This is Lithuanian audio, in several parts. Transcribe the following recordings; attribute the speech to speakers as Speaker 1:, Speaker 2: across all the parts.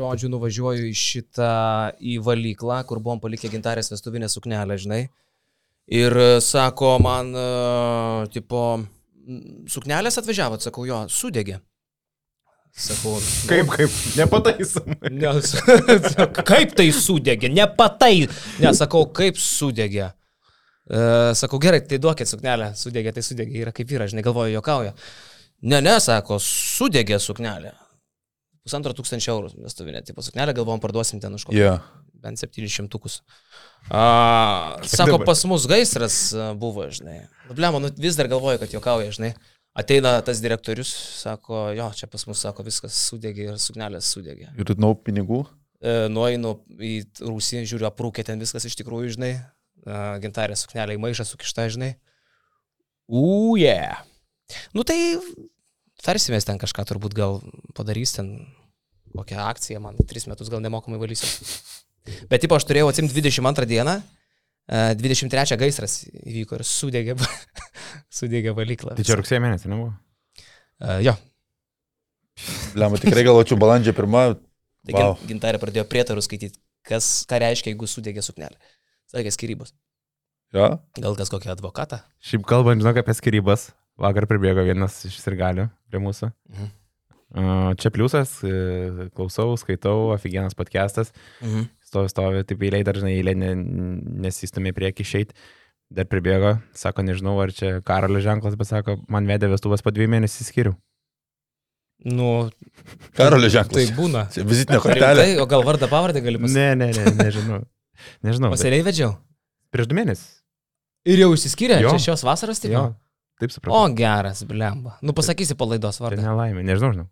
Speaker 1: žodžiu, nuvažiuoju į šitą į valyklą, kur buvom palikę gintarės vestuvinę suknelę, žinai. Ir e, sako man, uh, tipo, "M, suknelės atvažiavot, sakau, jo, sudegė. Sakau, "Nu,
Speaker 2: Kaip, kaip, nepataisom.
Speaker 1: Ne, kaip tai sudegė? Nepatai. Ne, sakau, kaip sudegė. E, sakau, gerai, tai duokit suknelę. Sudegė, tai sudegė. Yra kaip yra, žinai, galvoju, jokauja. Ne, ne, sako, sudegė suknelė. Pusantro tūkstančio eurų vestuvinė, tipo suknelę galvom parduosim ten už kokį.
Speaker 3: Jo.
Speaker 1: Bent 700 tukus. A, sako,
Speaker 2: dabar?
Speaker 1: pas mus gaisras buvo, žinai. Blemo, nu, vis dar galvoju, kad jokauja, žinai. Ateina tas direktorius, sako, jo, čia pas mus, sako, viskas sudegė ir suknelės sudegė.
Speaker 3: Ir nau pinigų.
Speaker 1: E, nueinu į Rusiją, žiūriu, aprūkė ten viskas iš tikrųjų, žinai. E, gintarė suknelė į maišą sukišta, žinai. Uje. Yeah. Nu tai tarsimės ten kažką turbūt gal padarys ten kokią akciją, man tris metus gal nemokamai valysiu. Bet tipo aš turėjau atsimti 22 dieną, e, 23 gaisras įvyko ir sudegė, sudegė valyklą.
Speaker 2: Tai čia rugsėjo mėnesį, nebuvo?
Speaker 1: E, jo,
Speaker 3: Lemba, tikrai galvočiau balandžio pirmą.
Speaker 1: tai
Speaker 3: Wow.
Speaker 1: gintarė pradėjo prietarus skaityti, kas, ką reiškia, jeigu sudegė suknelė. Sakė skirybos.
Speaker 3: Jo?
Speaker 1: Gal kas kokį advokatą?
Speaker 2: Šiaip kalbant, žinok, apie skirybas. Vakar pribėgo vienas iš sirgalių prie mūsų.
Speaker 1: Mhm.
Speaker 2: Čia pliusas, e, klausau, skaitau, aфиgenas podcastas.
Speaker 1: Mhm.
Speaker 2: Stovi, stovi, taip eiliai dažnai eilė ne, nesistumė prieki išeit. Dar pribėgo, sako, nežinau, ar čia karalio ženklas, bet sako, man vedė vestuvas po dviejų mėnesių skiriu.
Speaker 1: Nu,
Speaker 3: Karolio
Speaker 1: tai
Speaker 3: ženklas.
Speaker 1: būna.
Speaker 3: Čia Vizitinė kortelė.
Speaker 1: rimtai? O gal vardą pavardę gali pasakyti?
Speaker 2: Ne, ne, ne, nežinau. Nežinau. bet
Speaker 1: Pasėliai vedžiau.
Speaker 2: Prieš du mėnesius.
Speaker 1: Ir jau išsiskyrė,
Speaker 2: Jo.
Speaker 1: čia šios vasaros tik.
Speaker 2: Taip
Speaker 1: O,
Speaker 2: supratau.
Speaker 1: geras, blemba. Nu, pasakysi palaidos
Speaker 2: Tai
Speaker 1: vardą.
Speaker 2: nelaimė, nežinau, žinau.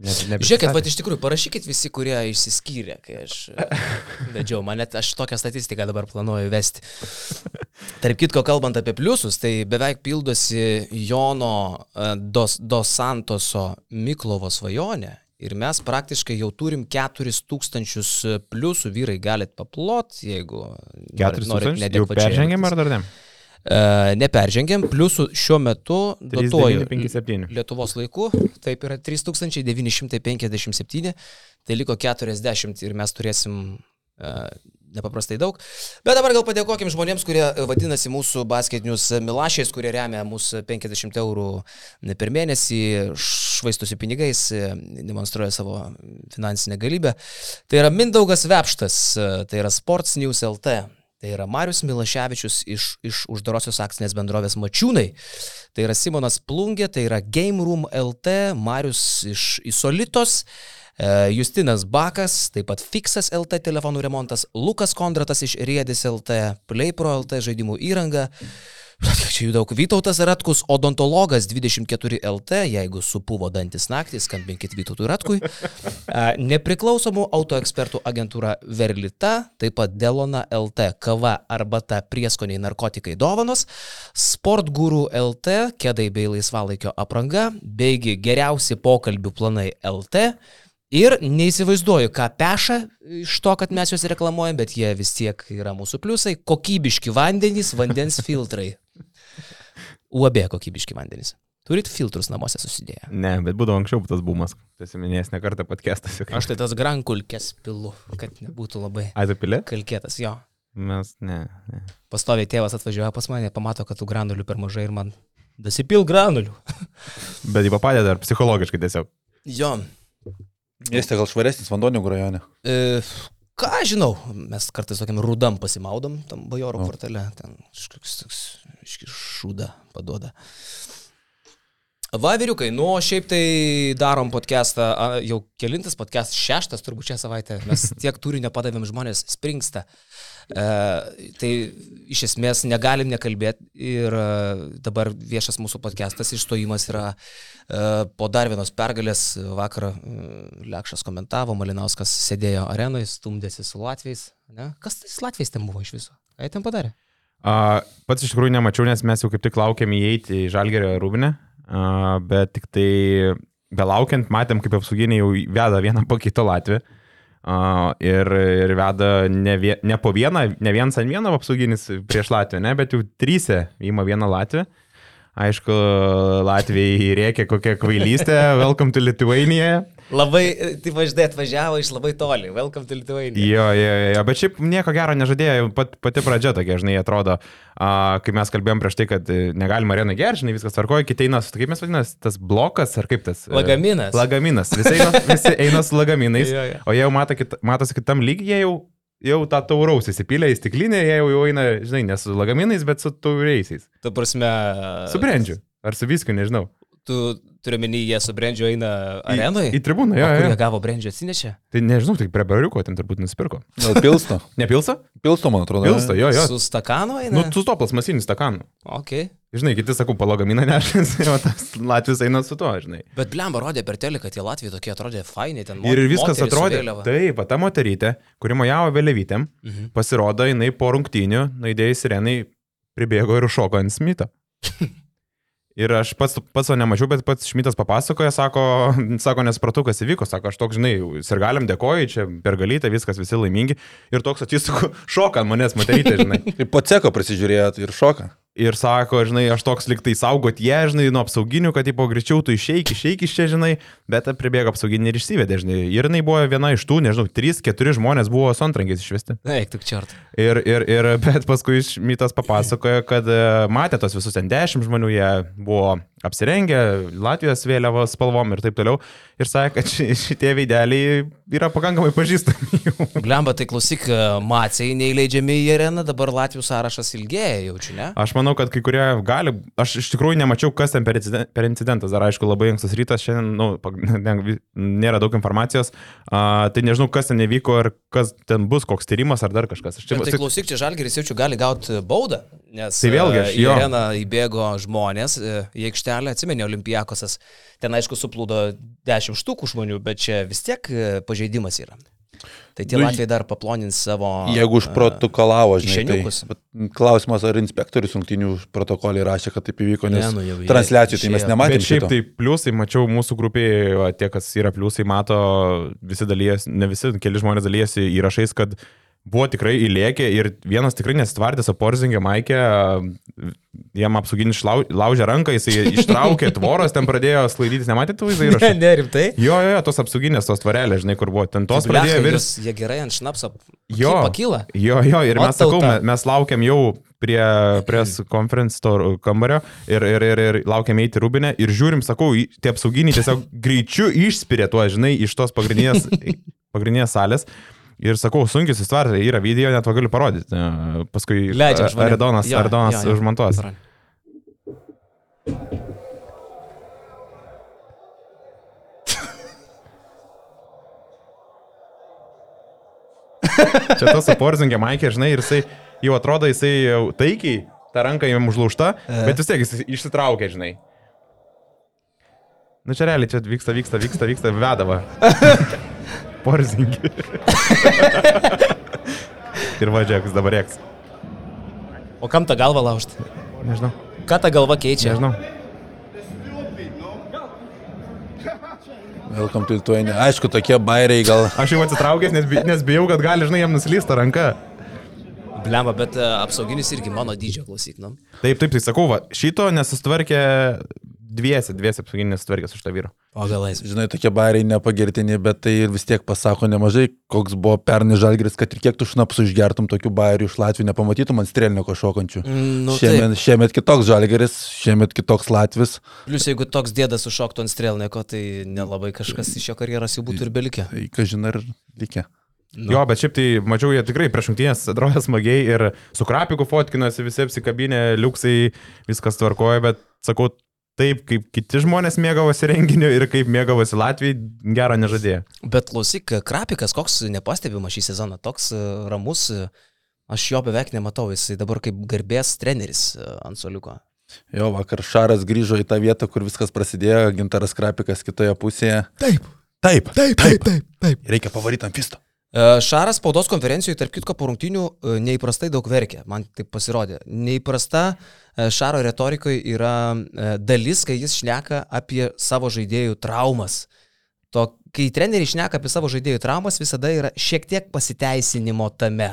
Speaker 2: Ne,
Speaker 1: Žiūrėkit, bet iš tikrųjų, parašykit visi, kurie išsiskyrė, kai aš e, vedžiau. Man net aš tokią statistiką dabar planuoju vesti. Tarp kitko, kalbant apie pliusus, tai beveik pildosi Jono e, Dos, Dos Santoso Miklovo svajonė. Ir mes praktiškai jau turim 4000 pliusų, vyrai galit paplot, jeigu
Speaker 2: Keturis
Speaker 1: norit
Speaker 2: tūkstančius? Jau peržengėm ar dar ne?
Speaker 1: E, neperžengėm, pliusų šiuo metu dotuoju
Speaker 2: 3957.
Speaker 1: Lietuvos laiku, taip yra 3957, tai liko 40 ir mes turėsim e, nepaprastai daug. Bet dabar gal padėkokim žmonėms, kurie vadinasi mūsų basketinius Milašiais, kurie remia mūsų 50 eurų per mėnesį, švaistosi pinigais, e, demonstruoja savo finansinę galybę. Tai yra Mindaugas Vepštas, tai yra Sports News LT. Tai yra Marius Milaševičius iš, iš uždarosios akcinės bendrovės Mačiūnai. Tai yra Simonas Plungė, tai yra Game Room LT, Marius iš Isolitos, e, Justinas Bakas, taip pat Fixas LT telefonų remontas, Lukas Kondratas iš Riedis LT, PlayPro LT žaidimų įranga. Čia jų daug. Vytautas Ratkus, odontologas 24 LT, jeigu supuvo dantis naktį, skambinkit Vytautui Ratkui. Nepriklausomų autoekspertų agentūra Verlita, taip pat Delona LT, kava, arbata, prieskoniai, narkotikai, dovanos, Sportguru LT, kėdai bei laisvalaikio apranga, beigi geriausi pokalbių planai LT. Ir neįsivaizduoju, ką peša iš to, kad mes juos reklamuojam, bet jie vis tiek yra mūsų pliusai. Kokybiški vandenys, vandens filtrai. UAB kokybiški vandenys. Turit filtrus namuose susidėję.
Speaker 2: Ne, bet būdavo anksčiau tas bumas. Tu esi minėjęs ne kartą podcastas.
Speaker 1: Aš tai tas grankulkės pilu, kad nebūtų labai
Speaker 2: Ai, tu pilė?
Speaker 1: kalkėtas jo.
Speaker 2: Mes, ne, ne.
Speaker 1: Pastoviai tėvas atvažiuoja pas mane, pamato, kad tų granulių per mažai ir man dasipil granulių.
Speaker 2: Bet jį padeda ar psichologiškai tiesiog.
Speaker 1: Jo.
Speaker 3: Mieste gal švaresnis vanduo negu rajone.
Speaker 1: E, ką žinau, mes kartais tokiam rudam pasimaudom, tam bajoro
Speaker 3: O.
Speaker 1: kvartale, ten kažkoks toks iški šūda paduoda. Va, vyriukai, nu, šiaip tai darom podcastą, jau kelintas podcastas, šeštas turbūt šią savaitę, mes tiek turinio padavėm žmonės, springsta. E, tai iš esmės negalim nekalbėti ir e, dabar viešas mūsų podcastas išstojimas yra e, po dar vienos pergalės. Vakar e, Lekšas komentavo, Malinauskas sėdėjo arenoje, stumdėsi su Latvijais. Ne? Kas tais Latvijais ten buvo iš viso? Ką jie ten padarė?
Speaker 2: Pats iš tikrųjų nemačiau, nes mes jau kaip tik laukiam įeiti į Žalgerio rūbinę, bet tik tai belaukiant matėm, kaip apsauginiai jau veda vieną po kito Latvį. A, ir, ir veda ne, vie, ne po vieną, ne vienas ant vieno apsauginis prieš Latviją, ne, bet jau trysia įima vieną Latviją. Aišku, Latvijai rėkia kokia kvailystė, welcome to Lithuania.
Speaker 1: Labai, tai važdai atvažiavo iš labai toli. Welcome to Lithuania.
Speaker 2: Jo, jo, jo, bet šiaip nieko gero nežadėjo, pat, pati pradžia tokia, žinai, atrodo, a, kai mes kalbėjom prieš tai, kad e, negalima areną gerti, žinai, viskas tvarkoja, kiti eina su, kaip mes vadinasi, tas blokas ar kaip tas? e,
Speaker 1: Lagaminas.
Speaker 2: Lagaminas, visi eina, visi eina su lagaminais,
Speaker 1: Jo, jo.
Speaker 2: o jie jau mato, kit, matosi kitam lygiai, jau, jau tą tauraus įsipylė į stiklinę, jie jau, jau eina, žinai, ne su lagaminais, bet su tauriaisiais.
Speaker 1: Tu prasme.
Speaker 2: Su brendžiu. Ar su viskiu, nežinau.
Speaker 1: Tu turiu menį, jie su brendžiu eina
Speaker 2: Į-
Speaker 1: arenoje.
Speaker 2: Į tribūną, jo, jo.
Speaker 1: jie gavo brendžiu atsinešę?
Speaker 2: Tai nežinau, tik prie bariuko ten turbūt nusipirko.
Speaker 3: Gal pilsto?
Speaker 2: Nepilsa?
Speaker 3: Pilsto, man atrodo.
Speaker 2: Pilsta, jo, jo.
Speaker 1: Su stakanu eina?
Speaker 2: Nu, tu to plasmasinis stakanų.
Speaker 1: Ok.
Speaker 2: Žinai, kiti sakau, palagaminą nešęs, o tas Latvijas eina su to, žinai.
Speaker 1: Bet blemba rodė per teleką, kad tie Latvijai tokie atrodė faini ten.
Speaker 2: Ir viskas
Speaker 1: su
Speaker 2: atrodė. Taip, ta moterytė, kuri mojavo vėliavytėm,
Speaker 1: Mhm.
Speaker 2: pasirodo, jinai po rungtynių, naidėjai sirenai, pribėgo ir šoko ant smito. Ir aš pats, pats to nemačiau, bet pats Šmitas papasakoja, sako, sako, nesupratau, kas įvyko, sako, aš toks, žinai, sirgaliam dėkoju, čia per galytę, viskas visi laimingi. Ir toks atsisuku, šoka ant manęs moterytė, žinai.
Speaker 3: Po ceko prisižiūrėjot ir šoka.
Speaker 2: Ir sako, žinai, aš toks liktai saugot jie, žinai, nuo apsauginių, kad, tipo, greičiau tu išeik, išeik iš čia, žinai, bet pribėgo apsauginį ir išsivedė, žinai. Ir jinai buvo viena iš tų, nežinau, trys, keturi žmonės buvo su antrankiais išvesti.
Speaker 1: Eik, tik čia.
Speaker 2: Ir, ir, ir, bet paskui Šmitas papasakojo, kad e, matė tos visus ten dešimt žmonių, jie buvo apsirengę Latvijos vėliavos spalvom ir taip toliau. Ir sakė, kad ši- šitie veideliai yra pakankamai pažįstami. jau.
Speaker 1: Blemba, tai klausyk, maciai neįleidžiami į areną, dabar Latvijų sąrašas ilgėja, jaučiu, ne?
Speaker 2: Aš manau, kad kai kurie gali, aš iš tikrųjų nemačiau, kas ten per, inciden- per incidentas, dar aišku, labai ankstas rytas, šiandien nu, nėra daug informacijos, a, tai nežinau, kas ten įvyko ir kas ten bus, koks tyrimas ar dar kažkas. Čia,
Speaker 1: Bet tai klausyk, čia Žalgeris jaučiu gali gauti baudą, nes
Speaker 2: Tai vėlgi,
Speaker 1: e, į areną įbėgo žmonės, e, į aikštelę, atsimeni, Olimpijakosas, ten aišku suplūdo 10 štukų žmonių, bet čia vis tiek e, pažeidimas yra. Tai tie
Speaker 3: Nu,
Speaker 1: Latvijai dar paplonins savo...
Speaker 3: Jeigu
Speaker 1: e,
Speaker 3: užprotokolavo, žinai.
Speaker 1: kišeniukus.
Speaker 3: Tai, bet klausimas, ar inspektorius rungtinių protokolį rašė, kad taip įvyko, nes
Speaker 1: Ne, nu jau
Speaker 3: transliacijų tai mes
Speaker 1: išėjo.
Speaker 3: nematėme.
Speaker 2: Bet šiaip tai pliusai, mačiau mūsų grupėje, tie, kas yra pliusai, mato, visi dalyjasi, ne visi, keli žmonės dalyjasi įrašais, kad buvo tikrai įlėkė ir vienas tikrai nesitvardė, o Porzingė Maikė, jam apsauginis laužė ranką, jisai ištraukė tvoros, ten pradėjo sklaidytis, nematėte tų
Speaker 1: Ne,
Speaker 2: įrašų?
Speaker 1: ne, rimtai.
Speaker 2: Jo, jo, jo, tos apsauginės, tos tvarelės, žinai, kur buvo, ten tos
Speaker 1: Blecha,
Speaker 2: pradėjo virsti.
Speaker 1: Jie gerai ant šnapso
Speaker 2: Jo.
Speaker 1: pakyla.
Speaker 2: Jo, jo, ir mes sakau, mes, mes laukiam jau prie press conference to kambario ir, ir, ir, ir laukiam eiti rūbinę ir žiūrim, sakau, tie apsauginiai tiesiog greičiu išspiria tuo, žinai, iš tos pagrindinės, pagrindinės salės. Ir sakau, sunkiai susitvarti, yra video, net va galiu parodyti. E, Paskui
Speaker 1: Leidžiam žmonėm.
Speaker 2: Aridonas,
Speaker 1: Jo,
Speaker 2: Aridonas
Speaker 1: jo, jo.
Speaker 2: užmontuos. Čia tas aporzingė Maikė, žinai, ir jisai jau atrodo, jisai jau taikiai, ta ranka jam užlaužta, bet vis tiek jis išsitraukia, žinai. Nu čia realiai, čia vyksta, vyksta, vyksta, vyksta, vedava. Porzingė. ir važiuok, dabar reiks.
Speaker 1: O kam tą galvą laužti?
Speaker 2: Nežinau,
Speaker 1: Ką ta galva keičia?
Speaker 2: nežinau.
Speaker 3: Welcome to Lithuania. Aišku, tokie bairiai gal.
Speaker 2: Aš jau atsitraukęs, nes, bi- nes bijau, kad gali, žinai, jam nuslysta ranka.
Speaker 1: Blemba, bet e, apsauginis irgi mano dydžio klausyk, nu.
Speaker 2: Taip, taip, tai sakau, va, šito nesustvarkė dviesi, dviesi apsauginės nesustvarkė su šito vyru.
Speaker 1: O galais.
Speaker 3: Žinai, tokie bairiai nepagirtini, bet tai ir vis tiek pasako nemažai, koks buvo pernai žalgeris, kad ir kiek tu šnapsų išgertum tokių bairių iš Latvijų, nepamatytum ant strėlinio kažkokančių.
Speaker 1: Mm, Nu,
Speaker 3: šiemet, šiemet kitoks žalgeris, šiemet kitoks Latvis.
Speaker 1: Plus, jeigu toks dėdas sušoktų ant strėlniko, tai nelabai kažkas iš jo karjeros jau būtų ir belikė.
Speaker 3: Tai kažin ar likę.
Speaker 1: Nu.
Speaker 2: Jo, bet šiaip tai mačiau, jie tikrai prieš šimtinės atrodė smagiai ir su krapiku fotkinosi, visi apsikabinė, liuksai, viskas tvarkoja, bet sakau, taip kaip kiti žmonės mėgavosi renginiu ir kaip mėgavosi Latvijai, gero nežadėjo.
Speaker 1: Bet klausyk, Krapikas, koks nepastebimas šį sezoną, toks e, ramus, e, aš jo beveik nematau, jisai dabar kaip garbės treneris e, ant soliuko.
Speaker 3: Jo, vakar Šaras grįžo į tą vietą, kur viskas prasidėjo, Gintaras Krapikas kitoje pusėje. Taip. Taip, taip, taip, taip. taip. Reikia pavaryti ant fisto.
Speaker 1: E, Šaras spaudos konferencijoje, tarp kitko, po rungtinių neįprastai daug verkė, man taip pasirodė. Neįprasta e, Šaro retorikoje yra e, dalis, kai jis šneka apie savo žaidėjų traumas. To, kai treneriai šneka apie savo žaidėjų traumas, visada yra šiek tiek pasiteisinimo tame.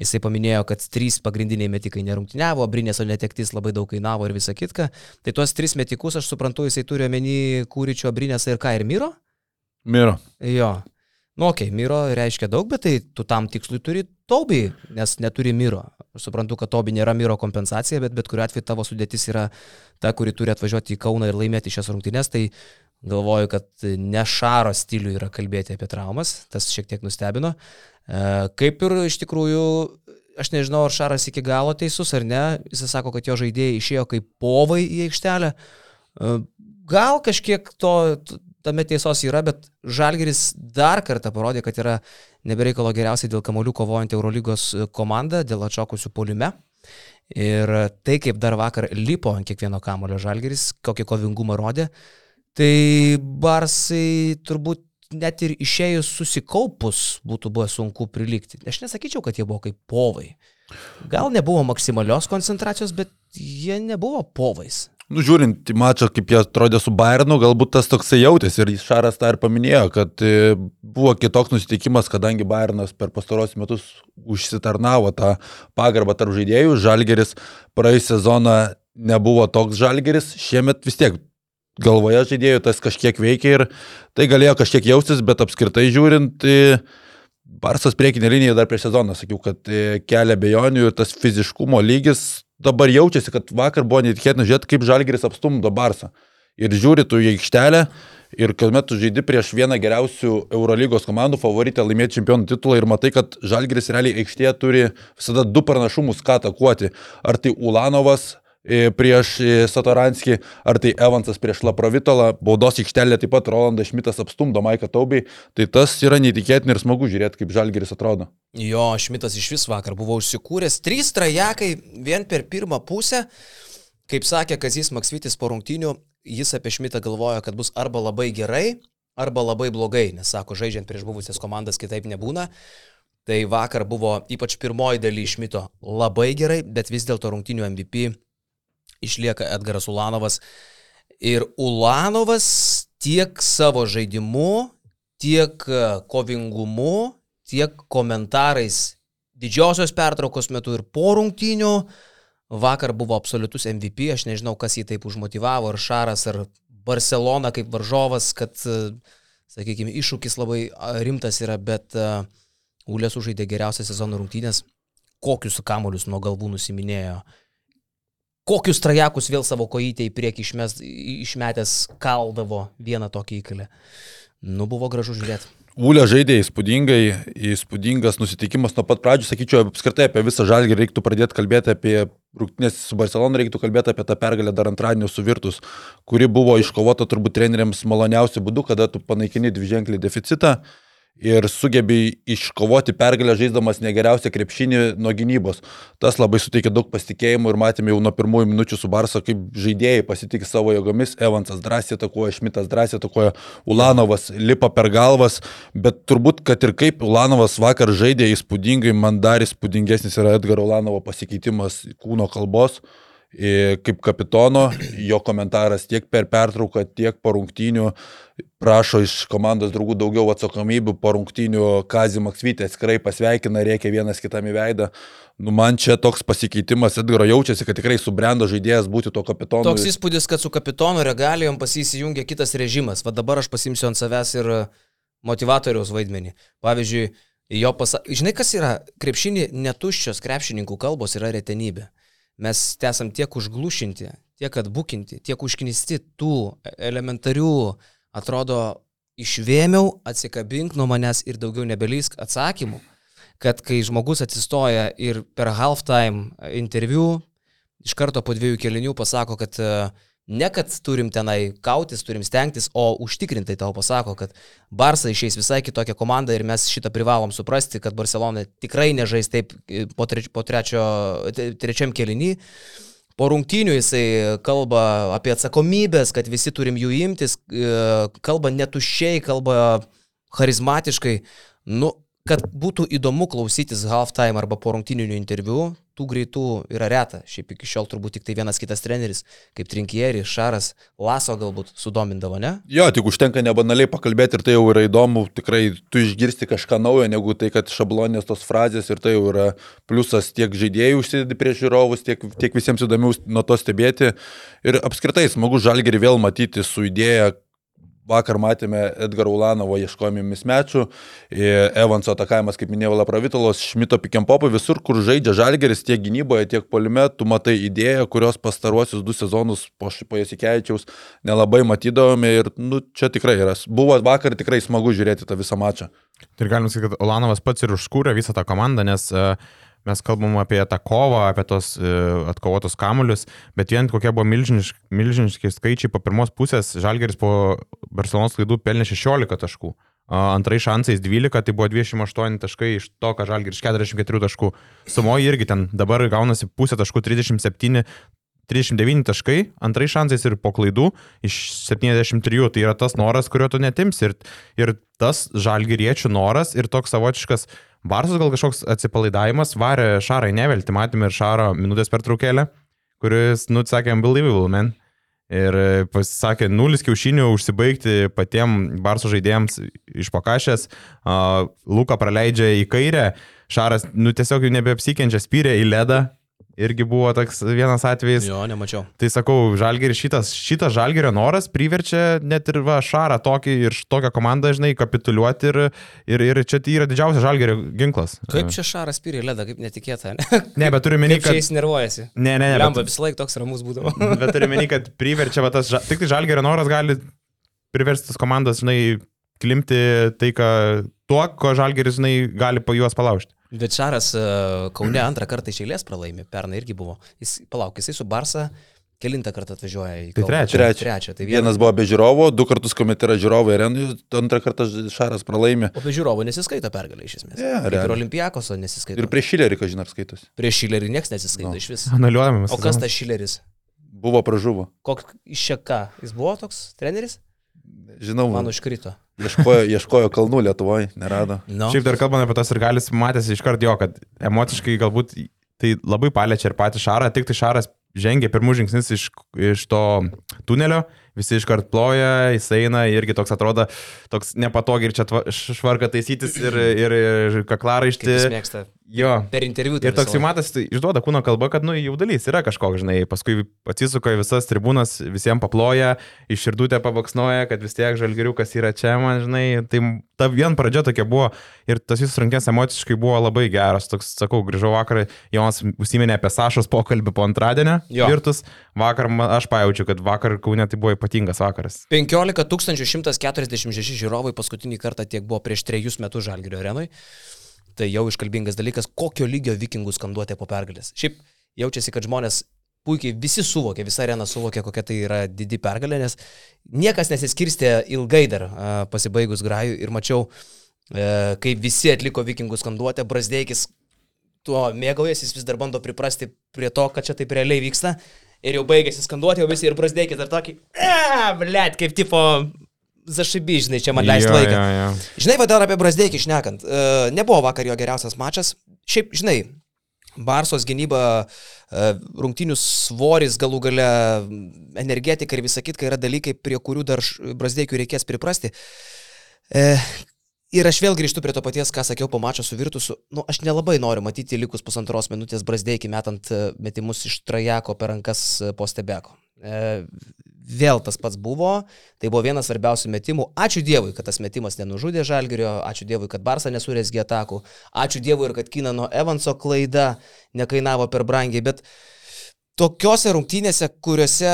Speaker 1: Jisai paminėjo, kad trys pagrindiniai metikai nerungtiniavo, Brinėso netektis labai daug kainavo ir visa kitka. Tai tuos tris metikus, aš suprantu, jisai turi omeny Kūryčio, Brinėsą ir ką ir Myro?
Speaker 3: Miro.
Speaker 1: Jo. Nu, okei, okay, Miro reiškia daug, bet tai tu tam tikslui turi Tobį, nes neturi Miro. Aš suprantu, kad Tobi nėra Miro kompensacija, bet bet kuriu atveju tavo sudėtis yra ta, kuri turi atvažiuoti į Kauną ir laimėti šias rungtynes, tai galvoju, kad ne Šaro stilių yra kalbėti apie traumas, tas šiek tiek nustebino. E, kaip ir iš tikrųjų, aš nežinau, ar Šaras iki galo teisus ar ne, jis sako, kad jo žaidėjai išėjo kaip povai į aikštelę. E, gal kažkiek to, tame tiesos yra, bet Žalgeris dar kartą parodė, kad yra nebereikalo geriausiai dėl kamolių kovojant Eurolygos komanda, dėl atšokusių polime. Ir tai, kaip dar vakar lipo ant kiekvieno kamulio Žalgeris, kokį kovingumą rodė, tai Barsai turbūt net ir išėjus susikaupus būtų buvę sunku prilygti. Aš nesakyčiau, kad jie buvo kaip povai. Gal nebuvo maksimalios koncentracijos, bet jie nebuvo povais.
Speaker 3: Nu, žiūrint į mačą, kaip jie atrodė su Bayernu, galbūt tas toksai jautėsi ir Šaras tą ir paminėjo, kad e, buvo kitoks nusiteikimas, kadangi Bayernas per pastarosius metus užsitarnavo tą pagarbą tarp žaidėjų, Žalgeris praėjusią sezoną nebuvo toks Žalgeris, šiemet vis tiek galvoje žaidėjų tas kažkiek veikia ir tai galėjo kažkiek jaustis, bet apskritai žiūrint, e, Barsas priekinė linija dar prieš sezoną, sakiau, kad e, kelia bejonių ir tas fiziškumo lygis dabar jaučiasi, kad vakar buvo netikėtina žiūrėti, kaip Žalgeris apstumdo Barsą. Ir žiūri tu į aikštelę ir kuomet tu žaidi prieš vieną geriausių Eurolygos komandų favoritę laimėti čempionų titulą ir matai, kad Žalgeris realiai aikštėje turi visada du pranašumus, ką atakuoti. Ar tai Ulanovas, prieš e, Satoranskį, ar tai Evansas prieš Laprovitolą, baudos aikštelė taip pat Rolandas Šmitas apstumdo Maiką Taubį, tai tas yra neįtikėtina ir smagu žiūrėti, kaip Žalgeris atrodo.
Speaker 1: Jo, Šmitas iš vis vakar buvo užsikūręs, trys trajekai vien per pirmą pusę, kaip sakė Kazis Maksvitis po rungtinių, jis apie Šmitą galvoja, kad bus arba labai gerai, arba labai blogai, nes sako, žaidžiant prieš buvusias komandas kitaip nebūna. Tai vakar buvo ypač pirmoji daly Šmito labai gerai, bet vis dėlto rungtinių MVP išlieka Edgaras Ulanovas. Ir Ulanovas tiek savo žaidimu, tiek e, kovingumu, tiek komentarais didžiosios pertraukos metu ir po rungtynių vakar buvo absoliutus MVP, aš nežinau, kas jį taip užmotivavo, ar Šaras, ar Barcelona kaip varžovas, kad, e, sakykime, iššūkis labai rimtas yra, bet uh, Ulės užaidė geriausią sezono rungtynės, kokius kamolius nuo galvų nusiminėjo. Uh, kokius trajekus vėl savo kojytę į priekį išmes, išmetęs kaldavo vieną tokį įkalę. Nu, buvo gražu žiūrėti.
Speaker 3: Ūlė žaidė įspūdingai, įspūdingas nusiteikimas nuo pat pradžių, sakyčiau, apskritai apie visą žalgį reiktų pradėti kalbėti apie rungtynės su Barcelona, reiktų kalbėti apie tą pergalę dar antradienį su Virtus, kuri buvo iškovota turbūt treneriams maloniausiu būdu, kada tu panaikini dviženklį deficitą ir sugebi iškovoti pergalę žaisdamas negeriausią krepšinį nuo gynybos. Tas labai suteikia daug pasitikėjimų ir matėme jau nuo pirmųjų minučių su Barso, kaip žaidėjai pasitikė savo jėgomis. Evansas drąsiai atakuoja, Šmitas drąsiai atakuoja, Ulanovas lipa per galvas, bet turbūt, kad ir kaip Ulanovas vakar žaidė įspūdingai, man dar įspūdingesnis yra Edgaro Ulanovo pasikeitimas kūno kalbos kaip kapitono, jo komentaras tiek per pertrauką, tiek po rungtynių prašo iš komandos draugų daugiau atsakomybių, po rungtynių Kazį Maksvytė atskirai pasveikina, reikia vienas kitam į veidą. Nu, man čia toks pasikeitimas, Edgaro jaučiasi, kad tikrai subrendo žaidėjas būti to kapitonu.
Speaker 1: Toks įspūdis, kad su kapitono regalijom pasisijungia kitas režimas. Va dabar aš pasimsiu ant savęs ir motivatoriaus vaidmenį. Pavyzdžiui, jo pasakė, žinai kas yra, krepšinį netuščios krepšininkų kalbos yra retenybė mes esam tiek užglušinti, tiek atbukinti, tiek užknisti tų elementarių, atrodo, išvėmiau, atsikabink nuo manęs ir daugiau nebelysk atsakymų, kad kai žmogus atsistoja ir per halftime interviu iš karto po dviejų kelinių pasako, kad uh, Ne, kad turim tenai kautis, turim stengtis, o užtikrintai tau pasako, kad Barsa išeis visai kitokią komandą ir mes šitą privalom suprasti, kad Barcelona tikrai nežais taip e, po, treč, po trečio, trečiam kelinį. Po rungtynių jisai kalba apie atsakomybės, kad visi turim jų imtis, e, kalba netuščiai, kalba charizmatiškai. Nu, kad būtų įdomu klausytis halftime arba po rungtyninių interviu, tų greitų yra reta. Šiaip iki šiol turbūt tik tai vienas kitas treneris, kaip Trinkieri, Šaras, Laso galbūt sudomindavo, ne?
Speaker 3: Jo, tik užtenka nebanaliai pakalbėti ir tai jau yra įdomu, tikrai tu išgirsti kažką naujo, negu tai, kad šablonės tos frazės ir tai jau yra pliusas tiek žaidėjų užsidedi prieš žiūrovus, tiek, tiek visiems įdomiau nuo to stebėti. Ir apskritai smagu žalgerį vėl matyti su idėja vakar matėme Edgaro Ulanovo ieškojami mismečių, Evanso atakavimas, kaip minėjau, Lapravitolos, Šmito Pikempopai, visur, kur žaidžia Žalgeris tiek gynyboje, tiek polime, tu matai idėją, kurios pastaruosius du sezonus po, po Jasikevičiaus nelabai matydavome ir nu, čia tikrai yra. Buvo vakar tikrai smagu žiūrėti tą visą mačą.
Speaker 2: Ir galim sakyti, kad Ulanovas pats ir užkūrė visą tą komandą, nes uh, mes kalbam apie tą kovą, apie tos uh, atkovotus kamuolius, bet vien kokie buvo milžiniški, milžiniški skaičiai po pirmos pusės, Žalgeris po Barcelonos klaidų pelnė 16 taškų. Uh, antrai šansais 12, tai buvo 28 taškai iš to, ką Žalgiris 44 taškų. Sumoji irgi ten dabar gaunasi pusė taškų 37, 39 taškai, antrai šansais ir po klaidų iš 73, tai yra tas noras, kurio tu netims ir, ir tas žalgyriečių noras ir toks savotiškas Barsos gal kažkoks atsipalaidavimas varė Šarai nevelti, matėme ir Šaro minutės pertraukėlę, kuris, nu, sakė, unbelievable, man. Ir pasisakė, nulis kiaušinių užsibaigti patiems Barso žaidėjams iš pakašės, uh, Luka praleidžia į kairę, Šaras, nu, tiesiog jau nebeapsikenčia, spyrė į ledą, irgi buvo toks vienas atvejis.
Speaker 1: Jo, nemačiau.
Speaker 2: Tai sakau, žalgeris šitas, šitas žalgerio noras priverčia net ir va, šarą tokį ir tokią komandą, žinai, kapituliuoti ir, ir, ir čia tai yra didžiausias žalgerio ginklas.
Speaker 1: Kaip čia šaras spyrė ledą, kaip netikėta. Ne,
Speaker 2: ne bet turiu menį,
Speaker 1: kad... jis nervuojasi.
Speaker 2: Ne, ne, ne.
Speaker 1: Lemba bet... visą laiką toks ramus būdavo.
Speaker 2: bet turiu menį, kad priverčia, va, tas, tik tai žalgerio noras gali priversti tas komandas, žinai, klimti tai, ką, tuo, ko žalgeris, žinai, gali po juos palaužti.
Speaker 1: Bet Šaras e, Kaune antrą kartą iš eilės pralaimi, pernai irgi buvo. Jis, palauk, jisai su Barsa kilintą kartą atvažiuoja į
Speaker 2: Tai trečią.
Speaker 3: Trečią.
Speaker 1: trečią. Tai
Speaker 3: Vienas buvo be žiūrovo, du kartus, kuomet yra žiūrovai antrą kartą Šaras pralaimi.
Speaker 1: O be žiūrovų nesiskaito pergalė iš esmės.
Speaker 3: Ne,
Speaker 1: Kaip ir
Speaker 3: realiai.
Speaker 1: Olimpiakoso nesiskaito.
Speaker 3: Ir prieš Šilerį, ką žinai, skaitosi.
Speaker 1: prieš Šilerį niekas nesiskaito
Speaker 3: No.
Speaker 1: iš vis.
Speaker 2: Analiuojamas.
Speaker 1: O kas tas Šileris?
Speaker 3: Buvo pražuvo.
Speaker 1: Koks iš čia ką? Jis buvo toks treneris?
Speaker 3: Žinau,
Speaker 1: Man užkrito.
Speaker 3: Ieškojo, ieškojo kalnų Lietuvoje, nerado.
Speaker 1: No.
Speaker 2: Šiaip dar kalbant apie tas ir galis, matėsi iš karto jo, kad emociškai galbūt tai labai paliečia ir patį Šarą, tik tai Šaras žengia pirmus žingsnis iš, iš to tunelio, visi iškart ploja, jis eina irgi toks atrodo, toks nepatogiai ir čia tva- švarką taisytis ir, ir, ir
Speaker 1: Kaip jis
Speaker 2: kaklaraištį.
Speaker 1: mėgsta.
Speaker 2: Jo.
Speaker 1: Per interviu.
Speaker 2: Ir toks jau matas, tai išduoda kūno kalba, kad, nu, jaudulys yra kažkoks, žinai, paskui atsisuka į visas tribūnas, visiems paploja, iš širdutę pabaksnoja, kad vis tiek žalgeriukas yra čia, man, žinai, tai ta vien pradžia tokia buvo ir tas jūsų rankės emociškai buvo labai geras, toks, sakau, grįžau vakar, Jonas užsiminė apie Sašos pokalbį po antradienio,
Speaker 1: Jo.
Speaker 2: virtus, vakar ma- aš pajaučiu, kad vakar Kaune tai buvo ypatingas vakaras.
Speaker 1: 15 146 žiūrovai paskutinį kartą tiek buvo prieš trejus metus Žalgirio arenui. Tai jau iškalbingas dalykas, kokio lygio vikingų skanduotė po pergalės. Šiaip jaučiasi, kad žmonės puikiai visi suvokė, visa arena suvokė, kokia tai yra didi pergalė, nes niekas nesiskirstė ilgai dar pasibaigus grajų ir mačiau, e, kai visi atliko vikingų skanduotę, Brasdeikis tuo mėgaujasi, jis vis dar bando priprasti prie to, kad čia taip realiai vyksta. Ir jau baigėsi skanduoti, o visi ir Brasdeikis dar tokį, eee, blėt, kaip tipo zašybi, žinai, čia man leist
Speaker 2: Jo,
Speaker 1: laiką.
Speaker 2: jo, jo.
Speaker 1: Žinai, va dar apie Brasdeikį šnekant. E, nebuvo vakar jo geriausias mačas. Šiaip, žinai, Barsos gynyba, e, rungtinių svoris, galų gale energetika ir visa kitka yra dalykai, prie kurių dar Brasdeikiui reikės priprasti. E, ir aš vėl grįžtu prie to paties, ką sakiau po mačo su Virtusu. Nu, aš nelabai noriu matyti likus pusantros minutės Brasdeikį metant e, metimus iš trajeko per rankas e, po stebeko. E, vėl tas pats buvo, tai buvo vienas svarbiausių metimų. Ačiū Dievui, kad tas metimas nenužudė Žalgirio, ačiū Dievui, kad Barsa nesurėsgi atakų, ačiū Dievui ir kad Kinano Evanso klaida nekainavo per brangiai, bet tokiuose rungtynėse, kuriuose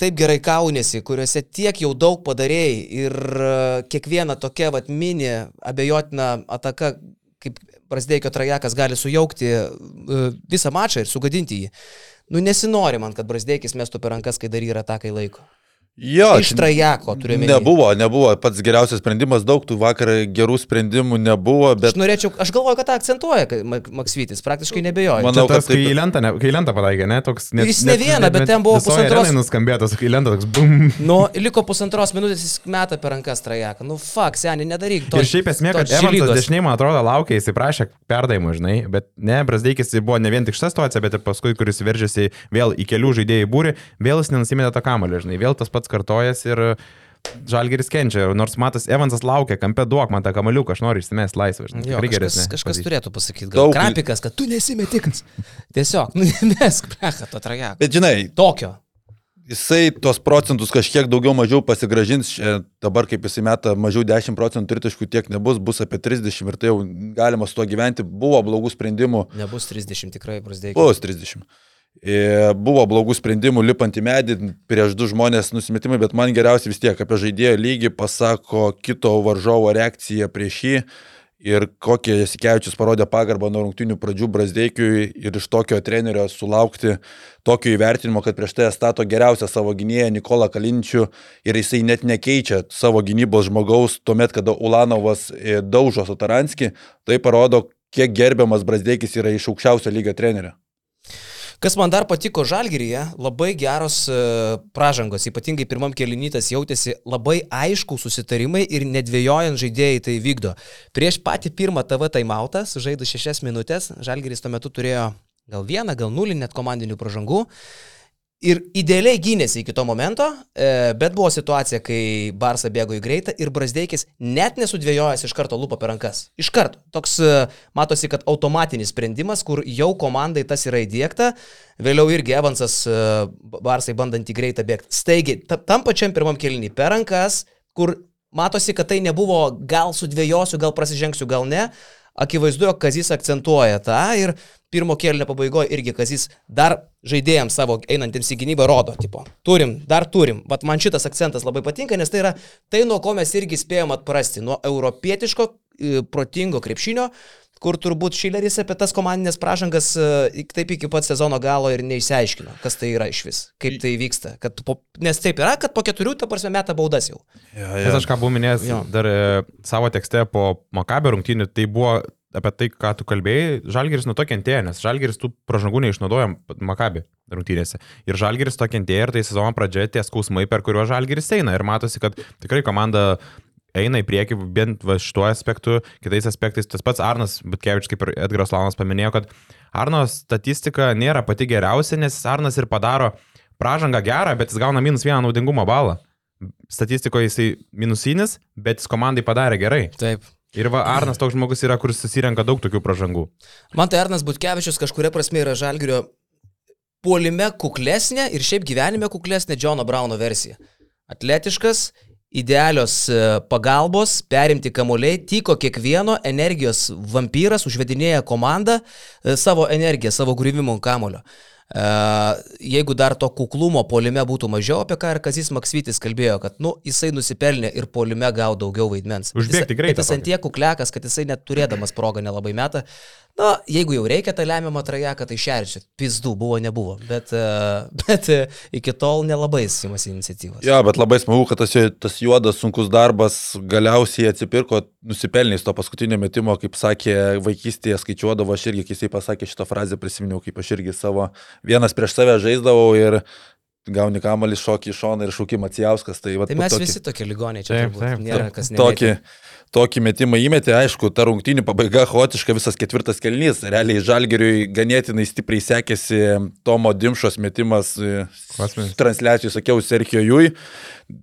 Speaker 1: taip gerai kaunėsi, kuriuose tiek jau daug padarėjai ir e, kiekviena tokia vat mini abejotina ataka, kaip Prasdeikio trajekas gali sujaukti e, visą mačą ir sugadinti jį. Nu nesinori man, kad Brasdeikis mestų per rankas, kai dar yra atakai laiko.
Speaker 3: Jo,
Speaker 1: Iš trajeko turime.
Speaker 3: Nebuvo, nebuvo pats geriausias sprendimas, daug tų vakar gerų sprendimų nebuvo,
Speaker 1: Bet... Aš norėčiau, aš galvoju, kad tą akcentuoja kad Mak- Maksvytis, praktiškai nebejoju.
Speaker 3: Manau,
Speaker 2: tas,
Speaker 3: kad taip-
Speaker 2: kai į lentą, ne, kai lentą pataikė, ne, toks net,
Speaker 1: Jis ne vieną, bet ten buvo pusantros-
Speaker 2: Nuskambėtas, kai į lentą toks bum.
Speaker 1: Nu, liko pusantros minutės, jis meta per rankas trajeką. Nu, fuck, seniai, nedaryk to.
Speaker 2: Ir šiaip esmė, kad Evansas dešiniai, man atrodo, laukia, jis prašė perdavimų, žinai, bet ne, Brasdeikis buvo ne vien tik šitą situaciją, bet ir paskui, kuris veržėsi vėl į kelių žaidėjų būrį, vėl jis nenusiminė tą kamalį, žinai, vėl tas pats kartojas ir Žalgeris kenčia, nors matas Evansas laukia, kampe duok man tą kamaliuką, aš noriu išsimest laisvę, žinai,
Speaker 1: Jo, kažkas, kažkas turėtų pasakyti.
Speaker 3: Daug-
Speaker 1: Gal krapikas, kad tu nesimetikas. Tiesiog, nu, nemesk, plecha, to trajeką.
Speaker 3: Bet žinai,
Speaker 1: Tokio.
Speaker 3: jisai tos procentus kažkiek daugiau mažiau pasigražins, dabar kaip jisai meta mažiau 10 procentų tritaškų tiek nebus, bus apie 30 ir tai jau galima su tuo gyventi, buvo blogų sprendimų.
Speaker 1: Nebus 30 tikrai, prasidėjo.
Speaker 3: Bus 30. E, Buvo blogų sprendimų lipant į medį, prieš du žmonės nusimetimai, bet man geriausiai vis tiek apie žaidėjo lygį pasako kito varžovo reakciją prieš jį ir kokie Jasikevičius parodė pagarbą nuo rungtinių pradžių Brasdeikiui ir iš tokio trenerio sulaukti tokio įvertinimo, kad prieš tai stato geriausią savo gynėją Nikolą Kalinčių ir jisai net nekeičia savo gynybos žmogaus tuomet, kada Ulanovas e, daužo su Taranski, tai parodo, kiek gerbiamas Brasdeikis yra iš aukščiausio lygio trenerio.
Speaker 1: Kas man dar patiko Žalgiryje, labai geros uh, pražangos, ypatingai pirmam kelinytas jautėsi labai aišku susitarimai ir nedvėjojant žaidėjai tai vykdo. Prieš patį pirmą TV taimautą, sužaidus šešias minutės, Žalgiris tuo metu turėjo gal vieną, gal nulį net komandinių pražangų. Ir idealiai gynėsi iki to momento, e, bet buvo situacija, kai Barsa bėgo į greitą ir Brasdeikis net nesudvėjojęs iš karto lūpo per rankas. Iš karto. Toks e, matosi, kad automatinis sprendimas, kur jau komandai tas yra įdėkta, vėliau irgi Evansas e, Barsai bandant į greitą bėgti. Staigiai, tam pačiam pirmam kelnį per rankas, kur matosi, kad tai nebuvo gal sudvėjosiu, gal prasižengsiu, gal ne. Akivaizdu, jog Kazis akcentuoja tą ir pirmo kėlinio pabaigoje irgi Kazis dar žaidėjams savo einantiems į gynybą rodo, tipo, turim, dar turim. Vat man šitas akcentas labai patinka, nes tai yra tai, nuo ko mes irgi spėjom atprasti, nuo europietiško, e, protingo krepšinio, kur turbūt Šileris apie tas komandinės pražangas e, taip iki pat sezono galo ir neišsiaiškino, kas tai yra iš vis, kaip tai vyksta. Kad po, nes taip yra, kad po keturių, ta prasme, meta baudas jau.
Speaker 2: Ja, ja. Aš ką buvau minėjęs jo. dar e, savo tekste po Makabio rungtynių, tai buvo apie tai, ką tu kalbėjai, Žalgeris nuo to kentėjo, nes Žalgeris tų pražangų neišnaudojom Makabi rungtynėse. Ir Žalgeris to kentėjo ir tai sezono pradžioje tie skausmai, per kuriuos Žalgeris eina. Ir matosi, kad tikrai komanda eina į priekį bent va šituo aspektu, kitais aspektais. Tas pats Arnas Butkevičius, kaip ir Edgaras Launas paminėjo, kad Arno statistika nėra pati geriausia, nes Arnas ir padaro pražangą gerą, bet jis gauna minus vieną naudingumo balą. Statistikoje jisai minusinis, bet jis komandai padarė gerai.
Speaker 1: Taip.
Speaker 2: Ir va, Arnas toks žmogus yra, kuris susirenka daug tokių pražangų.
Speaker 1: Man tai Arnas Butkevičius kažkuria prasme yra Žalgirio puolime kuklesnė ir šiaip gyvenime kuklesnė Džono Brauno versija. Atletiškas, idealios e, pagalbos, perimti kamuoliai, tyko kiekvieno energijos vampyras, užvedinėja komandą e, savo energiją, savo grįvimo kamulio. E, jeigu dar to kuklumo polime būtų mažiau, apie ką ir Kazis Maksvitis kalbėjo, kad, nu, jisai nusipelnė ir polime gavo daugiau vaidmens.
Speaker 2: Užbėgti greitai.
Speaker 1: Jis ant tiek kuklekas, kad jisai net turėdamas progą nelabai metą. Na, jeigu jau reikia tą lemiamą trajeką, tai šerčiu. Pizdų buvo, nebuvo. Bet, e, bet e, iki tol nelabai įsimasi iniciatyvos.
Speaker 3: Ja, bet labai smagu, kad tas, tas juodas, sunkus darbas galiausiai atsipirko nusipelnys to paskutinio metimo, kaip sakė vaikystėje skaičiuodavo, aš irgi, kai jisai pasakė šitą frazę, prisiminiau, kaip aš irgi savo vienas prieš save žaisdavau ir gauni kamalį šokį iš šoną ir šūkį Macijauskas.
Speaker 1: Tai,
Speaker 3: va,
Speaker 1: tai mes tokį, visi tokie ligoniai čia. Taip, taip, nėra kas.
Speaker 3: Tokį, tokį metimą įmetė, aišku, ta rungtynė pabaiga chaotiška, visas ketvirtas kelnys. Realiai Žalgeriui ganėtinai stipriai sekėsi Tomo Dimšos metimas. Klasmės. Transliacijų sakiau Serkijo Jui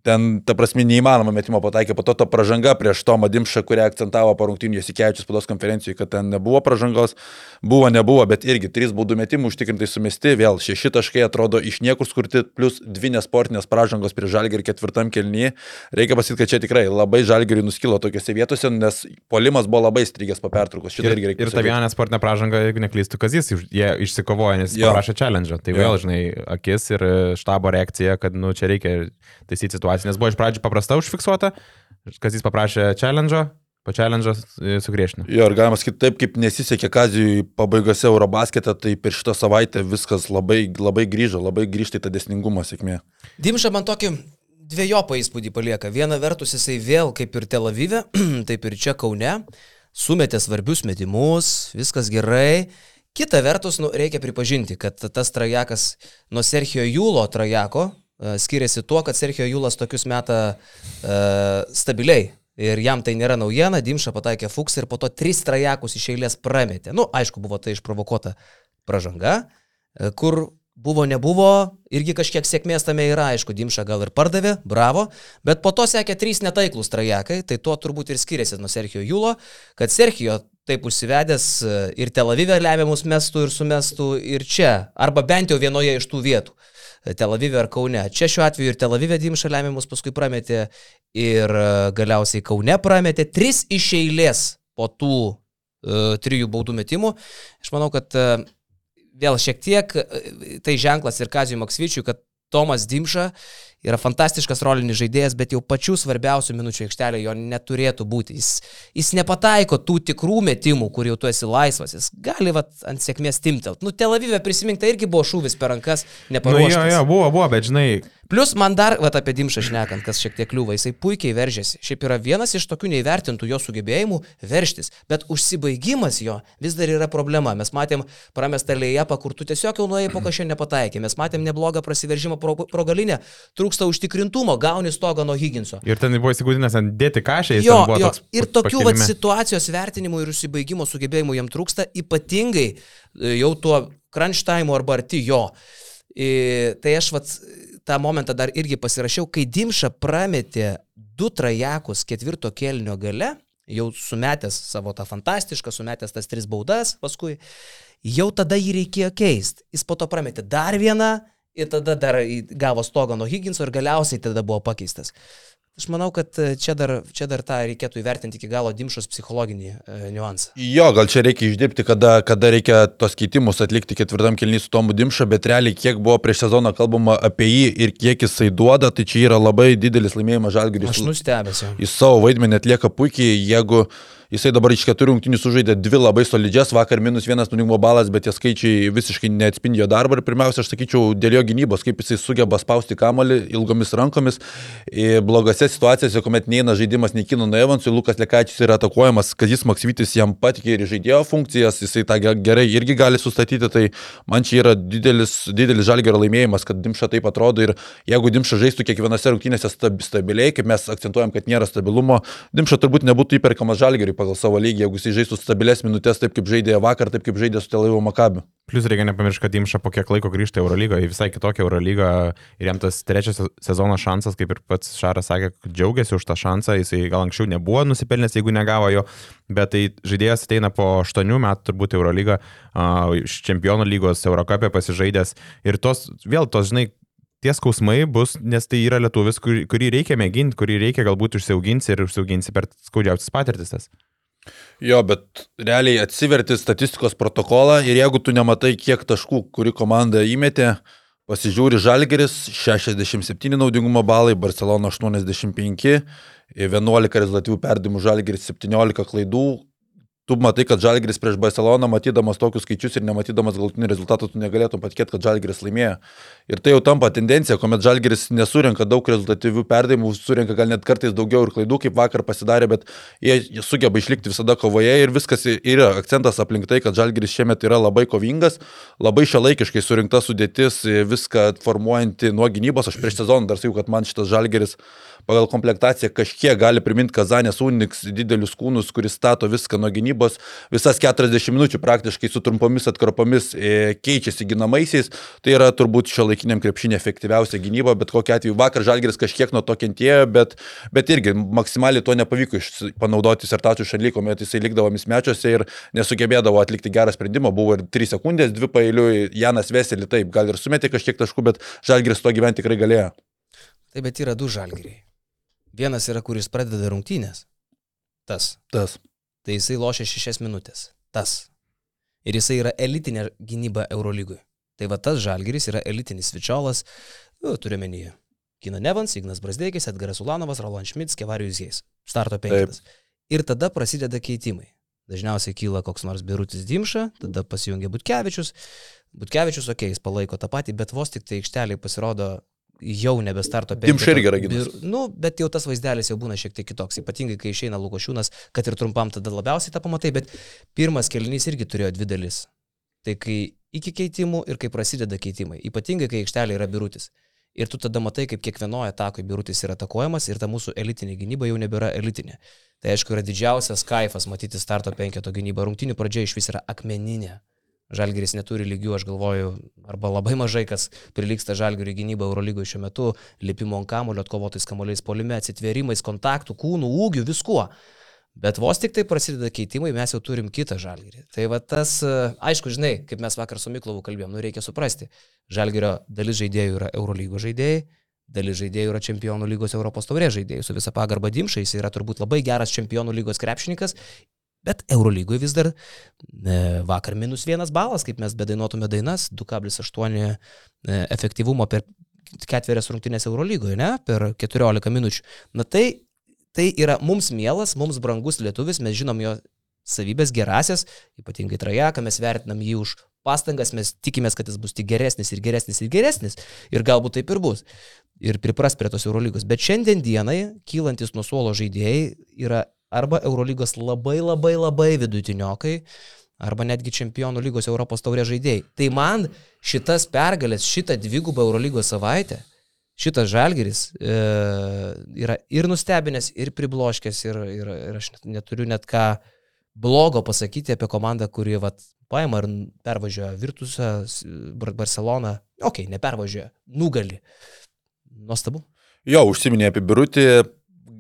Speaker 3: ten, ta prasme, neįmanoma metimo pataikė, po to ta pažanga prieš Tomą Dimšą, kurią akcentavo po rungtynį Jasikevičius pados konferencijoje, kad ten nebuvo pažangos, buvo, nebuvo, bet irgi trys baudų metimų užtikrintai sumesti, vėl šeši taškai atrodo iš niekur skurti, plus dvi nesportinės pažangos prieš Žalgerį ketvirtam kelnyje. Reikia pasakyti, kad čia tikrai labai Žalgerį nuskilo tokiuose vietose, nes polimas buvo labai strigęs po pertraukos.
Speaker 2: Šitą irgi reikia. Ir ta viena nesportinė pažanga, jeigu neklystų, Kazis, jie išsikovojo, nes jo. parašė challenge. Tai vėl, žinai, akis ir štabo reakcija, kad, nu, čia reikia taisyti situaciją, nes buvo iš pradžių paprasta užfiksuota, kas jis paprašė challenge, po challenge sugriešino.
Speaker 3: Jo, ir galima sakyti taip, kaip nesisekė Kazijui pabaigose Eurobasketą, tai per šitą savaitę viskas labai, labai grįžo, labai grįžta į tą desningumą sėkmė.
Speaker 1: Dimša man tokį dviejopą įspūdį palieka. Viena vertus jisai vėl kaip ir Tel Avive, taip ir čia Kaune, sumetė svarbius metimus, viskas gerai. Kita vertus, nu, reikia pripažinti, kad tas trajekas nuo Serhijo Jūlo trajeko, E, skiriasi tuo, kad Sergio Julas tokius metą uh, stabiliai. Ir jam tai nėra naujiena, Dimša pataikė Fuks ir po to tris trajekus iš eilės prametė. Na, nu, aišku, buvo tai išprovokuota pražanga, e, kur buvo, nebuvo, irgi kažkiek sėkmės tame yra, aišku, Dimša gal ir pardavė, bravo, bet po to sekė trys netaiklus trajekai, tai tuo turbūt ir skiriasi nuo Sergio Julo, kad Sergio taip užsivedęs ir Tel Avive lemiamus mestų ir sumestų ir čia, arba bent jau vienoje iš tų vietų. Tel Avive ar Kaune. Čia šiuo atveju ir Tel Avive Dimša lemiamus paskui prametė ir e, galiausiai Kaune prametė tris iš eilės po tų uh, trijų baudų metimų. Aš manau, kad uh, vėl šiek tiek uh, tai ženklas ir Kazijui Maksvyčiui, kad Tomas Dimša yra fantastiškas rolinis žaidėjas, bet jau pačių svarbiausių minučių aikštelė jo neturėtų būti. Jis, jis nepataiko tų tikrų metimų, kur jau tu esi laisvas, jis gali vat, ant sėkmės timtelt. Nu, Tel Avive prisimink, tai irgi buvo šūvis per rankas, neparuoštas.
Speaker 2: Nu, jo, jo, buvo, buvo, bet žinai,
Speaker 1: Plus man dar, va, apie Dimšą šnekant, kas šiek tiek kliūva, jisai puikiai veržėsi. Šiaip yra vienas iš tokių neįvertintų jo sugebėjimų verštis, bet užsibaigimas jo vis dar yra problema. Mes matėm pramestą lėjapą, kur tu tiesiog jau nuėjai po kažką nepataikė. Mes matėm neblogą prasiveržimą pro, pro galinę, trūksta užtikrintumo, gauni stogą nuo Higginso.
Speaker 2: ir ten buvo įsigūdinęs ant dėti kažkai,
Speaker 1: Jo, jo, ir tokių vat, situacijos vertinimų ir užsibaigimo sugebėjimų jam trūksta, ypatingai e, jau tuo crunch time arba arti jo. I, tai aš vat, tą momentą dar irgi pasirašiau, kai Dimša prametė du trajekus ketvirto kelnio gale, jau sumetęs savo tą fantastišką, sumetęs tas tris baudas paskui, jau tada jį reikėjo keisti. Jis po to prametė dar vieną ir tada dar gavo stogą nuo Higginso ir galiausiai tada buvo pakeistas. Aš manau, kad e, čia dar, čia dar tą reikėtų įvertinti iki galo Dimšos psichologinį e, niuansą.
Speaker 3: Jo, gal čia reikia išdirbti, kada, kada reikia tos keitimus atlikti ketvirtam kelnys su Tomu Dimša, bet realiai kiek buvo prieš sezoną kalbama apie jį ir kiek jisai duoda, tai čia yra labai didelis laimėjimas Žalgiris.
Speaker 1: Aš nustebęs.
Speaker 3: Jis savo vaidmenį atlieka puikiai, jeigu jisai dabar iš keturių rungtynių sužaidė dvi labai solidžias, vakar minus vienas nunimo balas, bet tie skaičiai visiškai neatspindi jo darbą ir pirmiausia, aš sakyčiau, dėl jo gynybos, kaip jisai sugeba spausti kamolį ilgomis rankomis, į blogose situacijose, kuomet neina žaidimas nei Kino Nevansui, Lukas Lekačius yra atakuojamas, kad jis Maksyvitis jam patikė ir žaidėjo funkcijas, jisai tą ge- gerai irgi gali sustatyti, tai man čia yra didelis, didelis žalgerio laimėjimas, kad Dimša taip atrodo. Ir jeigu Dimša žaistų kiekvienose rungtynėse stab, stabiliai, kaip mes akcentuojam, kad nėra stabilumo, Dimša turbūt nebūtų įperkamas žalgeriui pagal savo lygį, jeigu jis žaistų stabilias minutės taip, kaip žaidė vakar, taip kaip žaidė su Telaivo Makabiu.
Speaker 2: Plus reikia nepamiršti, kad Imša po kiek laiko grįžta į Eurolygą, į visai kitokią Eurolygą ir jam tas trečias sezono šansas, kaip ir pats Šaras sakė, džiaugiasi už tą šansą, jisai gal anksčiau nebuvo nusipelnęs, jeigu negavo jo, bet tai žaidėjas ateina po 8 metų turbūt Eurolygą, iš čempionų lygos Eurocapė pasižaidęs ir tos, vėl tos, žinai, tie skausmai bus, nes tai yra lietuvis, kurį reikia mėginti, kurį reikia galbūt užsiauginti ir užsiauginti per skaudžiausias patirtis.
Speaker 3: Jo, bet realiai atsiverti statistikos protokolą ir jeigu tu nematai, kiek taškų, kuri komanda įmetė, pasižiūri Žalgeris 67 naudingumo balai, Barcelona 85, 11 rezultatyvių perdimų Žalgeris 17 klaidų. Tu matai, kad Žalgeris prieš Barceloną, matydamas tokius skaičius ir nematydamas galutinį rezultatą, tu negalėtum patikėti, kad Žalgeris laimėjo. Ir tai jau tampa tendencija, kuomet Žalgeris nesurenka daug rezultatyvių perdimų, surenka gal net kartais daugiau ir klaidų, kaip vakar pasidarė, bet jie, sugeba išlikti visada kovoje ir viskas yra akcentas aplink tai, kad Žalgeris šiemet yra labai kovingas, labai šiolaikiškai surinkta sudėtis, viską formuojanti nuo gynybos. Aš prieš sezoną dar sakiau, kad man šitas Žalgeris pagal komplektaciją kažkiek gali priminti Kazanės Uniks didelius kūnus, kuris stato viską nuo gynybos, visas 40 minučių praktiškai su trumpomis atkarpomis e, keičiasi ginamaisiais. Tai yra turbūt šio laikiniam krepšinė efektyviausia gynyba, bet kokia atveju vakar Žalgeris kažkiek nuo to kentėjo, bet, bet irgi maksimaliai to nepavyko panaudoti sertačių šaly, kuomet jisai likdavo mismečiuose ir nesugebėdavo atlikti gerą sprendimą. Buvo ir 3 sekundės, 2 pailiui, Janas Veselį taip, gal ir sumetė kažkiek taškų, bet Žalgeris to gyventi tikrai galėjo.
Speaker 1: Taip, bet yra du žalgeriai. Vienas yra, kuris pradeda rungtynės. Tas.
Speaker 3: Tas.
Speaker 1: Tai jisai lošia šešias minutės. Tas. Ir jisai yra elitinė gynyba Eurolygui. Tai va tas žalgeris yra elitinis vičiolas, nu, turiu menyje. Kina Nevans, Ignas Brasdeikis, Edgaras Ulanovas, Roland Schmitz, Kevarijus Jais. Starto penkitas. Ir tada prasideda keitimai. Dažniausiai kyla koks nors Birutis Dimša, tada pasijungia Butkevičius. Butkevičius, okei, okay, jis palaiko tą patį, bet vos tik tai aikšteliai pasirodo jau nebe starto
Speaker 3: Dimša irgi yra.
Speaker 1: Bir- Nu, bet jau tas vaizdelis jau būna šiek tiek kitoks, ypatingai kai išeina Lukošiūnas, kad ir trumpam tada labiausiai tą pamatai, bet pirmas kelnys irgi turėjo dvi dalis. Tai kai iki keitimų ir kai prasideda keitimai, ypatingai kai aikštelė yra birutis. Ir tu tada matai, kaip kiekvienoje atakoje birutis yra atakuojamas ir ta mūsų elitinė gynyba jau nebėra elitinė. Tai aišku yra didžiausias kaifas matyti starto penketo gynybą. Rungtinių pradžia iš vis yra akmeninė. Žalgeris neturi lygių, aš galvoju, arba labai mažai kas prilyksta Žalgeriui gynyba Eurolygoje šiuo metu, lipimo ant kamulio, atkovotais kamuoliais polime, atsitvėrimais, kontaktų, kūnų, ūgių, viskuo. Bet vos tik tai prasideda keitimai, mes jau turim kitą žalgyrį. Tai va tas, aišku, žinai, kaip mes vakar su Miklovu kalbėjom, nu reikia suprasti. Žalgyrio dalis žaidėjų yra Eurolygos žaidėjai, dalis žaidėjų yra Čempionų lygos Europos taurės žaidėjai. Su visa pagarba Dimšai, jis yra turbūt labai geras Čempionų lygos krepšininkas, bet Eurolygoje vis dar e, vakar minus vienas balas, kaip mes bedainuotume dainas, 2,8 e, efektyvumo per ketverias rungtynės Eurolygoje, ne, per 14 minučių. Na tai tai yra mums mielas, mums brangus lietuvis, mes žinom jo savybės gerasias, ypatingai trajeką, mes vertinam jį už pastangas, mes tikimės, kad jis bus tik geresnis ir geresnis ir geresnis. Ir galbūt taip ir bus. Ir pripras prie tos Eurolygos. Bet šiandien dienai kylantis nuo suolo žaidėjai yra arba Eurolygos labai labai labai vidutiniokai, arba netgi čempionų lygos Europos taurė žaidėjai. Tai man šitas pergalės, šitą dvigubą Eurolygos savaitę šitas žalgeris e, yra ir nustebinęs, ir pribloškęs, ir, ir, ir aš neturiu net ką blogo pasakyti apie komandą, kuri vat, paima ir pervažiuoja Virtusą, Barceloną, okei, okay, nepervažiuoja, nugali. Nuostabu.
Speaker 3: Jo, užsiminė apie Birutį,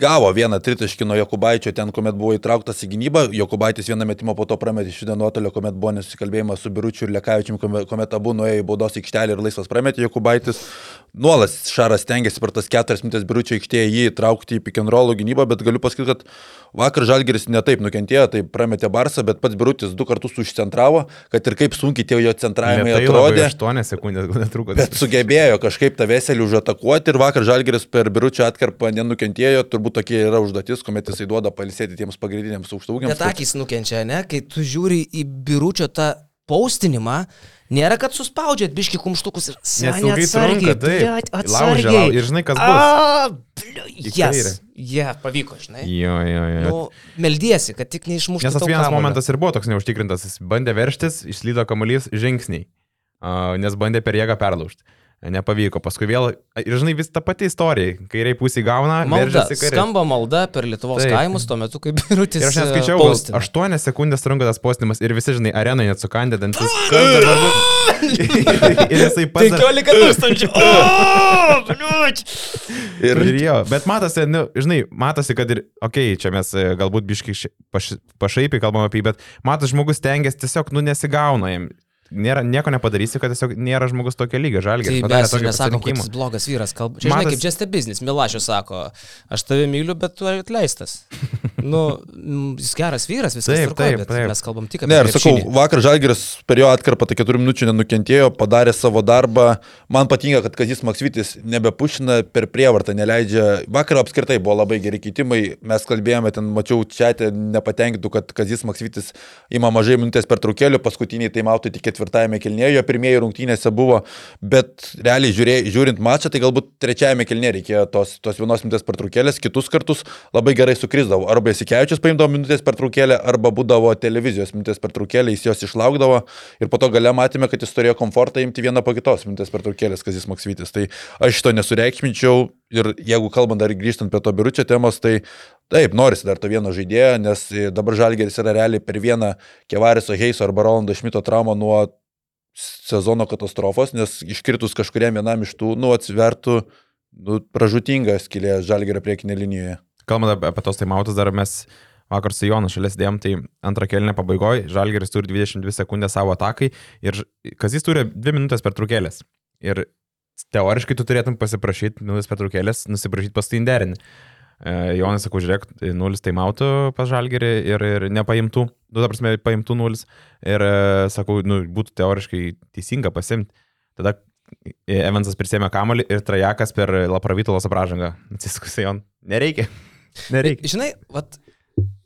Speaker 3: gavo vieną tritaškį nuo Jokubaičio ten, kuomet buvo įtrauktas į gynybą. Jokubaitis vieną metimą po to prametė iš nuotolio, kuomet buvo nesusikalbėjimas su Biručiu ir Lekavičiu, kuomet abu nuėjo į baudos aikštelę ir laisvas prametė Jokubaitis. Nuolas Šaras tengiasi per tas keturias minutės Biručio aikštėje jį įtraukti į roll gynybą, bet galiu pasakyti, kad vakar Žalgeris netaip nukentėjo, tai prametė Barsą, bet pats Birutis du kartus užcentravo, kad ir kaip sunkiai tie jo centravimai Lėtai atrodė.
Speaker 2: 8 sekundės gal netruko.
Speaker 3: Bet sugebėjo kažkaip tą veselį užatakuoti ir vakar Žalgeris per Biručio atkarpą nenukentėjo, turbūt tokia yra užduotis, kuomet jisai duoda palisėti tiems pagrindiniams aukštaugiams.
Speaker 1: Bet akis nukenčia, ne? Kai tu žiūri į Biručio tą paustinimą, Nėra, kad suspaudžiat biški kumštukus ir
Speaker 2: seniai trunka, tai atsargiai. Ir žinai, kas bus.
Speaker 1: Jas. Jie yeah, pavyko, žinai.
Speaker 2: Jo, jo, jo.
Speaker 1: Nu, meldiesi, kad tik neišmuštų.
Speaker 2: Nes tas vienas kamulio. momentas ir buvo toks neužtikrintas. Jis bandė verštis, išslydo kamuolys žingsniai, uh, nes bandė per jėgą perlaužti. Nepavyko. Paskui vėl, ir žinai, vis ta pati istorija. Kairiai pusė gauna,
Speaker 1: malda. Skamba malda per Lietuvos Taip. kaimus tuo metu, kai birutis.
Speaker 2: Ir aš neskaičiau, 8 sekundės trunka tas postimas ir visi, žinai, arenai net sukandė dantis. ir jisai pats.
Speaker 1: 15 tūkstančių.
Speaker 2: ir, ir jo, bet matosi, nu, žinai, matosi, kad ir, okei, okay, čia mes e, galbūt biškai paš, pašaipiai kalbam apie jį, bet matas žmogus tengiasi tiesiog, nu, nesigauna jam nėra, nieko nepadarysi, kad tiesiog nėra žmogus tokio lygio, žalgiai.
Speaker 1: Tai mes nesakom, kad jis blogas vyras. Kalb... Čia, žinai, Matas... kaip just a business. Milašius sako, aš tave myliu, bet tu atleistas. nu, jis geras vyras, viskas taip, tvarko, taip, taip. mes kalbam tik apie...
Speaker 3: Ne, ir sakau, vakar žalgiris per jo atkarpą tai keturių minučių nenukentėjo, padarė savo darbą. Man patinka, kad Kazis Maksvitis nebepušina per prievartą, neleidžia. Vakar apskritai buvo labai geri keitimai. Mes kalbėjome, ten mačiau čia, nepatenkintų, kad Kazis Maksvitis ima mažai minutės per trukelių, paskutiniai tai mautai tik ketvirtą ketvirtajame kilnėje, jo pirmieji rungtynėse buvo, bet realiai žiūrė, žiūrint mačą, tai galbūt trečiajame kilnėje reikėjo tos, tos vienos minutės pertraukėlės, kitus kartus labai gerai sukrisdavo. Arba įsikevičius paimdavo minutės pertraukėlę, arba būdavo televizijos minutės pertraukėlė, jis jos išlaukdavo ir po to gale matėme, kad jis turėjo komfortą imti vieną po kitos minutės pertraukėlės, kas jis Maksvytis. Tai aš šito nesureikšminčiau ir jeigu kalbant dar grįžtant prie to biručio temos, tai Taip, norisi dar to vieno žaidėjo, nes dabar Žalgeris yra realiai per vieną Kevariso Heiso arba Rolando Šmito traumą nuo sezono katastrofos, nes iškritus kažkuriam vienam iš tų, nu, atsivertų nu, pražutinga skilė Žalgerio priekinė linijoje.
Speaker 2: Kalbant apie, tos taimautus, dar mes vakar su Jonu šalia dėjom, tai antrą kelnę pabaigoje Žalgeris turi 22 sekundės savo atakai ir Kazis turi 2 minutės per trukėlės. Ir teoriškai tu turėtum pasiprašyti minutės per trukėlės, nusiprašyti pas tai inderinį. E, Jonas sako, žiūrėk, nulis taimautų pas žalgerį ir, ir nepaimtų, du, ta prasme, paimtų nulis. Ir e, sakau, nu, būtų teoriškai teisinga pasimti. Tada Evansas prisėmė kamolį ir Trajakas per Lapravytolos apražangą. Atsiskusai on. Nereikia. Nereikia.
Speaker 1: Žinai, vat,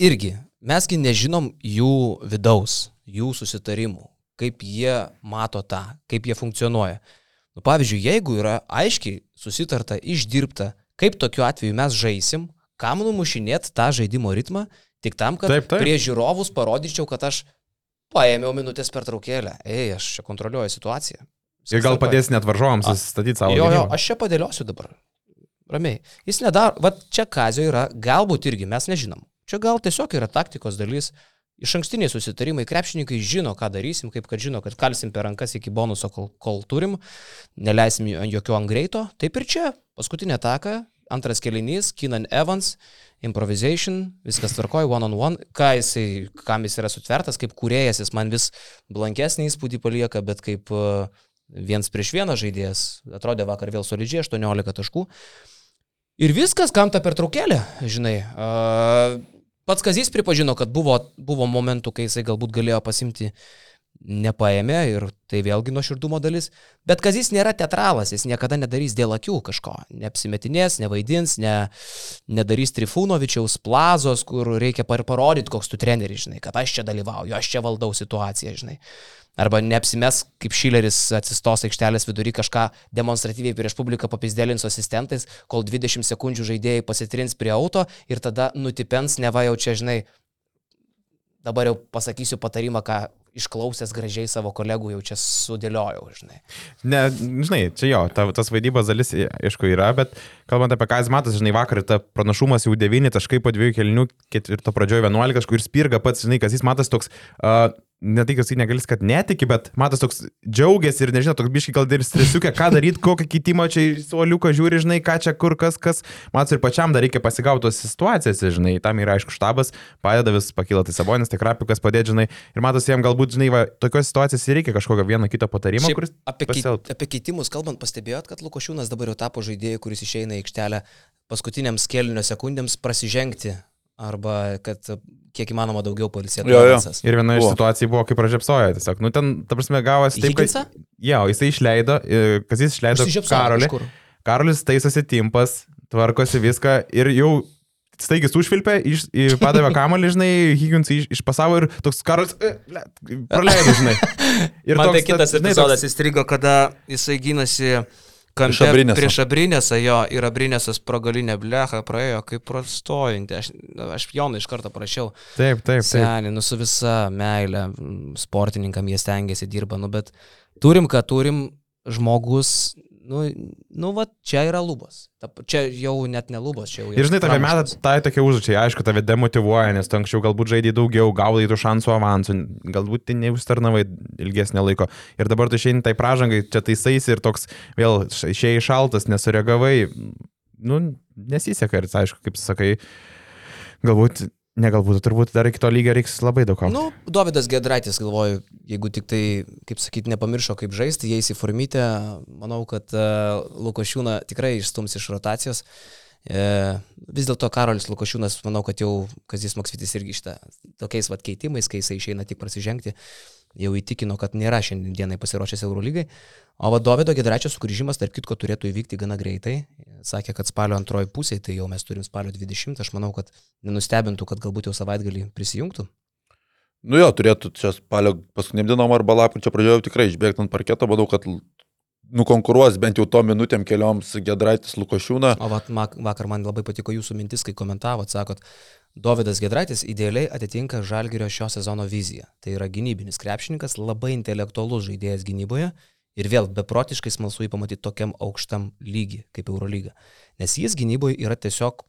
Speaker 1: irgi, mesgi nežinom jų vidaus, jų susitarimų, kaip jie mato tą, kaip jie funkcionuoja. Nu, pavyzdžiui, jeigu yra aiškiai susitarta, išdirbta, Kaip tokiu atveju mes žaisim, kam numušinėt tą žaidimo ritmą, tik tam, kad taip, taip. prie žiūrovus parodyčiau, kad aš paėmiau minutės per traukėlę. Ei, aš čia kontroliuoju situaciją.
Speaker 2: Ir gal padės net varžovams statyti savo.
Speaker 1: Jo, jo, aš čia padėliosiu dabar. Ramiai. Jis nedaro, va čia kazio yra, galbūt irgi mes nežinom. Čia gal tiesiog yra taktikos dalis. Iš ankstiniai susitarimai, krepšininkai žino, ką darysim, kaip kad žino, kad kalsim per rankas iki bonuso, kol, kol turim, neleisim jokių ant greito. Taip ir čia, paskutinė ataka, antras kelinys, Keenan Evans, improvisation, viskas tvarkoja, one on one, ką jisai, kam jis yra sutvertas, kaip kuriejas, jis man vis blankesnį įspūdį palieka, bet kaip uh, viens prieš vieną žaidėjas, atrodė vakar vėl solidžiai, 18 taškų. Ir viskas, kam ta pertraukėlė, žinai. Uh, pats Kazys pripažino, kad buvo, buvo momentų, kai jisai galbūt galėjo pasimti nepaėmė ir tai vėlgi nuoširdumo dalis. Bet Kazis nėra teatralas, jis niekada nedarys dėl akių kažko. Neapsimetinės, nevaidins, ne, nedarys Trifūnovičiaus plazos, kur reikia parodyti, koks tu treneris, žinai, kad aš čia dalyvauju, aš čia valdau situaciją, žinai. Arba neapsimes, kaip Šileris atsistos aikštelės vidury kažką demonstratyviai prieš publiką papizdėlins su asistentais, kol 20 sekundžių žaidėjai pasitrins prie auto ir tada nutipens, neva jau čia, žinai, dabar jau pasakysiu patarimą, ką išklausęs gražiai savo kolegų jau čia sudėliojau, žinai.
Speaker 2: Ne, žinai, čia jo, ta, tas vaidybos dalis, aišku, yra, bet kalbant apie ką jis matas, žinai, vakar ta pranašumas jau 9 taškai po dviejų kelnių, ketvirto pradžioje 11 taškų ir spirga pats, žinai, kas jis matas toks, uh, ne tai, kad jis negali, kad netiki, bet matas toks džiaugiasi ir nežinau, toks biški gal ir stresiukė, ką daryti, kokį kitimą čia suoliuką žiūri, žinai, ką čia kur kas, kas. Matas ir pačiam dar reikia pasigauti tos situacijas, žinai, tam yra aišku štabas, padeda vis pakyla tai sabonis, tai krapikas padėti, žinai, ir matas jam galbūt, žinai, va, tokios situacijos reikia kažkokio vieno kito patarimo,
Speaker 1: Šiaip. Apie, pasielgt. apie keitimus kalbant, pastebėjot, kad Lukošiūnas dabar jau tapo žaidėjai, kuris išeina į aikštelę paskutiniams kelnio sekundėms prasižengti arba kad kiek įmanoma daugiau polisėtų.
Speaker 3: Jo, jo.
Speaker 2: Ir viena iš buvo. situacijų buvo, kaip pražiapsojo, tiesiog, nu ten, ta prasme, gavosi taip,
Speaker 1: kad...
Speaker 2: Jo, jisai išleido, kas jis išleido Karolį. Karolis taisosi timpas, tvarkosi viską ir jau staigis užvilpė, iš, padavė kamalį, žinai, Higgins iš, išpasavo ir toks karas, e, praleido, žinai.
Speaker 1: Ir Man toks, tai kitas epizodas toks... įstrigo, kada jisai gynasi Kampe, prieš abrinėsą. Prieš abrinėsą jo ir abrinėsas pragalinė blecha praėjo kaip prastojantį. Aš, aš Jonai iš karto prašiau.
Speaker 2: Taip, taip. taip.
Speaker 1: Senį, nu su visa meilė sportininkam jie stengiasi dirba, nu bet turim, ką turim, žmogus Nu, nu va, čia yra lubos. Ta, čia jau net ne lubos, čia jau yra.
Speaker 2: Ir žinai, tave metat tai tokie užduočiai, aišku, tave demotivuoja, nes tu anksčiau galbūt žaidai daugiau, gaudai tų šansų avansų, galbūt tai neužtarnavai ilgesnį laiko. Ir dabar tu išeini tai pražangai, čia taisais ir toks vėl išėjai šaltas, nesureagavai. Nu, nesiseka ir, aišku, kaip sakai, galbūt Negalbūt, turbūt dar iki to lygio reiks labai daug ko.
Speaker 1: Nu, Davidas Gedraitis, galvoju, jeigu tik tai, kaip sakyti, nepamiršo, kaip žaisti, jie įsiformytė, manau, kad uh, Lukošiūną tikrai išstums iš rotacijos. E, vis dėlto Karolis Lukošiūnas, manau, kad jau Kazis Maksvitis irgi šitą tokiais vat keitimais, kai jisai išeina tik prasižengti, jau įtikino, kad nėra šiandienai pasiruošęs Eurolygai. O vadovido Gedračio sugrįžimas, tarp kitko, turėtų įvykti gana greitai. Sakė, kad spalio antroji pusė, tai jau mes turim spalio 20. Aš manau, kad nenustebintų, kad galbūt jau savaitgalį prisijungtų.
Speaker 3: Nu jo, turėtų čia spalio paskutiniam dienom arba lapkričio pradžioje tikrai išbėgti ant parketo, manau, kad nukonkuruos bent jau to minutėm kelioms Gedraitis Lukošiūną.
Speaker 1: O vat, vakar man labai patiko jūsų mintis, kai komentavot, sakot, Dovydas Gedraitis idealiai atitinka Žalgirio šio sezono viziją. Tai yra gynybinis krepšininkas, labai intelektualus žaidėjas gynyboje ir vėl beprotiškai smalsu jį pamatyti tokiam aukštam lygiui kaip Eurolyga. Nes jis gynyboje yra tiesiog,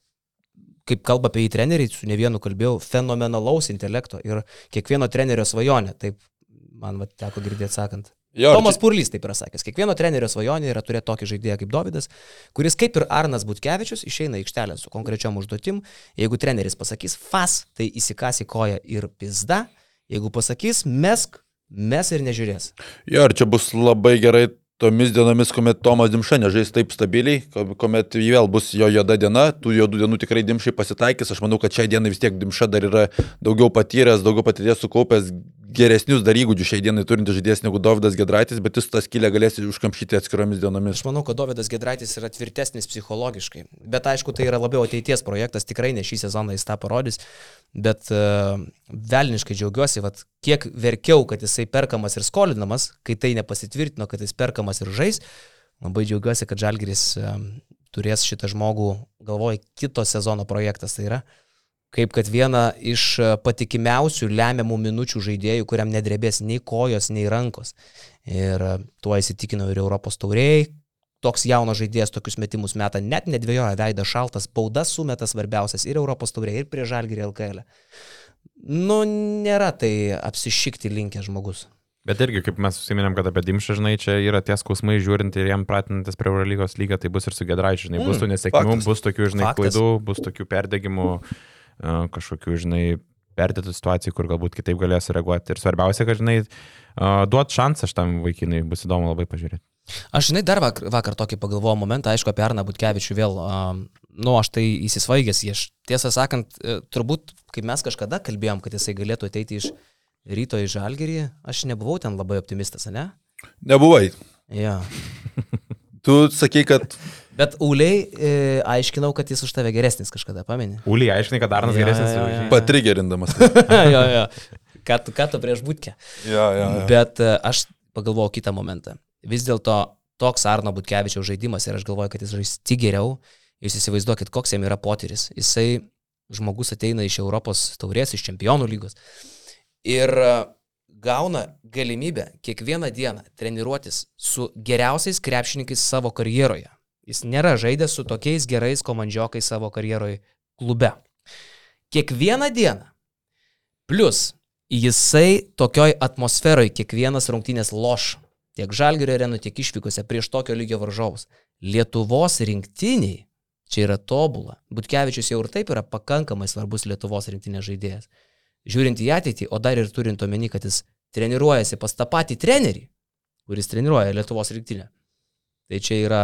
Speaker 1: kaip kalba apie jį treneriai, su ne vienu kalbėjau, fenomenalaus intelekto ir kiekvieno trenerio svajonė. Taip man va, teko girdėti sakant. Jo, Tomas čia... Purlys taip yra sakęs. Kiekvieno trenerio svajonė yra turėti tokį žaidėją kaip Davidas, kuris kaip ir Arnas Butkevičius išeina aikštelę su konkrečiom užduotim. Jeigu treneris pasakys fas, tai įsikasi koją ir pizda. Jeigu pasakys mesk, mes ir nežiūrės.
Speaker 3: Jo, ir čia bus labai gerai tomis dienomis, kuomet Tomas Dimša nežais taip stabiliai, kuomet vėl bus jo juoda diena, tų juodų dienų tikrai Dimšai pasitaikys. Aš manau, kad šiai dienai vis tiek Dimša dar yra daugiau patyręs, daugiau patirties sukaupęs, geresnius dar įgūdžius šiai dienai turintis žaidėjas negu Davidas Gedraitis, bet jis tą skylę galės užkamšyti atskiromis dienomis.
Speaker 1: Aš manau, kad Davidas Gedraitis yra tvirtesnis psichologiškai, bet aišku, tai yra labiau ateities projektas, tikrai ne šį sezoną jis tą parodys, bet uh, velniškai džiaugiuosi, vat, kiek verkiau, kad jisai perkamas ir skolinamas, kai tai nepasitvirtino, kad jis perkamas ir žais. Labai džiaugiuosi, kad Žalgris uh, turės šitą žmogų galvoj kito sezono projektas. Tai yra kaip kad vieną iš e, patikimiausių lemiamų minučių žaidėjų, kuriam nedrebės nei kojos, nei rankos. Ir e, tuo įsitikinau ir Europos tauriai. Toks jaunas žaidėjas tokius metimus meta, net nedvėjoja veidą šaltas, baudas sumeta svarbiausias ir Europos tauriai, ir prie Žalgirį LKL. Nu, nėra tai apsišikti linkęs žmogus.
Speaker 2: Bet irgi, kaip mes susiminėm, kad apie Dimšą, žinai, čia yra tie skausmai žiūrint ir jam pratinantis prie Eurolygos lygio, tai bus ir su Gedraičiu, žinai, bus
Speaker 1: Mm,
Speaker 2: tų nesėkmių,
Speaker 3: faktas.
Speaker 2: bus tokių, žinai,
Speaker 1: Faktas.
Speaker 2: klaidų, bus tokių perdegimų, a, kažkokių, žinai, perdėtų situacijų, kur galbūt kitaip galės reaguoti. Ir svarbiausia, kad, žinai, a, duot šansą šitam vaikinui, bus įdomu labai pažiūrėti.
Speaker 1: Aš žinai, dar vakar, vakar tokį pagalvojau momentą, aišku, apie Arną Butkevičių vėl, nu, aš tai įsisvaigęs, aš tiesą sakant, e, turbūt, kaip mes kažkada kalbėjom, kad jisai galėtų ateiti iš ryto į žalgerį, aš nebuvau ten labai optimistas, ne?
Speaker 3: Nebuvai.
Speaker 1: Ja.
Speaker 3: Tu sakai, kad
Speaker 1: Bet Uliai e, aiškinau, kad jis už tave geresnis kažkada, pameni?
Speaker 2: Uliai, aiškiai, kad Arnas
Speaker 1: Jo,
Speaker 2: geresnis.
Speaker 1: jo,
Speaker 2: už jį.
Speaker 1: jo.
Speaker 3: patrigerindamas.
Speaker 1: jo, jo. Ką tu, ką tu prieš būtkę?
Speaker 3: ja, ja, ja.
Speaker 1: Bet e, aš pagalvojau kitą momentą. Vis dėlto toks Arno Butkevičiaus žaidimas ir aš galvoju, kad jis žais tik geriau. Jūs įsivaizduokit, koks jam yra potyris. Jisai žmogus ateina iš Europos taurės, iš čempionų lygos. Ir e, gauna galimybę kiekvieną dieną treniruotis su geriausiais krepšininkais savo karjeroje. Jis nėra žaidęs su tokiais gerais komandžiokais savo karjeroje klube. Kiekvieną dieną. Plus, jisai tokioj atmosferoje kiekvienas rungtynės loš. Tiek žalgerio arenų, tiek išvykose prieš tokio lygio varžovus. Lietuvos rinktiniai čia yra tobula. Butkevičius jau ir taip yra pakankamai svarbus Lietuvos rinktinės žaidėjas. Žiūrint į ateitį, o dar ir turint omeny, kad jis treniruojasi pas tą patį trenerį, kuris treniruoja Lietuvos rinktinę. Tai čia yra,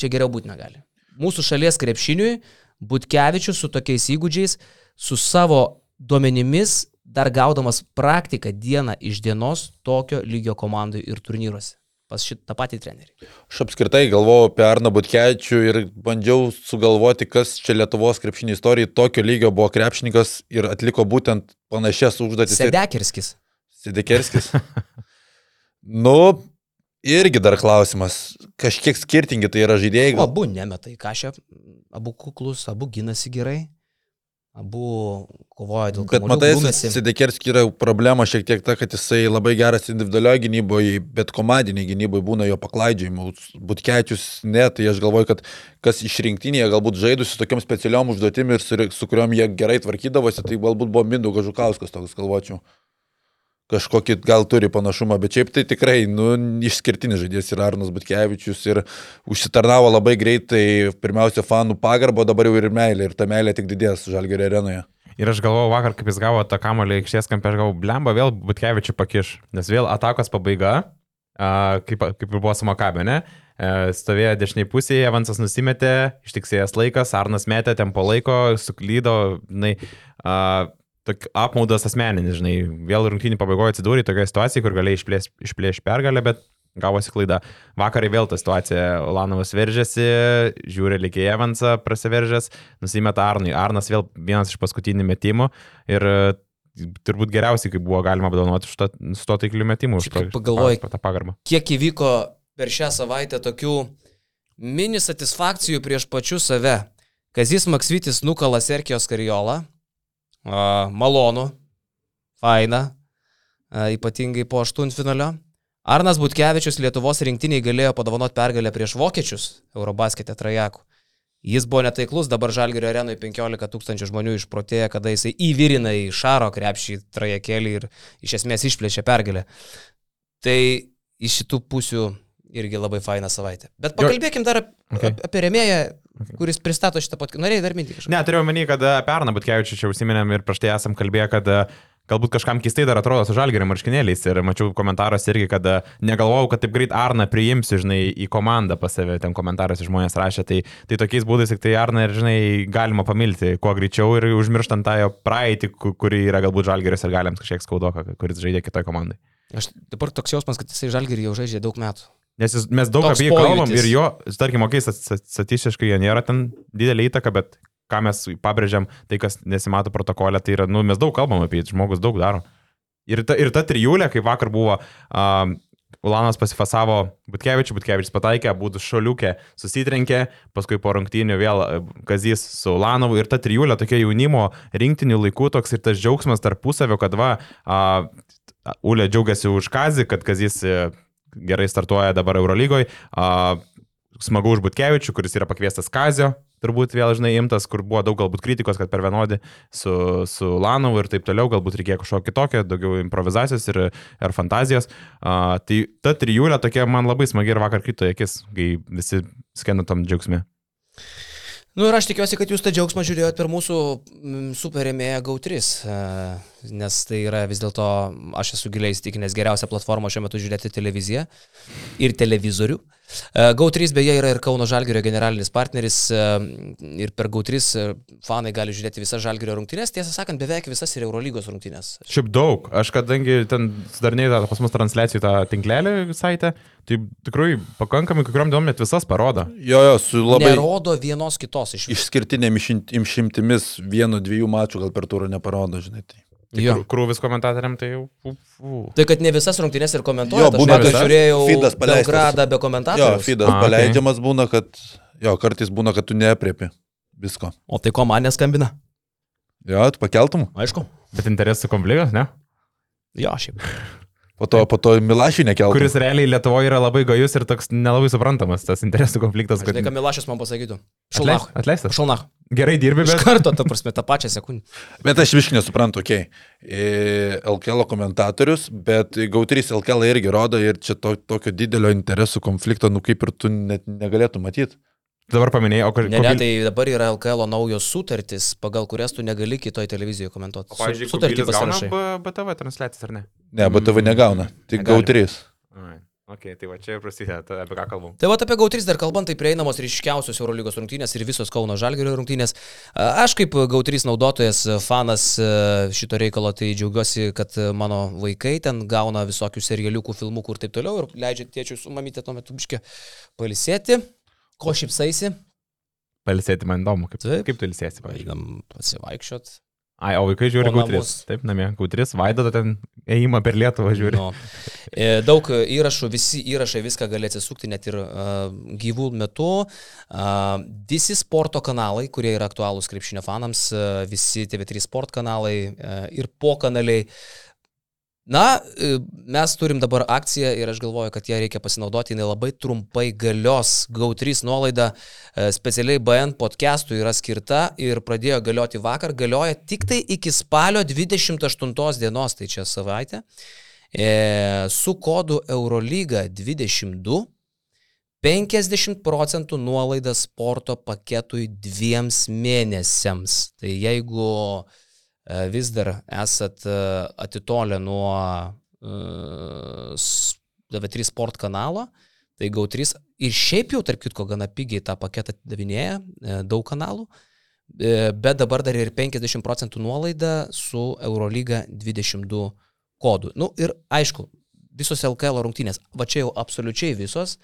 Speaker 1: čia geriau būti negali. Mūsų šalies krepšiniui Butkevičius su tokiais įgūdžiais, su savo duomenimis, dar gaudamas praktiką dieną iš dienos tokio lygio komandai ir turnyruose. Pas šitą patį trenerį.
Speaker 3: Aš apskritai galvojau apie Arną Butkevičių ir bandžiau sugalvoti, kas čia Lietuvos krepšinio istorijai tokio lygio buvo krepšininkas ir atliko būtent panašias užduotis.
Speaker 1: Sedekerskis.
Speaker 3: Sidekerskis. nu, irgi dar klausimas. Kažkiek skirtingi tai yra žaidėjai. Gal...
Speaker 1: abu nemeta į kažę, abu kuklus, abu ginasi gerai, abu kovoja dėl
Speaker 3: Bet
Speaker 1: kamuolių,
Speaker 3: matai,
Speaker 1: grumiasi.
Speaker 3: Sidekerskis yra problema šiek tiek ta, kad jisai labai geras individualioje gynyboje, bet komandiniai gynyboje būna jo paklaidžiajimų. Butkečius ne, tai aš galvoju, kad kas išrinktinėje galbūt žaidusi su tokiam specialiom užduotim ir su, su kuriuom jie gerai tvarkydavosi, tai galbūt buvo Mindaugas Žukauskas toks, galvočiau. Kažkokį gal turi panašumą, bet šiaip tai tikrai, nu, išskirtinis žaidėjas yra Arnas Butkevičius ir užsitarnavo labai greitai, pirmiausia, fanų pagarbo, dabar jau ir meilė, ir ta meilė tik didės Žalgerio arenoje.
Speaker 2: Ir aš galvojau vakar, kaip jis gavo tą kamolį aikštės kampę, aš galvojau, blemba vėl Butkevičių pakiš, nes vėl atakos pabaiga, kaip, kaip ir buvo su Makabė, ne? E, Stovėjo dešiniai pusėje, Evansas nusimetė, ištiksėjęs laikas, Arnas metė tempo laiko, suklydo, žinai, a, tok, apmaudas asmeninis, žinai, vėl rungtynį pabaigoje atsidūrė tokioje situacijoje, kur galėjai išplėš, išplėš pergalę, bet gavosi klaida. Vakarai vėl ta situacija, Lanovas veržėsi, žiūri lygiai Evansą, prasiveržęs, nusimeta Arnui. Arnas vėl vienas iš paskutinių metimų ir e, turbūt geriausiai, kaip buvo galima apdovanoti su to taiklių metimų, už to,
Speaker 1: kai pagalvoji-
Speaker 2: pa- tą pagarbą.
Speaker 1: Kiek įvyko per šią savaitę tokių mini satisfakcijų prieš pačius save. Kazis Maksvitis nukala Serkijos Kariolą. Malonu, faina, ypatingai po aštuntfinalio. Arnas Butkevičius Lietuvos rinktiniai galėjo padovanoti pergalę prieš vokiečius Eurobaskete trajakų. Jis buvo netaiklus, dabar Žalgirio arenoje 15 tūkstančių žmonių išprotėję, kada jisai įvirina į Šaro krepšį trajakėlį ir iš esmės išplėšė pergalę. Tai iš šitų pusių irgi labai faina savaitė. Bet pakalbėkim dar
Speaker 2: okay.
Speaker 1: apie remėją, kuris pristato šitą pat... Norėjai dar minti kažką?
Speaker 2: Ne, turėjau menį, kad e, apie Arną Butkevičių čia užsiminėm ir prieš tai esam kalbėję, kad e, galbūt kažkam keistai dar atrodo su žalgerio marškinėliais ir mačiau komentaruose irgi, kad e, negalvojau, kad taip greit Arną priimsiu, žinai, į komandą pas save, ten komentaruose žmonės rašė, tai, tai tokiais būdais tik tai Arną ir, žinai, galima pamilti kuo greičiau ir užmirštant tą jo praeitį, ku- kuri yra galbūt žalgeris ir galiams kažkiek skaudoka, kuris žaidė kitoje komandai.
Speaker 1: Aš dabar toks jausmas, kad jisai žalgerį jau žaidžia daug metų.
Speaker 2: Nes jis, mes daug
Speaker 1: Toks
Speaker 2: apie jį kalbam ir jo, tarkim, okei, stat- stat- statistiškai jo nėra ten didelė įtaka, bet ką mes pabrėžiam, tai kas nesimato protokolė, tai yra, nu, mes daug kalbam apie jį, žmogus daug daro. Ir ta, ir ta trijulė, kaip vakar buvo, um, Ulanas pasifasavo Butkevičių, Butkevičius pataikė, būtų šaliukė, susitrenkė, paskui po rungtynių vėl e, Kazys su Ulanovu ir ta trijulė tokia jaunimo rinktinių laikų toks ir tas džiaugsmas tarpusavio, kad va, uh, Ulė džiaugiasi už Kazį, kad Kazys e, gerai startuoja dabar Eurolygoje. Smagu už Butkevičių, kuris yra pakviestas Kazio, turbūt vėl, žinai, imtas, kur buvo daug galbūt kritikos, kad per vienodį su, su Lanovu ir taip toliau, galbūt reikėjo kažkokio kitokio, daugiau improvizacijos ir, ir fantazijos. Uh, tai ta trijulė tokia man labai smagi ir vakar krito į akis, kai visi skendo tam džiaugsmė.
Speaker 1: Nu ir aš tikiuosi, kad jūs tą džiaugsmą žiūrėjot per mūsų mm, superėmėją GAU3, e, nes tai yra vis dėlto, aš esu giliai įstikinęs, geriausia platforma šiuo metu žiūrėti televiziją ir televizorių. E, GAU3 beje yra ir Kauno Žalgirio generalinis partneris e, ir per GAU3 e, fanai gali žiūrėti visas Žalgirio rungtynės, tiesą sakant, beveik visas ir Eurolygos rungtynės.
Speaker 2: Šiaip daug, aš kadangi ten sudarnėjau pas mus transliacijų tą tinklelį saitę, tai tikrai pakankamai, kai kuriuom duomet visas parodo.
Speaker 3: Jo, jo, su labai...
Speaker 1: Nerodo vienos kitos iš
Speaker 3: Išskirtinėm išimtimis vieno, dviejų mačų gal per turą neparodo, žinai. Tai.
Speaker 2: Jo. Krūvis komentatoriam tai jau. U, u.
Speaker 1: Tai kad ne visas rungtynės ir komentuoja.
Speaker 3: Jo, būna
Speaker 1: aš
Speaker 3: visas.
Speaker 1: žiūrėjau
Speaker 3: paleistas.
Speaker 1: Belgradą be
Speaker 3: Jo,
Speaker 1: komentatorių.
Speaker 3: feedas
Speaker 2: A, okei.
Speaker 3: paleidžiamas būna, kad... Jo, kartais būna, kad tu neapriepi visko.
Speaker 1: O tai ko man neskambina?
Speaker 3: Jo, tu pakeltum.
Speaker 1: Aišku.
Speaker 2: Bet interesų konfliktas, ne?
Speaker 1: Jo, šiaip.
Speaker 3: Po to, po to Milašį nekeltum.
Speaker 2: Kuris realiai Lietuvoje yra labai gajus ir toks nelabai suprantamas tas interesų konfliktas.
Speaker 1: Žinai, ką Milašius man pasakytų. Šalnach.
Speaker 2: Atleistas.
Speaker 1: Šalnach.
Speaker 2: Gerai dirbi,
Speaker 1: Iš
Speaker 2: bet...
Speaker 1: karto, ta prasme, tą pačią sekundę.
Speaker 3: Bet aš viškai nesuprantu, okei. Okay. LKL komentatorius, bet GAU3 LKL irgi rodo ir čia to, tokio didelio interesų konflikto, nu kaip ir tu net negalėtum matyti.
Speaker 2: Dabar paminėjai, o
Speaker 1: Ne, ne, tai dabar yra LKL naujos sutartys, pagal kurias tu negali kitoj televizijoje komentuoti.
Speaker 2: O, pavyzdžiui,
Speaker 1: sutartį pasirašai.
Speaker 2: BTV transliacijas ar ne?
Speaker 3: Ne, tave negauna, tik
Speaker 2: Negali.
Speaker 3: GAU3.
Speaker 2: Ok, tai va čia ir prasideda, tai apie ką kalbam.
Speaker 1: Tai va apie GAU3 dar kalbant, tai prieinamos ryškiausios Eurolygos rungtynės ir visos Kauno Žalgirio rungtynės. Aš kaip GAU3 naudotojas, fanas e, šito reikalo, tai džiaugiuosi, kad mano vaikai ten gauna visokių serialiukų, filmukų ir taip toliau ir leidžia tėčiui su mamytė tuo metu biški palisėti. Ko šipsaisi?
Speaker 2: Palisėti man įdomu, kaip,
Speaker 1: Taip.
Speaker 2: kaip tu ilsėsi, pavyzdžiui.
Speaker 1: Einam pasivaikščiot.
Speaker 2: Ai, o vaikai žiūri gautris. Taip, namie, gautris, vaidada ten ėjimą per Lietuvą žiūri.
Speaker 1: Nu, e, daug įrašų, visi įrašai viską gali atsisukti net ir uh, gyvų metu. Uh, visi sporto kanalai, kurie yra aktualūs krepšinio fanams, uh, visi TV3 sport kanalai uh, ir po kanaliai. Na, e, mes turim dabar akciją ir aš galvoju, kad ją reikia pasinaudoti. Jis labai trumpai galios GAU3 nuolaida e, specialiai BN podcast'ui yra skirta ir pradėjo galioti vakar. Galioja tik tai iki spalio 28 dienos, tai čia savaitė. E, su kodu Eurolyga 22 50 procentų nuolaida sporto paketui dviems mėnesiams. Tai jeigu e, vis dar esat e, atitolę nuo e, s- TV3 sport kanalo, tai GAU3 ir šiaip jau, tarp kitko, gana pigiai tą paketą atidavinėja, e, daug kanalų, E, bet dabar dar ir 50 procentų nuolaida su Eurolyga 22 kodu. Nu ir aišku, visos LKL rungtynės, va čia jau absoliučiai visos,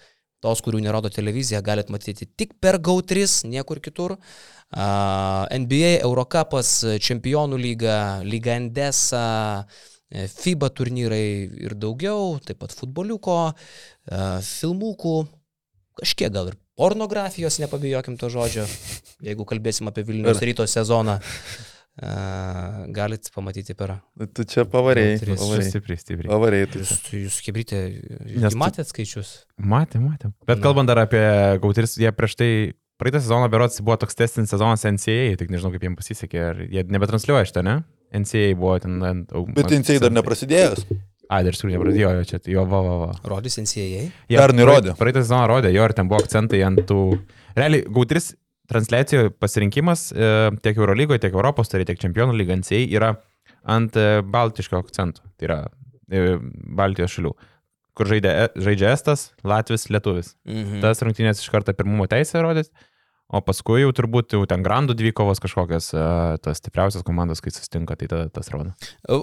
Speaker 1: tos, kurių nerodo televizija, galite matyti tik per GAU3, niekur kitur. Uh, NBA, Eurocapas, Čempionų lyga, Lyga Endesa, e, FIBA turnyrai ir daugiau, taip pat futboliuko, uh, filmukų, kažkiek gal ir pornografijos, nepabijokim to žodžio, jeigu kalbėsim apie Vilnius ryto sezoną. Uh, galit pamatyti per.
Speaker 3: Tu čia pavarėjai.
Speaker 1: Tris.
Speaker 3: Pavarėjai,
Speaker 2: Stipriai, stipriai.
Speaker 3: pavarėjai tu.
Speaker 1: Jūs, jūs kebrytė,
Speaker 2: tu-
Speaker 1: matėt skaičius?
Speaker 2: Matėm, matėm. Bet
Speaker 1: Na.
Speaker 2: kalbant dar apie gautris, jie prieš tai, praeitą sezoną berots buvo toks testinis sezonas NCAA, tik nežinau kaip jiems pasisekė, ar jie nebetransliuoja šitą, ne? NCAA buvo ten ant...
Speaker 3: Bet NCAA dar neprasidėjęs.
Speaker 2: Ai, dar iš tikrųjų nepradėjo, jo, čia, jo, va, va, va.
Speaker 1: Rodys NCAA.
Speaker 2: Jie
Speaker 3: Pernai
Speaker 2: praeit-
Speaker 3: rodė.
Speaker 2: Praeitą sezoną rodė, jo, ir ten buvo akcentai ant tų... Realiai, gautris transliacijų pasirinkimas e, tiek Eurolygoje, tiek Europos, tai tiek Čempionų lyga NCAA yra ant e, baltiško akcentų. Tai yra e, Baltijos šalių. Kur žaidė, žaidžia Estas, Latvis, Lietuvis.
Speaker 1: Mhm.
Speaker 2: Tas rungtynės iš karto pirmumo teisę rodys, o paskui jau turbūt jau ten grandų dvikovos kažkokios, e, tos stipriausios komandos, kai susitinka, tai tada tas rodo.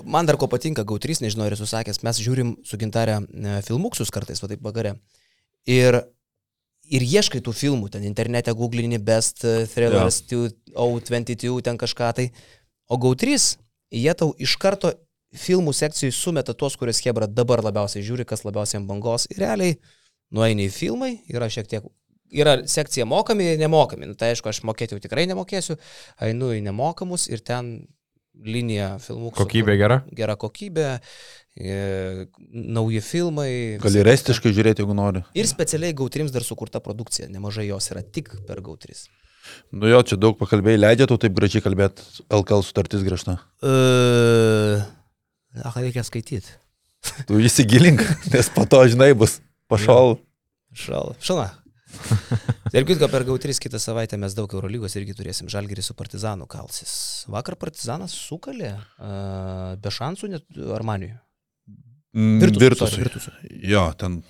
Speaker 1: Man dar ko patinka GAU3, nežinau, ar esu sakęs, mes žiūrim su gintarė e, filmuksus kartais, va taip vakare. Ir, ir ieškai tų filmų, ten internete googlini best e, thrillers, ja. O22, ten kažką tai. O GAU3, jie tau iš karto filmų sekcijai sumeta tuos, kuriuos Hebra dabar labiausiai žiūri, kas labiausiai ant bangos. Ir realiai nueini į filmai, yra šiek tiek yra sekcija mokami ir nemokami. Nu, tai aišku, aš mokėti jau tikrai nemokėsiu, einu į nemokamus ir ten linija filmų.
Speaker 2: Kokybė gera?
Speaker 1: Gera kokybė, e, nauji filmai.
Speaker 3: Gali restiškai žiūrėti, jeigu nori.
Speaker 1: Ir specialiai Gautrims dar sukurta produkcija, nemažai jos yra tik per Gautris.
Speaker 3: Nu jo, čia daug pakalbėjai, leidžia tau taip gražiai kalbėti, LKL sutartis griežta.
Speaker 1: Uh, ach, reikia skaityti.
Speaker 3: Tu įsigilink, nes po to, žinai, bus pašal.
Speaker 1: Šal. Šala. Ir kitką per gau 3 kitą savaitę mes daug Eurolygos irgi turėsim. Žalgerį su Partizanu kalsis. Vakar Partizanas sukalė uh, be šansų net Armaniui.
Speaker 3: Virtus.
Speaker 1: Virtus. Virtus.
Speaker 3: Jo, ten,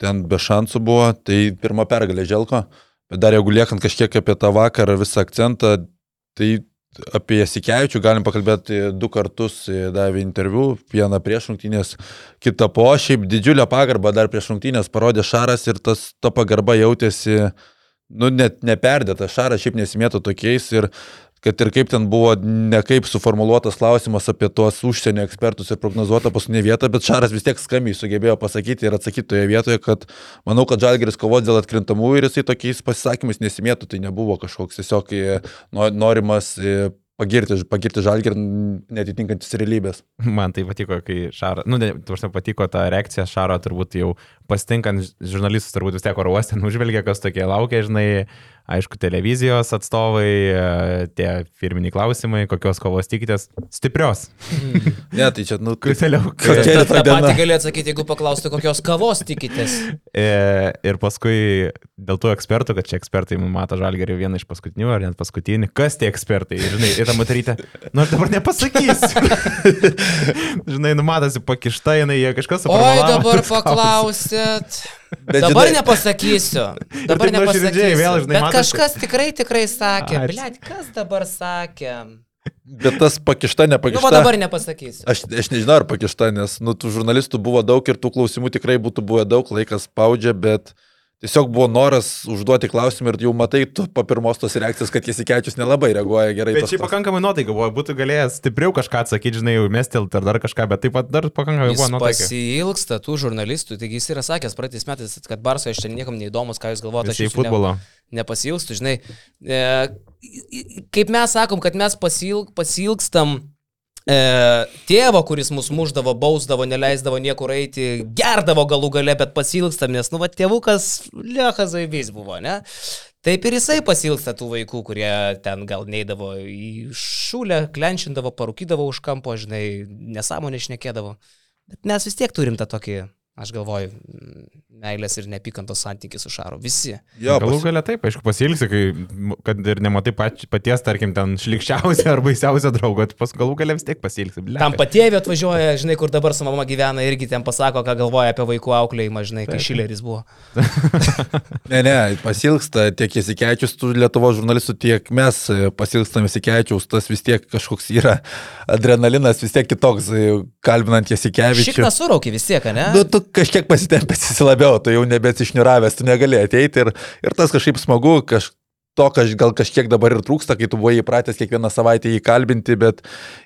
Speaker 3: ten be šansų buvo, tai pirma pergalė Želko. Bet dar jeigu liekant kažkiek apie tą vakarą visą akcentą, tai apie Jasikevičių galim pakalbėti du kartus, davė interviu, vieną prieš rungtynės, kitą po, šiaip didžiulę pagarbą dar prieš rungtynės parodė Šaras ir tas, ta pagarba jautėsi, nu, net neperdėta, Šaras šiaip nesimėto tokiais ir kad ir kaip ten buvo nekaip suformuoluotas klausimas apie tuos užsienio ekspertus ir prognozuota paskutinė vieta, bet Šaras vis tiek skambiai sugebėjo pasakyti ir atsakyti toje vietoje, kad manau, kad Žalgeris kovos dėl atkrintamų ir jisai tokiais pasisakymais nesimėtų, tai nebuvo kažkoks tiesiog e, norimas e, pagirti, pagirti žalgirį netitinkantis realybės.
Speaker 2: Man tai patiko, kai Šaro, nu, tu aš patiko ta reakcija Šaro, turbūt jau pasitinkant žurnalistus, turbūt vis tiek oro uostė, nužvelgia, kas tokie laukia, žinai, aišku, televizijos atstovai, e, tie firminiai klausimai, kokios kovos tikitės, stiprios.
Speaker 3: Mm. ne, tai čia, nu,
Speaker 2: kaip vėliau.
Speaker 1: Ta, ta pati gali atsakyti, jeigu paklaustų, kokios kavos tikitės.
Speaker 2: E, ir paskui dėl tų ekspertų, kad čia ekspertai mato žalgerį vieną iš paskutinių ar net paskutinį, kas tie ekspertai, žinai, ir ta moterytė, nu aš dabar nepasakysiu. žinai, numatosi pakišta, jinai jie kažkas supranta.
Speaker 1: Oi, dabar paklausėt. Bet dabar žinai, nepasakysiu. Dabar nepasakysiu. Vėl, žinai, Bet matosi. kažkas tikrai, tikrai sakė. Blet, kas dabar sakė?
Speaker 3: Bet tas pakišta, nepakišta.
Speaker 1: Nu, dabar nepasakysiu.
Speaker 3: Aš, aš nežinau, ar pakišta, nes, nu, tų žurnalistų buvo daug ir tų klausimų tikrai būtų buvę daug, laikas spaudžia, bet... Tiesiog buvo noras užduoti klausimą ir jau matai, tu po pirmos tos reakcijos, kad Jasikevičius nelabai reaguoja gerai.
Speaker 2: Bet šiaip pakankamai nuotaika buvo, būtų galėjęs stipriau kažką atsakyti, žinai, mestelti ar dar kažką, bet taip pat dar pakankamai
Speaker 1: jis
Speaker 2: buvo nuotaika.
Speaker 1: Jis pasilgsta tų žurnalistų, taigi jis yra sakęs praeitais metais, kad Barso iš čia niekam neįdomus, ką jūs galvojate
Speaker 2: apie futbolą.
Speaker 1: Ne, nepasilgstų, žinai. E, kaip mes sakom, kad mes pasilg, pasilgstam E, tėvo, kuris mus muždavo, bausdavo, neleisdavo niekur eiti, gerdavo galų gale, bet pasilgstam, nes, nu, va, tėvukas Lechas Zaibys buvo, ne? Taip ir jisai pasilgsta tų vaikų, kurie ten gal neidavo į šūlę, klenčindavo, parūkydavo už kampo, žinai, nesąmonė išnekėdavo. Bet mes vis tiek turim tą tokį Aš galvoju, meilės ir nepykantos santykiai su Šaru. Visi.
Speaker 2: Jo, galų pas... galia taip, aišku, pasilgsi, kai, kad ir nematai pač, paties, tarkim, ten šlikščiausią ar baisiausią draugą, pas galų galia vis tiek pasilgsi. Bleka.
Speaker 1: Tam patėvė atvažiuoja, žinai, kur dabar su mama gyvena, irgi ten pasako, ką galvoja apie vaikų auklėjimą, žinai, kai Šileris buvo.
Speaker 3: ne, ne, pasilgsta tiek įsikečius tų Lietuvo žurnalistų, tiek mes pasilgstam įsikečius, tas vis tiek kažkoks yra adrenalinas, vis tiek kitoks, kalbinant įsikečius.
Speaker 1: Šikna suraukia vis tiek, ne?
Speaker 3: Nu, tu kažkiek pasitempęs esi labiau, tu jau nebesišniuravęs, tu negali ateiti ir, ir tas kažkaip smagu, kaž, to kaž, gal kažkiek dabar ir trūksta, kai tu buvai įpratęs kiekvieną savaitę jį kalbinti, bet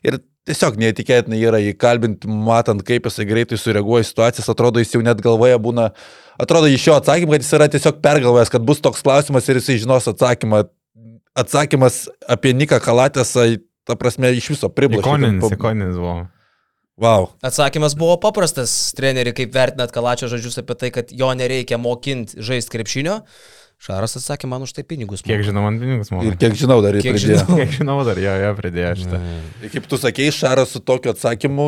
Speaker 3: ir tiesiog neįtikėtinai yra jį kalbinti, matant, kaip jisai greitai sureaguoja situacijas, atrodo, jis jau net galvoje būna, atrodo iš jo atsakymą, kad jis yra tiesiog pergalvojęs, kad bus toks klausimas ir jisai žinos atsakymą. Atsakymas apie Niką Kalatėsą, ta prasme, iš viso priblaškė.
Speaker 2: Ikoninis, ikoninis buvo.
Speaker 3: Wow.
Speaker 1: Atsakymas buvo paprastas, treneri, kaip vertinat Kalačio žodžius apie tai, kad jo nereikia mokinti žaisti krepšinio. Šaras atsakė, man už tai pinigus.
Speaker 2: Moka. Kiek žinau, man pinigus moka.
Speaker 3: Ir kiek žinau, dar jį pridėjo.
Speaker 2: Žinau. Kiek žinau, dar jo, jo pridėjo šitą.
Speaker 3: Tai kaip tu sakei, Šaras su tokiu atsakymu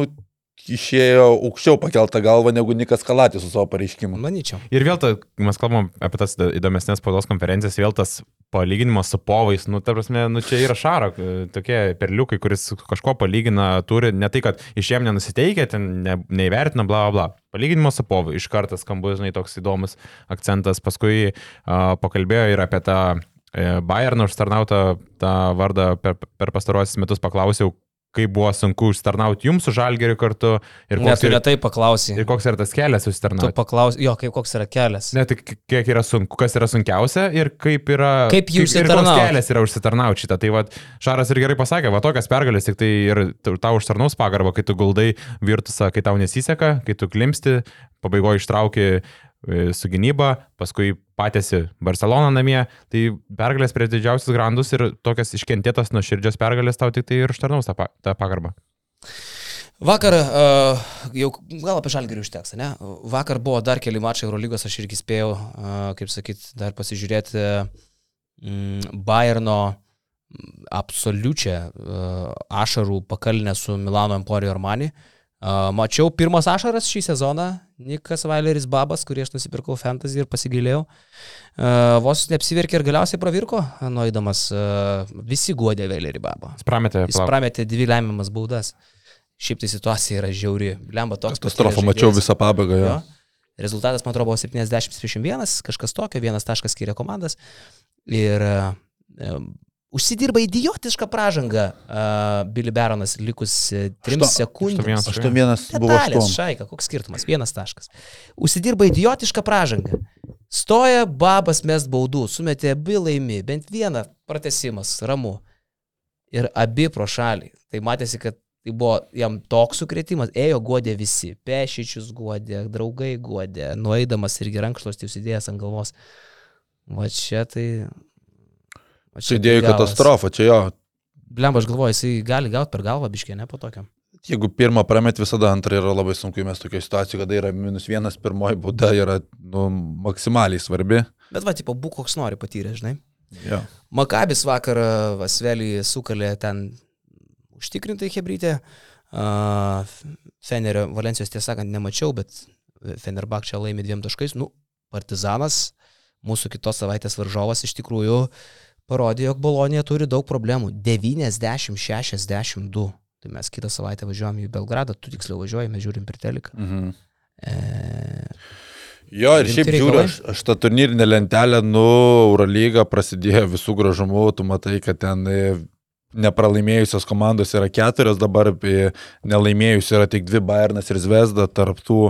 Speaker 3: išėjo aukščiau pakeltą galvą negu Nikas Kalatė su savo pareiškimu.
Speaker 1: Manyčiau.
Speaker 2: Ir vėl, ta, mes kalbam apie tas įdomesnės spaudos konferencijas, vėl tas palyginimas su povais, nu, ta prasme, nu, čia yra šaro, tokie perliukai, kuris kažko palygina, turi ne tai, kad iš jiem nenusiteikia, ten ne, neįvertina, bla, bla, bla. Palyginimas su povu, iš karto skambu, žinai, toks įdomus akcentas, paskui uh, pakalbėjo ir apie tą e, Bayerną užtarnautą tą vardą per, per pastaruosius metus paklausiau, kaip buvo sunku užsitarnauti jums su žalgeriu kartu.
Speaker 1: Ir koks, Net, yra, tai paklausy.
Speaker 2: ir koks yra tas kelias užsitarnauti.
Speaker 1: Tu paklausy, jo, kaip koks yra kelias.
Speaker 2: Ne, tai kiek yra sunku, kas yra sunkiausia ir kaip yra...
Speaker 1: Kaip jų užsitarnauti.
Speaker 2: Koks kelias yra užsitarnauti šitą. Tai va, Šaras ir gerai pasakė, va tokias pergalės tik tai ir tau užtarnaus pagarbą, kai tu guldai virtusą, kai tau nesiseka, kai tu klimsti, pabaigoje ištrauki su gynyba, paskui patėsi Barcelona namie, tai pergalės prieš didžiausius grandus ir tokias iškentėtas nuoširdžios pergalės tau tik tai ir užtarnaus tą, tą pagarbą.
Speaker 1: Vakar, uh, jau gal apie žalgerį užteks, ne? Vakar buvo dar keli mačai Eurolygos, aš irgi spėjau, uh, kaip sakyt, dar pasižiūrėti. mm, Bayerno absoliučią uh, ašarų pakalnę su Milano Emporio Armani. Uh, mačiau pirmas ašaras šį sezoną, Nikas Vaileris Babas, kurį aš nusipirkau fantasy ir pasigailėjau. Uh, vos neapsiverkė ir galiausiai pravirko, nueidamas, uh, visi guodė Vailerį Babą.
Speaker 2: Jis prametė.
Speaker 1: Jis prametė dvi lemiamas baudas. Šiaip tai situacija yra žiauri. Lemba toks.
Speaker 3: Katastrofa, mačiau visą pabaigą. Jo.
Speaker 1: Jo. Rezultatas, man atrodo, buvo 70-31, kažkas tokio, vienas taškas skiria komandas. Ir um, užsidirba idiotišką pražangą uh, Billy Baronas likus 3
Speaker 3: Ašto-
Speaker 1: sekundėms.
Speaker 3: 8-1 buvo
Speaker 1: Detalės,
Speaker 3: 8.
Speaker 1: šaika, koks skirtumas, vienas taškas. Užsidirba idiotišką pražangą. Stoja babas mest baudų, sumetė abi laimi, bent vieną pratesimas, ramu. Ir abi pro šalį. Tai matėsi, kad tai buvo jam toks sukretimas, ėjo godė visi, pešičius godė, draugai godė, nueidamas irgi rankšluostį užsidėjęs ant galvos. Va čia tai... va
Speaker 3: Čia idėjų
Speaker 1: gavas.
Speaker 3: katastrofa, čia jo.
Speaker 1: Blemba, aš galvoju, jisai gali gauti per galvą biškė, ne po tokio.
Speaker 3: Jeigu pirmą pramet, visada antrą yra labai sunku, mes tokia situacija, kada yra minus vienas, pirmoji bauda yra nu, maksimaliai svarbi.
Speaker 1: Bet va, tipo, būk koks nori patyrė, žinai.
Speaker 3: Jo.
Speaker 1: Makabis vakar Vasvelį sukalė ten užtikrintai hebrytė. Uh, Fenerio Valencijos tiesą sakant nemačiau, bet Fenerbak čia laimi dviem taškais. Nu, Partizanas, mūsų kitos savaitės varžovas iš tikrųjų parodė, jog Bolonija turi daug problemų. 90-62. Tai mes kitą savaitę važiuojam į Belgradą, tu tiksliau važiuoji, mes žiūrim per teleką.
Speaker 3: Mhm.
Speaker 1: E,
Speaker 3: Jo, ir šiaip žiūriu, aš, aš tą turnyrinę lentelę, nu, Eurolyga prasidėjo visų gražumų, tu matai, kad ten e, nepralaimėjusios komandos yra keturios, dabar e, nelaimėjusios yra tik dvi Bayernas ir Zvezda, tarptų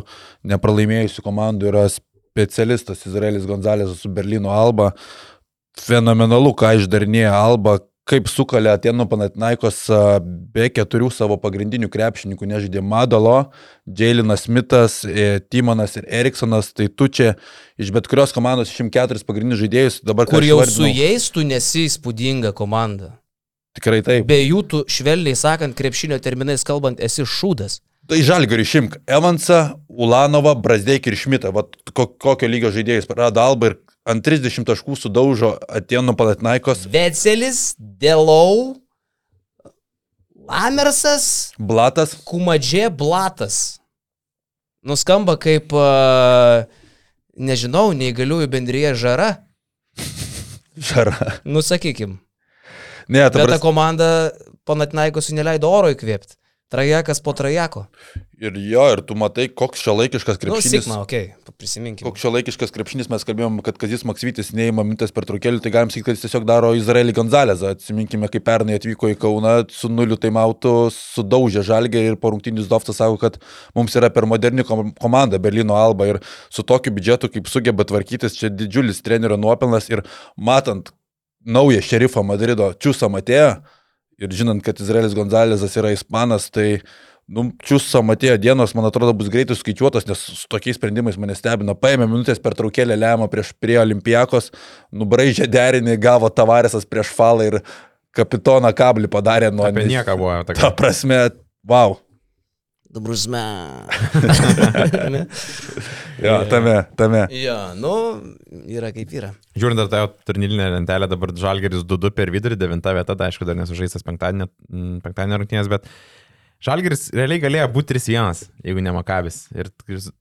Speaker 3: nepralaimėjusių komandų yra specialistas Izraelis Gonzalėsas su Berlyno Alba. Fenomenalu, ką išdarnėja Alba, kaip sukalė Atenų Panatinaikos be keturių savo pagrindinių krepšininkų, nežaidė Madalo, Jailinas Smithas, e, Timonas ir Eriksonas, tai tu čia iš bet kurios komandos 104 pagrindinius žaidėjus dabar
Speaker 1: kur jau
Speaker 3: išvardinau,
Speaker 1: su jais tu nesi įspūdinga komanda.
Speaker 3: Tikrai taip.
Speaker 1: Be jų tu, švelniai sakant, krepšinio terminais kalbant, esi šūdas.
Speaker 3: Tai žalgarių išimk Evansą, Ulanovą, Brasdeikį ir Šmitą. Vat ko, kokio lygio žaidėjus rado Alba ir ant 30 taškų sudaužo Atenų Panatinaikos.
Speaker 1: Vecelis, Delau, Lamersas,
Speaker 3: Blatas.
Speaker 1: Kumadžė, Blatas. Nuskamba kaip, a, nežinau, neįgaliųjų bendryje žara.
Speaker 3: Žara.
Speaker 1: Nu, sakykim.
Speaker 3: Ne, ta
Speaker 1: Bet ta komanda panatinaikos neleido oro įkvėpti. Trajekas po trajeko.
Speaker 3: Ir jo, ir tu matai, koks šio laikiškas
Speaker 1: Nu,
Speaker 3: krepšinis.
Speaker 1: Sigma, okei, okay, prisiminkime.
Speaker 3: Koks šio laikiškas krepšinis, mes kalbėjom, kad Kazis Maksvytis neįma mintis per trukėlį, tai galim sakyti, kad jis tiesiog daro Izraelį Gonzalezą. Atsiminkime, kai pernai atvyko į Kauną su nuliu taimautu, sudaužė žalgę ir po rungtynės Dovtas sako, kad mums yra per moderni kom- komanda Berlyno Alba ir su tokiu biudžetu, kaip sugeba tvarkytis, čia didžiulis trenerio nuopelnas ir matant naują šerifą Madrido Čiusą Matėją ir žinant, kad Izraelis Gonzalezas yra ispanas, tai Nu, čiuso Matėjo dienos, man atrodo, bus greitai skaičiuotos, nes su tokiais sprendimais mane stebino. Paėmė minutės per traukėlę lemą prieš prie Olimpijakos, nubraižė derinį, gavo Tavaresas prieš falą ir kapitoną kablį padarė nuo...
Speaker 2: Apie nieką buvo.
Speaker 3: Ta
Speaker 2: tokia.
Speaker 3: prasme, wow.
Speaker 1: Dabrusme.
Speaker 3: Jo, tame, tame.
Speaker 1: jo, nu, yra kaip yra.
Speaker 2: Žiūrint dar tą turnyrinę lentelę, dabar Žalgeris 2-2 per vidurį, 9 vieta, tai aišku, dar nesužaistas penktadienio, mm, penktadienio rungtynės, bet Žalgeris realiai galėjo būti 3-1, jeigu ne Makabis. Ir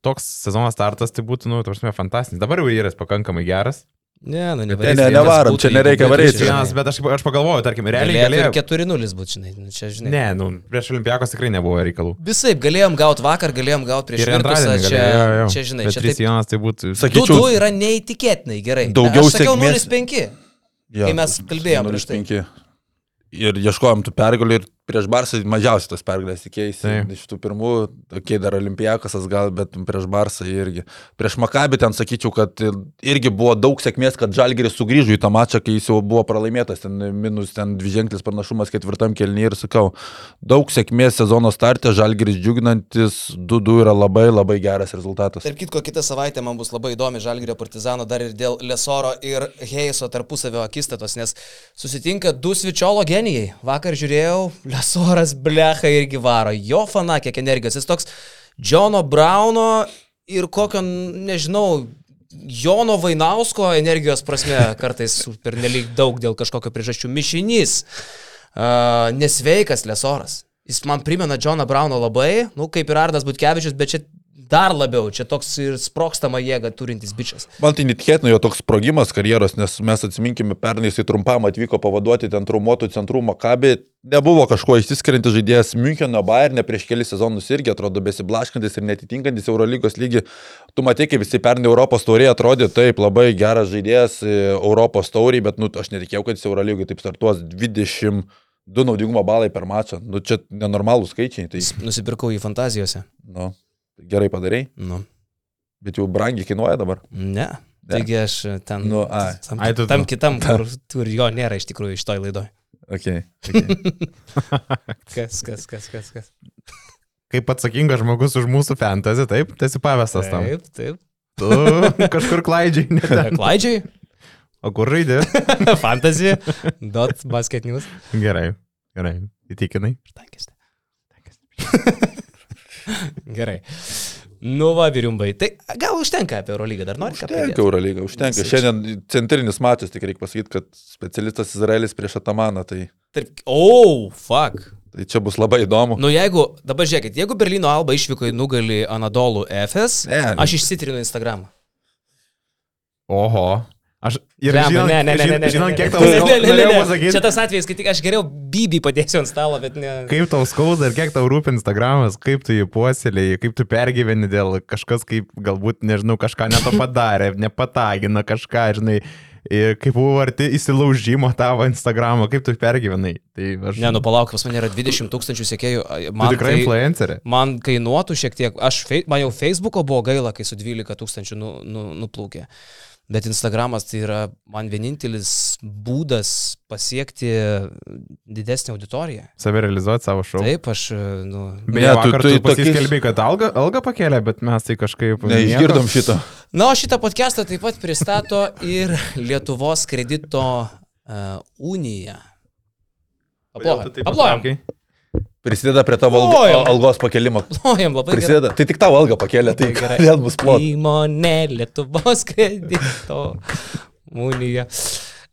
Speaker 2: toks sezono startas tai būtų, nu, tarsi, fantastinis. Dabar jau yra pakankamai geras.
Speaker 1: Ne, nu,
Speaker 3: ne,
Speaker 1: nevarys
Speaker 3: ne, nevarom,
Speaker 1: būtų,
Speaker 3: čia nereikia
Speaker 1: būtų
Speaker 3: varyti.
Speaker 2: Vienas, bet aš, aš pagalvoju, tarkim, realiai
Speaker 1: Galėjo
Speaker 2: galėjo.
Speaker 1: ir 4-0 būti, žinai, nu, čia žinai.
Speaker 2: Ne, nu, prieš Olimpijakos tikrai nebuvo reikalų.
Speaker 1: Visai, galėjom gauti vakar, galėjom gauti prieš
Speaker 2: antradienį
Speaker 1: čia,
Speaker 2: jo.
Speaker 1: čia, žinai,
Speaker 2: Bet
Speaker 1: čia taip.
Speaker 2: 3-1 tai būtų...
Speaker 3: Sakyčiau,
Speaker 1: 2-2 yra neįtikėtinai gerai.
Speaker 3: Daugiau
Speaker 1: Aš sakiau
Speaker 3: sėkmės-
Speaker 1: 0-5.
Speaker 3: Jo,
Speaker 1: Kai mes kalbėjom prieš tai.
Speaker 3: 0-5. Ir ieškojom tų pergalių ir prieš Barsą mažiausiai tos pergalės tikėjai. Iš tų pirmų, tokie dar Olimpijakasas gal, bet prieš Barsą irgi. Prieš Makabį ten sakyčiau, kad irgi buvo daug sėkmės, kad Žalgeris sugrįžo į tą mačą, kai jis jau buvo pralaimėtas, ten minus ten dviženklis pranašumas ketvirtam kelnyje ir sakau, daug sėkmės sezono startė, Žalgeris džiuginantis, 2-2 yra labai labai geras rezultatas.
Speaker 1: Tarp kitko, kitą savaitę man bus labai įdomi Žalgirio partizano dar ir dėl Lesoro ir Heiso tarpusavio akistatos, nes susitinka du svičiolo genijai. Vakar žiūrėjau, Lesoras blecha irgi varo. Jo fana, kiek energijos. Jis toks Džono Brauno ir kokio, nežinau, Jono Vainausko energijos prasme kartais per nelik daug dėl kažkokio priežasčių mišinys. Uh, nesveikas lesoras. Jis man primena Džoną Brauno labai, nu kaip ir Ardas Butkevičius, bet čia dar labiau, čia toks ir sprokstamą jėgą turintis bičias.
Speaker 3: Man tai netikėtina jo toks sprogimas karjeros, nes mes atsiminkime, pernai jisai trumpam atvyko pavaduoti ten traumuotų centrų Makabį, nebuvo kažkuo išsiskiriantis žaidėjas Müncheno Bayernė prieš kelias sezonus irgi atrodo besiblaškantis ir netitinkantis Eurolygos lygį. Tu matai, kaip visi pernai Europos tauriai atrodė, taip, labai geras žaidėjas e, Europos tauriai, bet nu, aš netikėjau, kad jis Eurolygai taip startuos 20 du naudingumo balai per mačą. Nu, čia nenormalų skaičiai. Tai...
Speaker 1: Nusipirkau jį fantazijose.
Speaker 3: Nu, gerai padarai.
Speaker 1: Nu.
Speaker 3: Bet jau brangiai kainuoja dabar.
Speaker 1: Ne. Ne. Taigi aš ten.
Speaker 3: Nu, ai.
Speaker 1: tam,
Speaker 2: Ai, tu-
Speaker 1: tam kitam, kur, kur jo nėra iš tikrųjų iš toj laidoj.
Speaker 3: Okay, okay.
Speaker 1: Kas, kas, kas, kas, kas.
Speaker 2: Kaip atsakingas žmogus už mūsų fantasy, taip, tu esi pavestas tam.
Speaker 1: Taip, taip.
Speaker 2: Tu kažkur klaidžiai.
Speaker 1: Klaidžiai.
Speaker 2: O kur žaidži?
Speaker 1: Fantasy. Dot basket news.
Speaker 2: Gerai, gerai, įtikinai.
Speaker 1: Tankėsi. Gerai. Nu va, vyriumbai. Tai gal užtenka apie Eurolygą, dar nori ką
Speaker 3: Užtenka? Eurolygą, užtenka.
Speaker 1: Jisai-
Speaker 3: Šiandien centrinis mačas, tik reikia pasakyti, kad specialistas Izraelis prieš Atamaną, tai,
Speaker 1: Tarp... Oh, fuck.
Speaker 3: tai čia bus labai įdomu.
Speaker 1: Nu jeigu, dabar žiūrėkit, jeigu Berlyno Alba išvyko į nugalį Anadolų FS,
Speaker 3: Ne, ne.
Speaker 1: aš išsitrinu Instagramą.
Speaker 2: Oho. Aš ir
Speaker 1: Blemba,
Speaker 2: žinant,
Speaker 1: ne, ne, ne, ne, ne,
Speaker 2: žinant,
Speaker 1: ne,
Speaker 2: kiek tau pasakyti,
Speaker 1: Čia tas atvejis, kai tik aš geriau bybį padėsiu ant stalo, bet ne.
Speaker 2: kaip tau skauda ir kiek tau rūpi Instagramas, kaip tu jį puoselėjai, kaip tu pergyveni dėl kažkas, kaip galbūt, nežinau, kažką neto padarė, nepatagina kažką, žinai, ir kaip buvo arti įsilaužimo tavo Instagramo, kaip tu pergyvenai. Tai aš...
Speaker 1: Ne, nu palauk, pas mane yra 20 tūkstančių sekėjų.
Speaker 2: tu
Speaker 1: Man,
Speaker 2: tikrai
Speaker 1: tai,
Speaker 2: influencerė.
Speaker 1: man kainuotų šiek tiek, aš, man jau Facebooko buvo gaila, kai su 12 tūkstančių nu, nu, nuplaukė. Bet Instagramas tai yra man vienintelis būdas pasiekti didesnį auditoriją.
Speaker 2: Save realizuoti savo šou.
Speaker 1: Taip, aš, nu,
Speaker 2: Beje,
Speaker 3: Ne, tu-
Speaker 2: vakar
Speaker 3: tu
Speaker 2: tu,
Speaker 3: į
Speaker 2: tu
Speaker 3: tokius-
Speaker 2: pasiskelbė, kad alga, alga pakėlė, bet mes tai kažkaip...
Speaker 3: Neišgirdom šito.
Speaker 1: Na, o šitą podcastą taip pat pristato ir Lietuvos kredito uh, unija.
Speaker 2: Taip
Speaker 1: Aplojam.
Speaker 3: Prisideda prie tavo algo,
Speaker 1: Plojam.
Speaker 3: algos pakelimo.
Speaker 1: Aplojam labai. gerai.
Speaker 3: Prisideda. Tai tik tavo algą pakėlė, tai
Speaker 1: gerai.
Speaker 3: vėl bus plot.
Speaker 1: Įmonė Lietuvos kredito unija.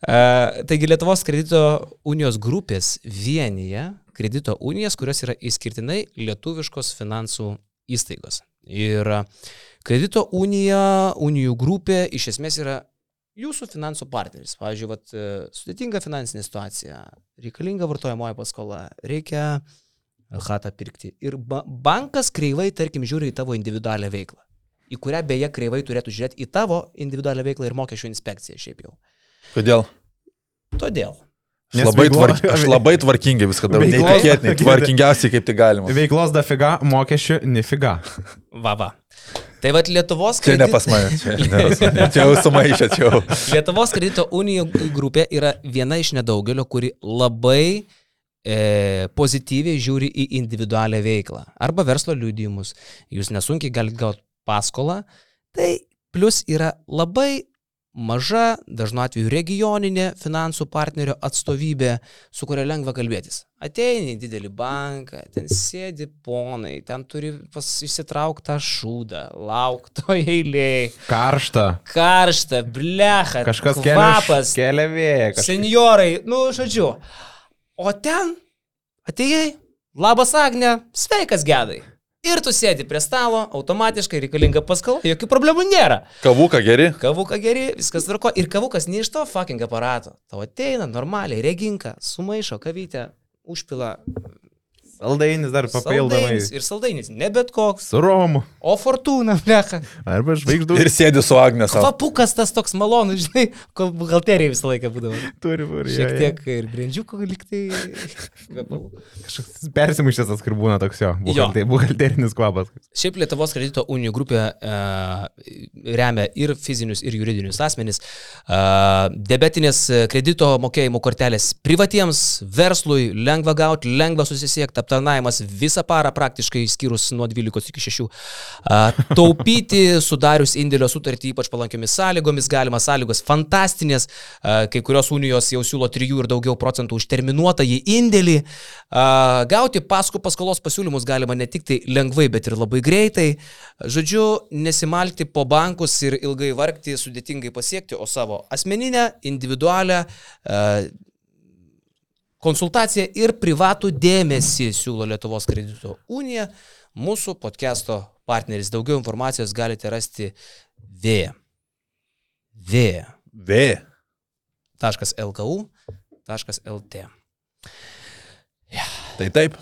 Speaker 1: Uh, taigi Lietuvos kredito unijos grupės vienyje kredito unijas, kurios yra išskirtinai lietuviškos finansų įstaigos. Ir kredito unija, unijų grupė iš esmės yra jūsų finansų partneris. Pavyzdžiui, vat, e, sudėtinga finansinė situacija, reikalinga vartojamoji paskola, reikia hatą pirkti. Ir ba bankas kreivai, tarkim, žiūri į tavo individualią veiklą, į kurią beje kreivai turėtų žiūrėti į tavo individualią veiklą ir mokesčių inspekciją šiaip jau.
Speaker 3: Kodėl?
Speaker 1: Todėl.
Speaker 3: Aš
Speaker 2: Nes
Speaker 3: labai,
Speaker 2: veiklo-
Speaker 3: tvark, aš labai tvarkingai viską darau. Neįtikėtinai, tvarkingiausiai kaip tai galima.
Speaker 2: Veiklos dafiga, mokesčių nifiga.
Speaker 1: Va, va. Tai vad Lietuvos
Speaker 3: Čia ne pas mane. Čia, ne čia jau sumaišė, čia jau.
Speaker 1: Lietuvos kredito unijų grupė yra viena iš nedaugelio, kuri labai e, pozityviai žiūri į individualią veiklą arba verslo liudijimus. Jūs nesunkiai galite gauti paskolą. Tai plus yra labai maža, dažnu atveju regioninė finansų partnerio atstovybė, su kuria lengva kalbėtis. Ateini į didelį banką, ten sėdi ponai, ten turi pas įsitrauktą šūdą, laukto eilėje,
Speaker 2: Karšta.
Speaker 1: karšta, blecha,
Speaker 2: Kažkas
Speaker 1: kvapas,
Speaker 2: kelia vėją. Kažkas...
Speaker 1: seniorai, nu, žodžiu. O ten atėjai, labas Agne, sveikas gedai. Ir tu sėdi prie stalo, automatiškai reikalinga paskala, jokių problemų nėra.
Speaker 3: Kavuką geri.
Speaker 1: Kavuką geri, viskas tvarko. Ir kavukas ne iš to fucking aparato. Tau ateina normaliai, reginka, sumaišo kavytę, užpila
Speaker 2: Saldainis dar papildomai.
Speaker 1: saldainis ir saldainis. Ne bet koks.
Speaker 2: Su Romu.
Speaker 1: O fortūna, blecha.
Speaker 2: Arba žvaigždų.
Speaker 3: Ir sėdi su Agne savo.
Speaker 1: Kvapukas tas toks malonus, žinai, kol buhalterija visą laiką būdavo.
Speaker 2: Turi būti.
Speaker 1: Šiek tiek ir brandžiuko liktai.
Speaker 2: Kažkoks persimušęs tas, kur būna toks jo.
Speaker 1: Jo.
Speaker 2: Buhalter, buhalterinis kvapas.
Speaker 1: Šiaip Lietuvos kredito unijų grupė e, remia ir fizinius, ir juridinius asmenys. E, debetinės kredito mokėjimo kortelės privatiems, verslui, lengva gauti, lengva susisiekti, aptarnavimas visą parą praktiškai, skyrus nuo 12 iki 6. Taupyti sudarius indėlio sutartį ypač palankiomis sąlygomis, galima sąlygos fantastinės, kai kurios unijos jau siūlo 3 ir daugiau procentų už terminuotą į indėlį. Gauti paskų paskolos pasiūlymus galima ne tik tai lengvai, bet ir labai greitai. Žodžiu, nesimalti po bankus ir ilgai vargti, sudėtingai pasiekti, o savo asmeninę, individualią Konsultaciją ir privatų dėmesį siūlo Lietuvos kredito unija. Mūsų podcast'o partneris. Daugiau informacijos galite rasti V. V.
Speaker 3: V.
Speaker 1: .lku.lt.
Speaker 3: Ja. Tai taip.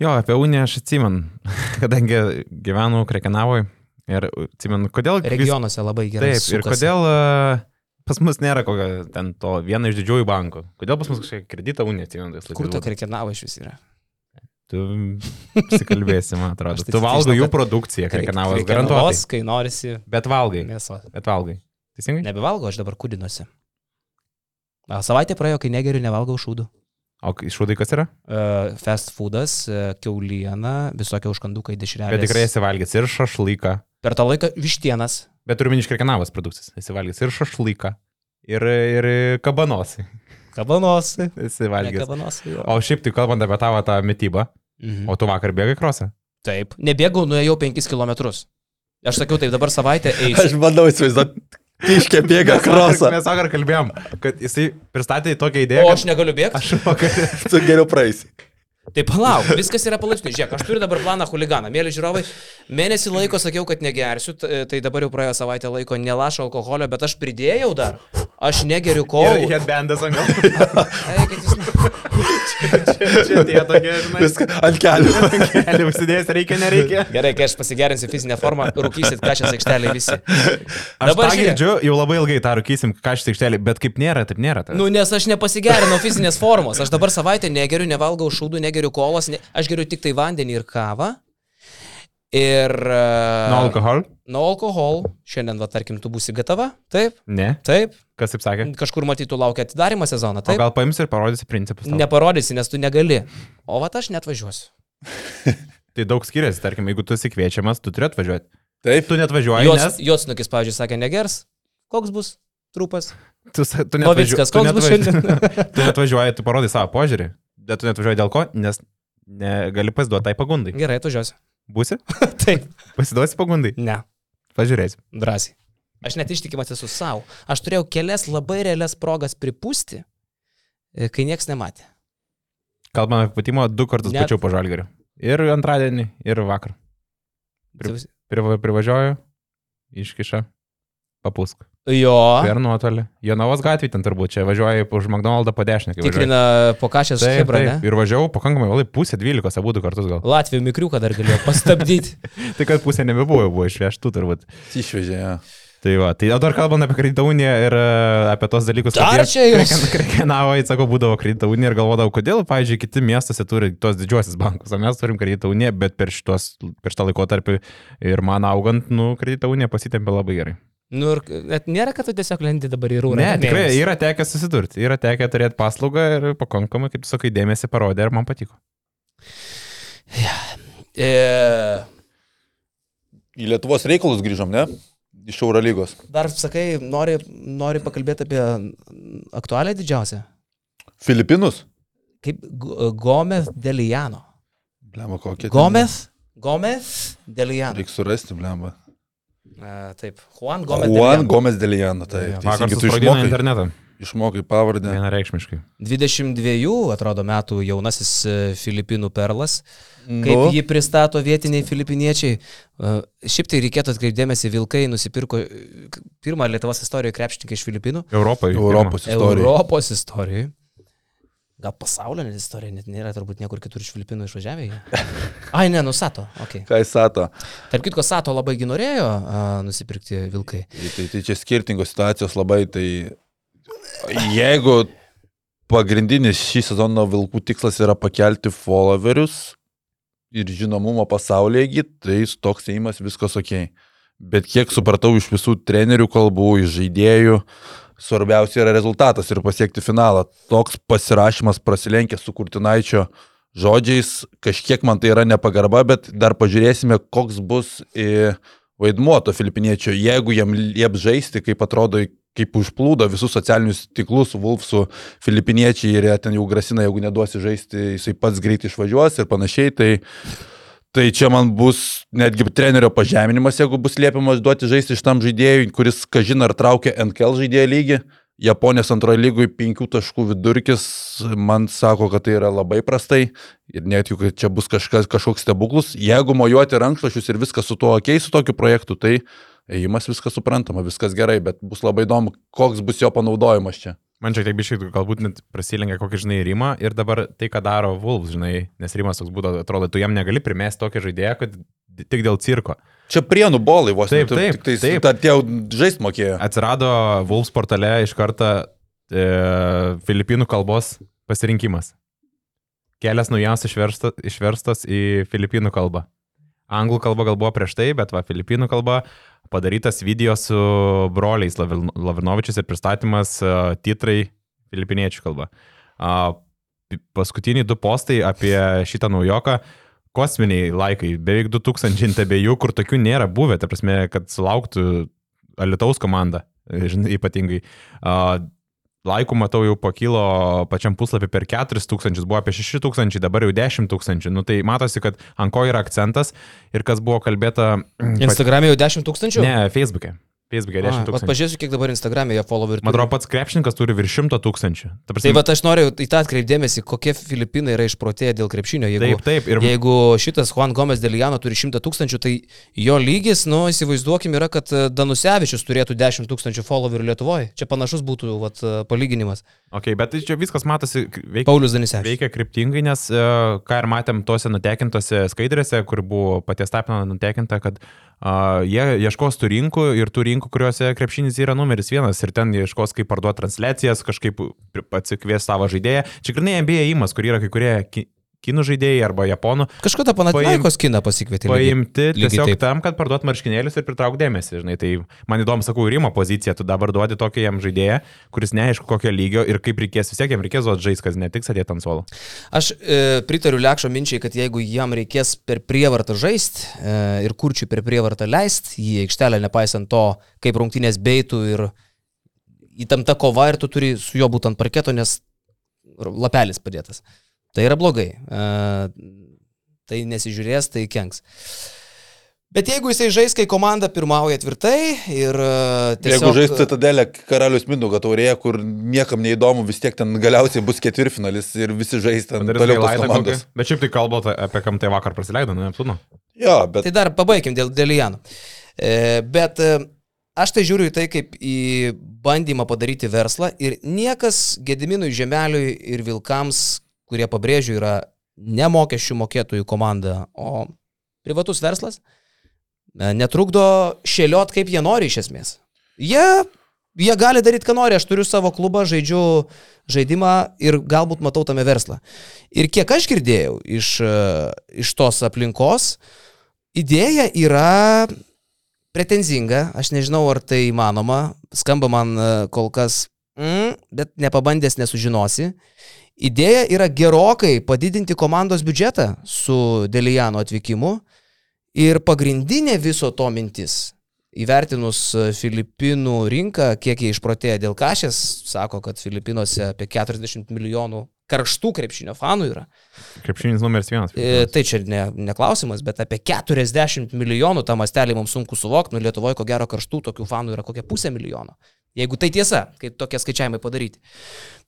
Speaker 2: Jo, apie uniją aš atsimenu, kadangi gyvenu Krekenavoje ir atsimenu, kodėl...
Speaker 1: Regionuose labai gerai.
Speaker 2: Taip, sukasi. ir kodėl uh, Pas mus nėra kokio ten to vieno iš didžiųjų bankų. Kodėl pas mus kažkokia kredito unija atsimenu?
Speaker 1: Kur to krekenavo iš vis yra?
Speaker 2: Tu pasikalbėsi, man atrodo. tu valgai jų produkciją, krekenavas garantuotas.
Speaker 1: kai norisi.
Speaker 2: Bet valgai.
Speaker 1: Mėso.
Speaker 2: Bet valgai. Teisingai?
Speaker 1: Nebevalgo, aš dabar kudinuosi. Savaitė praėjo, kai negeriu, nevalgau šūdų.
Speaker 2: O šūdai kas yra?
Speaker 1: Uh, fast foodas, uh, keuliena, visokie užkandukai, dešrelės.
Speaker 2: Bet tikrai esi valgęs ir šašlyką.
Speaker 1: Per tą laiką vištienas.
Speaker 2: Bet turiu minį iškirkenavas produkcijas. Esi valgęs ir šašlyką, ir, ir kabanosai.
Speaker 1: Kabanosai.
Speaker 2: Esi valgęs.
Speaker 1: Kabanosai.
Speaker 2: O šiaip tai kalbant apie tavo tą mytybą, mhm. o tu vakar bėgai krosą?
Speaker 1: Taip. Nebėgau, nuėjau 5 km. Aš sakiau, taip dabar savaitę eisiu.
Speaker 3: Aš bandau įsivaizduoti. Iškė bėga krosą.
Speaker 2: Mes vakar kalbėjom, kad jisai pristatė tokią idėją.
Speaker 1: O aš negaliu bėgti?
Speaker 2: Aš vakar.
Speaker 3: tu geriau praeisi.
Speaker 1: Tai palauk, viskas yra palaipsniui. Žiūrėk, aš turiu dabar planą huliganą. Mėly žiūrovai, mėnesį laiko sakiau, kad negersiu, tai dabar jau praėjo savaitę laiko, nelašau alkoholio, bet aš pridėjau dar. Aš negeriu kol.
Speaker 2: Headbandas ant galvos. Čia tie tokie, žinai.
Speaker 3: Viską ant kelių.
Speaker 2: Ant kelių užsidėjęs, reikia, nereikia.
Speaker 1: Gerai, kai aš pasigerinsiu fizinę formą, rūkysit kažkas aikštelė visi.
Speaker 2: Aš dabar girdžiu, jau labai ilgai tą rūkysim kažkas aikštelė, bet kaip nėra, taip nėra. Tas.
Speaker 1: Nu, nes aš nepasigerinau fizinės formos. Aš dabar savaitę negeriu, nevalgau šūdų, negeriu kolos, ne, aš geriu tik tai vandenį ir kavą. Ir...
Speaker 2: Nuo alkoholio?
Speaker 1: Nuo alkoholio. Šiandien, va, tarkim, tu būsi gatava, taip?
Speaker 2: Ne.
Speaker 1: Taip.
Speaker 2: Kas taip sakė?
Speaker 1: Kažkur matytų laukia atidarimo sezoną, taip?
Speaker 2: O gal paimsi ir parodysi principus? Tau?
Speaker 1: Neparodysi, nes tu negali. O va, aš net važiuosiu.
Speaker 2: tai daug skiriasi, tarkim, jeigu tu esi kviečiamas, tu turi atvažiuoti.
Speaker 3: Taip.
Speaker 2: Tu net važiuoji.
Speaker 1: Jos,
Speaker 2: nes...
Speaker 1: jos nukis, pavyzdžiui, sakė, negers. Koks bus trupas?
Speaker 2: Tu, tu
Speaker 1: net važiuoji. Koks
Speaker 2: tu
Speaker 1: bus šiandien?
Speaker 2: tu net važiuoji, tu parodai savo požiūrį. Bet tu net važiuoji dėl ko? Nes negali pasiduoti tai pagundai.
Speaker 1: Gerai, atvažiuosiu.
Speaker 2: Būsi?
Speaker 1: Taip.
Speaker 2: Pasiduosi pagundai?
Speaker 1: Ne.
Speaker 2: Pažiūrėsim.
Speaker 1: Drąsiai. Aš net ištikimas esu savo. Aš turėjau kelias labai realias progas pripūsti, e, kai nieks nematė.
Speaker 2: Kalbame apie patimo du kartus net... pačiau po žalgariu. Ir antradienį, ir vakar. Pri, pri, privažiuoju, iškiša, papusk.
Speaker 1: Jo.
Speaker 2: Per nuotolį. Jonavos gatvė ten turbūt čia važiuoja už McDonald's po dešinę.
Speaker 1: Tikrina po kažkas
Speaker 2: Hebra. Ir važiavau pakankamai vėlai, pusę dvylikos, abu du kartus gal.
Speaker 1: Latvijų mikriuką dar galėjau pastabdyti.
Speaker 2: tai kad pusė nebebuvo, buvo išvežtų turbūt.
Speaker 3: Išvežė, ja.
Speaker 2: Tai va, tai dar kalbant apie kredito uniją ir e, apie tos dalykus,
Speaker 1: dar čia jūs.
Speaker 2: Krekenavo, įsako, būdavo kredito unija ir galvodavau, kodėl, pavyzdžiui, kiti miestuose turi tos didžiosius bankus, o mes turim kredito uniją, bet per, šitos, per šitą laikotarpį ir man augant, nu, kredito unija pasitempė labai gerai.
Speaker 1: Nu ir net nėra, kad tu tiesiog lendi dabar į rūmą.
Speaker 2: Ne, tikrai yra tekę susidurti, yra tekę turėti paslaugą ir pakankamai, kaip sakai, dėmesį parodė ir man patiko.
Speaker 1: Ja. E...
Speaker 3: Į Lietuvos reikalus grįžom, ne? Iš Eurolygos.
Speaker 1: Dar sakai, nori, nori pakalbėti apie aktualią didžiausią?
Speaker 3: Filipinus?
Speaker 1: Kaip Gomez Delijano.
Speaker 3: Blemba kokia.
Speaker 1: Gomez? Gomez Delijano.
Speaker 3: Reikia surasti, blemba.
Speaker 1: Uh, taip, Juan Gomes.
Speaker 3: Juan Gomes Deliano, taip.
Speaker 2: Vakar tu išmokai internetą.
Speaker 3: Išmokai pavardę.
Speaker 2: Vienareikšmiškai.
Speaker 1: 22, atrodo, metų jaunasis e, Filipinų perlas. Kaip nu. jį pristato vietiniai filipiniečiai. Uh, šiaip tai reikėtų atkreipdėmėsi, Vilkai nusipirko e, pirmą Lietuvos istorijoje krepšininką iš Filipinų.
Speaker 2: Europai.
Speaker 3: Europos istorijoje.
Speaker 1: Europos istorijoje. Gal pasaulio net istorija, net nėra turbūt niekur kitur iš Filipinų išvažiavę. Ai, ne, nu Sato. Okay.
Speaker 3: Ką Sato?
Speaker 1: Tarp kitko, Sato labai norėjo a, nusipirkti vilkai.
Speaker 3: Tai, tai, tai čia skirtingos situacijos labai, tai jeigu pagrindinis šį sezoną vilkų tikslas yra pakelti followerius ir žinomumą pasaulyje, tai toks įimas viskas ok. Bet kiek supratau iš visų trenerių kalbų, iš žaidėjų, uh, svarbiausia yra rezultatas ir pasiekti finalą. Toks pasirašymas prasilenkė su Kurtinaičio žodžiais, kažkiek man tai yra nepagarba, bet dar pažiūrėsime, koks bus vaidmuo to filipiniečio, jeigu jam lieps žaisti, kaip atrodo, kaip užplūdo visus socialinius tinklus, Vulfsų filipiniečiai ir ten jau grasina, jeigu neduosi žaisti, jisai pats greit išvažiuos ir panašiai. Tai, tai čia man bus netgi trenerio pažeminimas, jeigu bus liepiamas duoti žaisti šitam žaidėjui, kuris, kažin ar traukia NKL žaidėjo lygį. Japonijos antrojo lygui penkių taškų vidurkis, man sako, kad tai yra labai prastai ir net jau, kad čia bus kažkas, kažkoks stebuklus. Jeigu mojuoti rankšluošius ir viskas su tuo ok, su tokiu projektu, tai ėjimas viskas suprantama, viskas gerai, bet bus labai įdomu, koks bus jo panaudojimas čia.
Speaker 2: Man čia taip biškai galbūt net prasilengia kokį, žinai, Rimą ir dabar tai, ką daro Wolves, žinai, nes Rimas toks būtų, atrodo, tu jam negali primesti tokį žaidėją, kad tik dėl cirko.
Speaker 3: Čia prienų bolai vos.
Speaker 2: Taip, taip,
Speaker 3: tai,
Speaker 2: taip.
Speaker 3: Ta, tie žaist mokėjo.
Speaker 2: Atsirado Wolves portale iš karto e, filipinų kalbos pasirinkimas. Kelias naujausias išverstas, išverstas į filipinų kalbą. Anglų kalba gal buvo prieš tai, bet va, filipinų kalba padarytas video su broliais Lavinovičius ir pristatymas titrai filipiniečių kalba. Paskutiniai du postai apie šitą naujoką kosminiai laikai, beveik 2000 tebejų, kur tokių nėra buvę, ta prasme, kad sulauktų Alitaus komanda, žinai, ypatingai. Uh, Laikų matau jau pakilo pačiam puslapį per 4000, buvo apie 6000, dabar jau 10 tūkstančių. Nu, tai matosi, kad ant ko yra akcentas ir kas buvo kalbėta.
Speaker 1: Instagram'e jau 10 tūkstančių?
Speaker 2: Ne, Facebook'e. Facebook'e 10 tūkstančių.
Speaker 1: Pažiūrėsiu, kiek dabar Instagram'e jie followerių.
Speaker 2: Man atrodo, pats krepšininkas turi virš 100 tūkstančių.
Speaker 1: Ta prasme, tai va, aš noriu į tą atkreipdėmėsi, kokie Filipinai yra išprotėję dėl krepšinio. Jeigu,
Speaker 2: taip, taip. Ir...
Speaker 1: Jeigu šitas Juan Gomes Deliano turi 100 tūkstančių, tai jo lygis, nu, įsivaizduokim, yra, kad e, Danusevičius turėtų 10 tūkstančių followerių Lietuvoje. Čia panašus būtų vat, e, palyginimas.
Speaker 2: Ok, bet čia viskas matosi,
Speaker 1: veikia, Paulius Danisevičius.
Speaker 2: Veikia kryptingai, nes e, ką ir matėm tose nutekintose skaidrėse, kur buvo paties tapino nutekinta, kad Uh, jie ieškos tų rinkų ir tų rinkų, kuriuose krepšinis yra numeris vienas ir ten ieškos, kaip parduoti transliacijas, kažkaip atsikvies savo žaidėją. Čia grinai NBA įmas, kur yra kai kurie kinų žaidėjai arba japonų.
Speaker 1: Kažkada Panatinaikos kiną pasikvietė.
Speaker 2: Paimti lygiai, tiesiog lygiai tam, kad parduot marškinėlius ir pritraukti dėmesį. Žinai, tai man įdomu, sakau, Rimo pozicija, tu dabar duodi tokį jam žaidėją, kuris neaišku kokio lygio ir kaip reikės, vis tiek jam reikės žaisti, kad ne tik sėdėti ant suolo.
Speaker 1: Aš e, pritariu Lekšo minčiai, kad jeigu jam reikės per prievartą žaisti e, ir kurčių per prievartą leisti į aikštelę, nepaisant to, kaip rungtynės beitų ir įtamta kova ir tu turi su juo būti ant parketo, nes lapelis padėtas. Tai yra blogai. Tai nesižiūrės, tai kenks. Bet jeigu jisai žais, kai komanda pirmauja tvirtai ir...
Speaker 3: Tiesiog... Jeigu žais Citadelė karalius Mindaugo taurėje, kur niekam neįdomu, vis tiek ten galiausiai bus ketvirtfinalis ir visi žais ten toliau komandos.
Speaker 2: Bet šiaip tai kalbant apie kam tai vakar praleido, nu, apsūnu.
Speaker 3: Jo, bet...
Speaker 1: Tai dar pabaikim dėl Delijanų. E, bet e, aš tai žiūriu į tai kaip į bandymą padaryti verslą ir niekas Gediminui Žemeliui ir Vilkams kurie pabrėžiu yra ne mokesčių mokėtojų komanda, o privatus verslas, e, netrukdo šėliot kaip jie nori iš esmės. Jie, jie gali daryti, ką nori, aš turiu savo klubą, žaidžiu žaidimą ir galbūt matau tame verslą. Ir kiek aš girdėjau iš, e, iš tos aplinkos, idėja yra pretenzinga, aš nežinau, ar tai įmanoma, skamba man e, kol kas, mm, bet nepabandęs nesužinosi. Idėja yra gerokai padidinti komandos biudžetą su Delijano atvykimu ir pagrindinė viso to mintis. Įvertinus Filipinų rinką, kiek jie išprotėję dėl kažės, sako, kad Filipinuose apie 40 milijonų karštų krepšinio fanų yra.
Speaker 2: Krepšinis numeris vienas.
Speaker 1: E, tai čia ne, ne klausimas, bet apie 40 milijonų tą mastelį mums sunku suvokti, nu Lietuvoje ko gero karštų tokių fanų yra kokia pusė milijono. Jeigu tai tiesa, kai tokie skaičiavimai padaryti.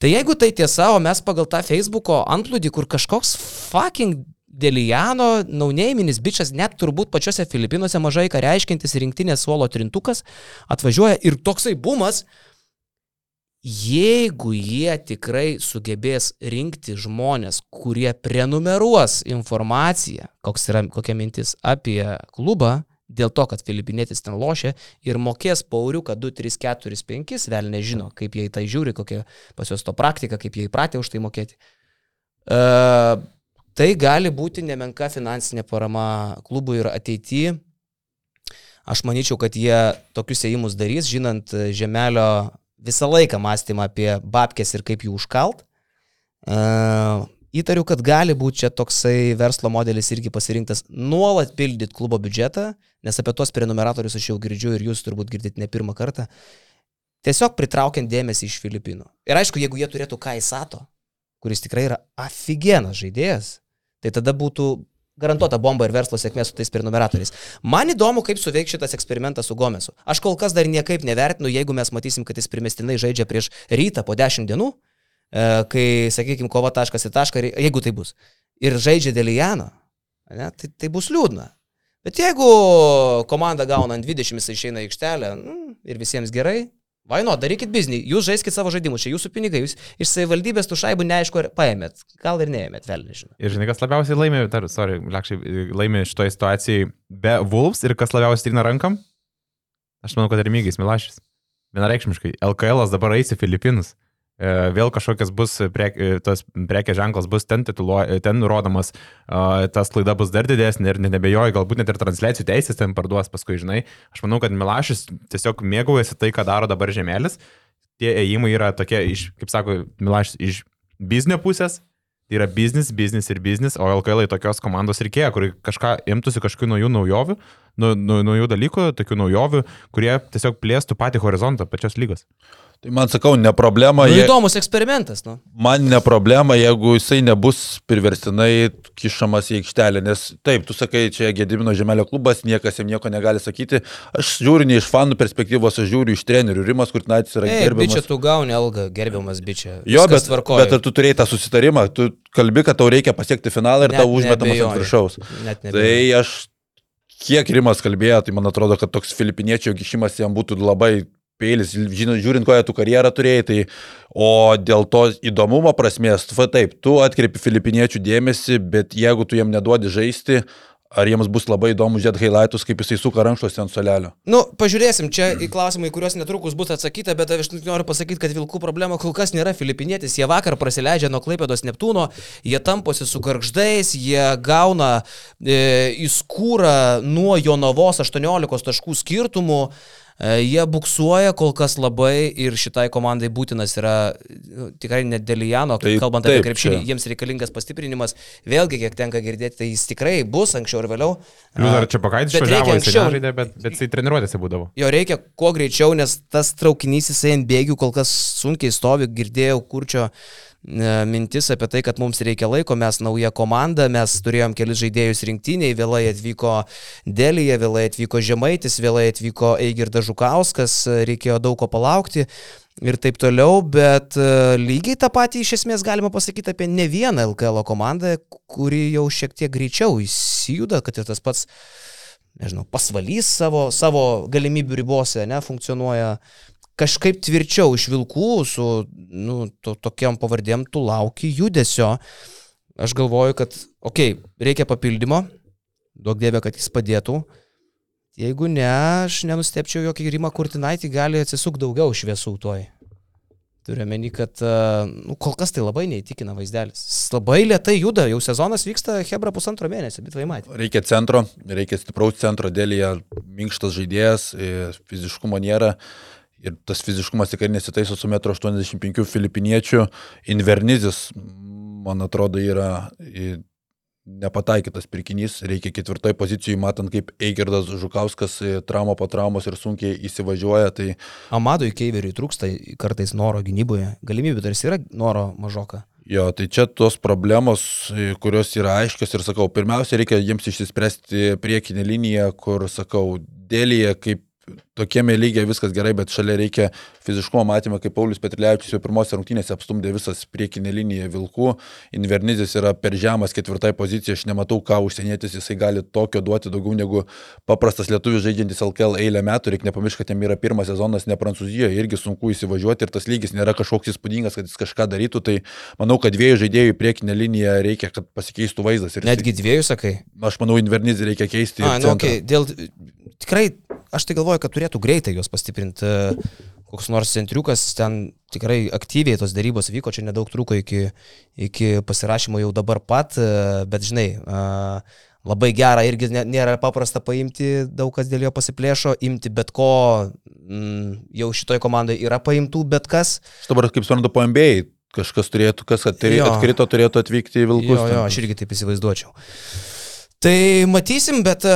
Speaker 1: Tai jeigu tai tiesa, o mes pagal tą Facebook'o antplūdį, kur kažkoks fucking Delijano naunėiminis bičias, net turbūt pačiose Filipinuose mažai ką reiškintis rinktinės suolo trintukas, atvažiuoja ir toksai bumas, jeigu jie tikrai sugebės rinkti žmonės, kurie prenumeruos informaciją, yra, kokia mintis apie klubą, dėl to, kad filipinėtis ten lošia ir mokės pauriuką 2, 3, 4, 5, vėl nežino, kaip jie į tai žiūri, kokia pas juos to praktika, kaip jie įpratę už tai mokėti. Uh, tai gali būti nemenka finansinė parama klubui ir ateityje. Aš manyčiau, kad jie tokius ėjimus darys, žinant žemelio visą laiką mąstymą apie babkės ir kaip jų užkalt. Uh, įtariu, kad gali būti čia toksai verslo modelis irgi pasirinktas nuolat pildyti klubo biudžetą, nes apie tos prenumeratorius aš jau girdžiu ir jūs turbūt girdite ne pirmą kartą. Tiesiog pritraukiant dėmesį iš Filipinų. Ir aišku, jeigu jie turėtų Kaisato, kuris tikrai yra aфиgenas žaidėjas, tai tada būtų garantuota bomba ir verslo sėkmė su tais prenumeratoriais. Man įdomu, kaip suveiks šitas eksperimentas su Gomesu. Aš kol kas dar niekaip nevertinu, jeigu mes matysim, kad jis primestinai žaidžia prieš rytą po 10 dienų, e, kai, sakykime, kova taškas į tašką, jeigu tai bus. Ir žaidžia dėl Jano, ne, tai, tai bus liūdna. Bet jeigu komanda gauna ant 20, jis išeina į aikštelę mm, ir visiems gerai, Vaino, darykit biznį, jūs žaiskit savo žaidimus, čia jūsų pinigai, jūs iš savivaldybės tų šaibų neaišku, ar paėmėt, gal ir neėmėt, vėl nežinau.
Speaker 2: Ir žinai, kas labiausiai laimė, tar, sorry, lakščiai, laimė šitoje situacijoje be Wolves ir kas labiausiai trina rankam? Aš manau, kad ir Mygais Milašys. Vienareikšmiškai, LKL dabar eis į Filipinus. E, vėl kažkokias bus, prek, e, tas prekės ženklas bus ten, titulo, ten nurodomas, tas klaida bus dar didesnė ir nebejoju, galbūt net ir transliacijų teisės ten parduos paskui, žinai. Aš manau, kad Milašis tiesiog mėgaujasi tai, ką daro dabar Žemėlis. Tie ėjimai yra tokie, iš, kaip sako Milašis, iš biznio pusės, Tai yra biznis, biznis ir biznis, o LKL tokios komandos reikėjo, kuri kažką imtųsi kažkokių naujų naujovių, nu, nu, naujų dalykų, tokių naujovių, kurie tiesiog plėstų patį horizontą pačios lygos.
Speaker 3: Tai man sakau, ne problema.
Speaker 1: Nu, įdomus eksperimentas, nu.
Speaker 3: Man ne problema, jeigu jisai nebus priverstinai kišamas į aikštelę, nes taip, tu sakai, čia Gedimino Žemelio klubas, niekas jam nieko negali sakyti. Aš žiūriu ne iš fanų perspektyvos, aš žiūriu iš trenerių. Rimas Kurtinaitis yra
Speaker 1: Ei,
Speaker 3: gerbiamas.
Speaker 1: Bičia, tu gauni algą, gerbiamas bičia.
Speaker 3: Jo, bet,
Speaker 1: tvarkoja.
Speaker 3: bet ar tu turėjai tą susitarimą, tu kalbi, kad tau reikia pasiekti finalą ir
Speaker 1: Net
Speaker 3: tau užmetamas ant viršaus.
Speaker 1: Net
Speaker 3: Tai
Speaker 1: nebejoju.
Speaker 3: aš, kiek Rimas kalbėjo, tai man atrodo, kad toks filipiniečio kišimas jam būtų labai peilis, žino, žiūrint, kokią tu karjerą turėjai, tai o dėl to įdomumo prasmės, va taip, tu atkreipi filipiniečių dėmesį, bet jeigu tu jam neduodi žaisti, ar jiems bus labai įdomu žiūrėti highlightus, kaip jisai suka rankšluose ant solelio.
Speaker 1: Nu, pažiūrėsim, čia į klausimą, į kuriuos netrukus bus atsakyta, bet aš noriu pasakyti, kad Vilkų problema kol kas nėra filipinietis. Jie vakar prasileidžia nuo Klaipėdos Neptūno, jie tamposi su garždais, jie gauna e, įskūrą nuo Jonavos 18 taškų skirtumų. E, Jie buksuoja kol kas labai ir šitai komandai būtinas yra nu, tikrai net dėl Jano,
Speaker 3: Tai
Speaker 1: kalbant
Speaker 3: taip,
Speaker 1: apie krepšinį,
Speaker 3: čia.
Speaker 1: jiems reikalingas pastiprinimas. Vėlgi, kiek tenka girdėti, tai jis tikrai bus anksčiau ir vėliau.
Speaker 2: Plius dar čia pakaitis
Speaker 1: Bet reikia anksčiau.
Speaker 2: nežaidė, bet, bet jisai treniruotėse būdavo.
Speaker 1: Jo reikia kuo greičiau, nes tas traukinys jisai ant bėgių kol kas sunkiai stovi, girdėjau kurčio e, mintis apie tai, kad mums reikia laiko, mes nauja komanda, mes turėjom kelis žaidėjus rinktiniai, vėlai atvyko Delija, vėlai atvyko Žemaitis, vėlai atvyko Eigirdas Žukauskas, reikėjo daug ko palaukti ir taip toliau, bet e, lygiai tą patį iš esmės galima pasakyti apie ne vieną LKL komandą, kuri jau šiek tiek greičiau įsijuda, kad ir tas pats nežinau, pasvalys savo, savo galimybių ribose, ne, funkcionuoja kažkaip tvirčiau iš vilkų su nu, to, tokiam pavardėm, tu lauki judesio. Aš galvoju, kad, okei, okay, reikia papildymo, duok dievė, kad jis padėtų. Jeigu ne, aš nenustepčiau, jog į Rimą Kurtinaitį gali atsisukti daugiau šviesų toj. Turiu meni, kad uh, nu, kol kas tai labai neįtikina vaizdelis. Jis labai lietai juda, jau sezonas vyksta Hebra pusantro mėnesio, bet vai matė.
Speaker 3: Reikia centro, reikia stipraus centro, dėlėje minkštas žaidėjas, e, fiziškumo nėra. Ir tas fiziškumas tikrai nesitaiso su 1,85 m filipiniečių. Invernizis, man atrodo, yra nepataikytas pirkinys. Reikia ketvirtoje pozicijoje, matant, kaip Eigirdas Žukauskas e, trauma po traumos ir sunkiai įsivažiuoja. Tai
Speaker 1: Amadui Keiveriui trūksta kartais noro gynyboje. Galimybių tarsi yra noro mažoka.
Speaker 3: Jo, tai čia tos problemos, e, kurios yra aiškios ir sakau, pirmiausia, reikia jiems išsispręsti priekinę liniją, kur, sakau, dėlyje kaip tokiame lygiai viskas gerai, bet šalia reikia fiziškumo matymą, kaip Paulius Petrilevičius jau pirmose rungtynėse apstumdė visas priekinė linija vilkų. Invernizis yra per žemas ketvirtai pozicija, aš nematau, ką užsienietis jisai gali tokio duoti daugiau negu paprastas lietuvis žaidžiantis LKL eilę metų. Reikia nepamiršti, kad jam yra pirmas sezonas ne Prancūzijoje, irgi sunku įsivažiuoti ir tas lygis nėra kažkoks įspūdingas, kad jis kažką darytų. Tai manau, kad dviejų žaidėjų priekinė linija reikia, kad pasikeistų vaizdas. Ir
Speaker 1: Netgi dviejų sakai.
Speaker 3: Aš manau, Invernizį reikia keisti.
Speaker 1: A, nu, okay. Dėl, tikrai, aš tai galvoju, kad turėtų greitai juos pastiprinti. e, Koks nors centriukas, ten tikrai aktyviai tos darybos vyko, čia nedaug trūko iki, iki pasirašymo jau dabar pat, e, bet žinai, a, labai gera irgi nė- nėra paprasta paimti, daug kas dėl jo pasiplėšo, imti bet ko, mm, jau šitoj komandai yra paimtų bet kas.
Speaker 3: Aš dabar, kaip suprantu, po MBA kažkas turėtų, kas atkrito, turėtų atvykti į Vilkus.
Speaker 1: Jo, jo, aš irgi taip įsivaizduočiau. Tai matysim, bet e,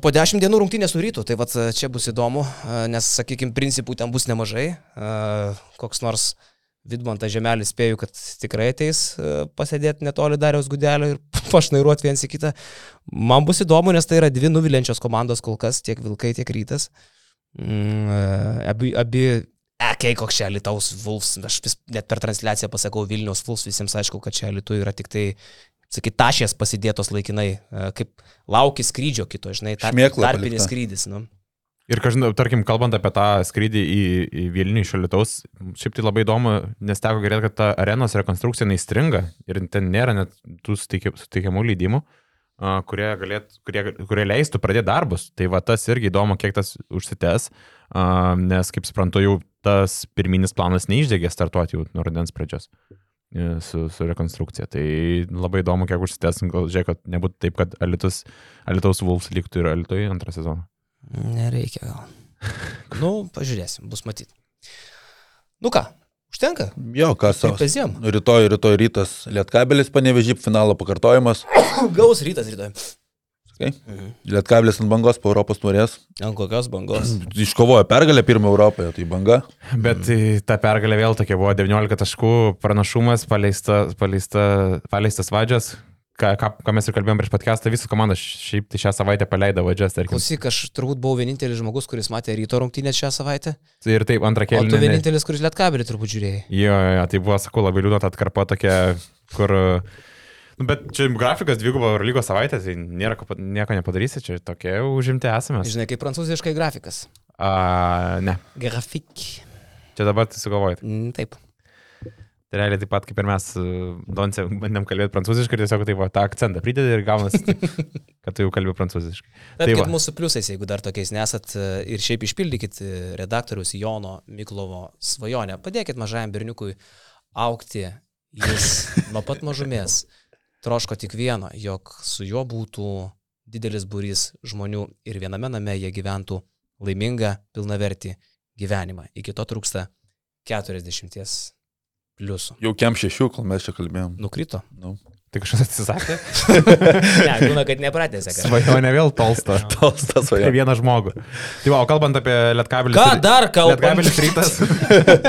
Speaker 1: po dešimt dienų rungtynės su rytu, tai vat, e, čia bus įdomu, e, nes, sakykime, principų ten bus nemažai. Koks nors Vidmantas Žemelis spėju, kad tikrai ateis pasėdėti netoli Dariaus gudelio ir pašnairuoti viens į kitą. Man bus įdomu, nes tai yra dvi nuvilenčios komandos kol kas, tiek Vilkai, tiek Rytas. Mm, Abi, abi Ekei, koks čia Lietuvos Vulfs, aš vis net per transliaciją pasakau Vilnius Vulfs, visiems aišku, kad čia Lietuvai yra tik tai, sakyt, tašės pasidėtos laikinai, e, kaip lauki skrydžio kito, žinai, tar,
Speaker 3: Šmėkla
Speaker 1: tarpinis skrydis. Nu.
Speaker 2: Ir, kažin, tarkim, kalbant apie tą skrydį į, į Vilnių iš Lietuvos, šiaip tai labai įdomu, nes teko girdėti, kad ta arenos rekonstrukcija neįstringa ir ten nėra net tų suteiki- suteikiamų leidimų, a, kurie, galėt, kurie, kurie leistų pradėti darbus. Tai va tas irgi įdomu, kiek tas užsitęs, a, nes, kaip suprantu, jau tas pirminis planas neišdegė startuoti jau nuo rudens pradžios su, su rekonstrukcija. Tai labai įdomu, kiek užsitęs, gal žiūrėk, kad nebūtų taip, kad Alitus, Alitaus Vulfs liktų ir Alitui antrą sezoną.
Speaker 1: Nereikia gal. nu, pažiūrėsim, bus matyti. Nu ką, užtenka?
Speaker 3: Jo, kas savo. Rytoj, rytoj rytas Lietkabelis panevežyp finalo pakartojimas.
Speaker 1: Gaus rytas rytoj.
Speaker 3: Okay.
Speaker 1: Mhm.
Speaker 3: Lietkabelis ant bangos po Europos turės.
Speaker 1: Ant kokios bangos?
Speaker 3: Iškovojo pergalę pirmą Europoje, tai banga.
Speaker 2: Bet mm. ta pergalė vėl tokia buvo 19 taškų pranašumas, paleista, paleista, paleistas vadžias. Ką, ką, ką mes ir kalbėjom prieš podcastą, visą komandą šiaip tai šią savaitę paleido vadžias.
Speaker 1: Klausyk, aš turbūt buvau vienintelis žmogus, kuris matė ryto rungtynės šią savaitę.
Speaker 2: Ir taip, antrą
Speaker 1: O tu vienintelis, kuris lietkabelį turbūt žiūrėjai.
Speaker 2: Jo, jo, jo, tai buvo, sakau, labai liūdna ta atkarpa tokia, kur... Nu, bet čia grafikas dvigubo lygos savaitė, tai nėra, nieko nepadarysi, čia tokie užimti esame.
Speaker 1: Žinai, kaip prancūziškai grafikas.
Speaker 2: A, ne,
Speaker 1: Grafik.
Speaker 2: čia dabar tai sugalvojai.
Speaker 1: Mm, Taip.
Speaker 2: Tai realiai taip pat kaip ir mes Donce bandėm kalbėti prancūziškai ir tiesiog taip va, tą akcentą pridedi ir gaunasi, taip, kad tu jau kalbė prancūziškai.
Speaker 1: Bet
Speaker 2: Tai
Speaker 1: mūsų pliusais, jeigu dar tokiais nesat e, ir šiaip išpildykit e, redaktorius Jono Miklovo svajonę. Padėkit mažajam berniukui aukti. Jis nuo pat mažumės troško tik vieno, jog su juo būtų didelis būrys žmonių ir viename name jie gyventų laimingą, pilnavertį gyvenimą. Iki to trūksta 40 pliusų.
Speaker 3: Jau kem šešių, kol mes čia kalbėjom.
Speaker 1: Nukrito?
Speaker 3: Nu.
Speaker 2: Tai kažkas atsisakė.
Speaker 1: Ne, būna, kad nepratėse. kažką.
Speaker 2: Svajonė vėl tolsta.
Speaker 3: Tolstas
Speaker 2: Tai
Speaker 3: svajonė.
Speaker 2: vieną žmogų. Tai va, o kalbant apie Lietkabelį.
Speaker 1: Ką dar kalbam?
Speaker 2: Lietkabelis rytas.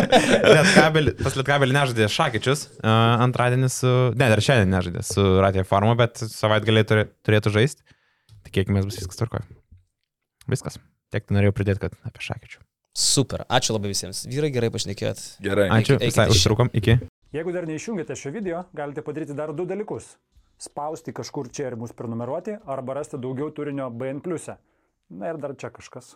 Speaker 2: Lietkabelį, pas Lietkabelį nežaidė Šakyčius uh, antradienį su... Ne, dar šiandien nežaidė su Ratė Farmo, bet savaitgalį turė, turėtų žaisti. Tikėkime, bus viskas tvarkoje. Viskas. Tiek tai norėjau pridėti, kad apie Šakyčių.
Speaker 1: Super, ačiū labai visiems. Vyrai gerai pašnekėjot.
Speaker 3: Gerai.
Speaker 2: Ačiū,
Speaker 1: eikite
Speaker 2: visai
Speaker 1: iš-
Speaker 2: užtrukom. Iki.
Speaker 4: Jeigu dar neišjungėte šio video, galite padaryti dar du dalykus. Spausti kažkur čia ir mus prenumeruoti, arba rasti daugiau turinio BN. Na ir dar čia kažkas.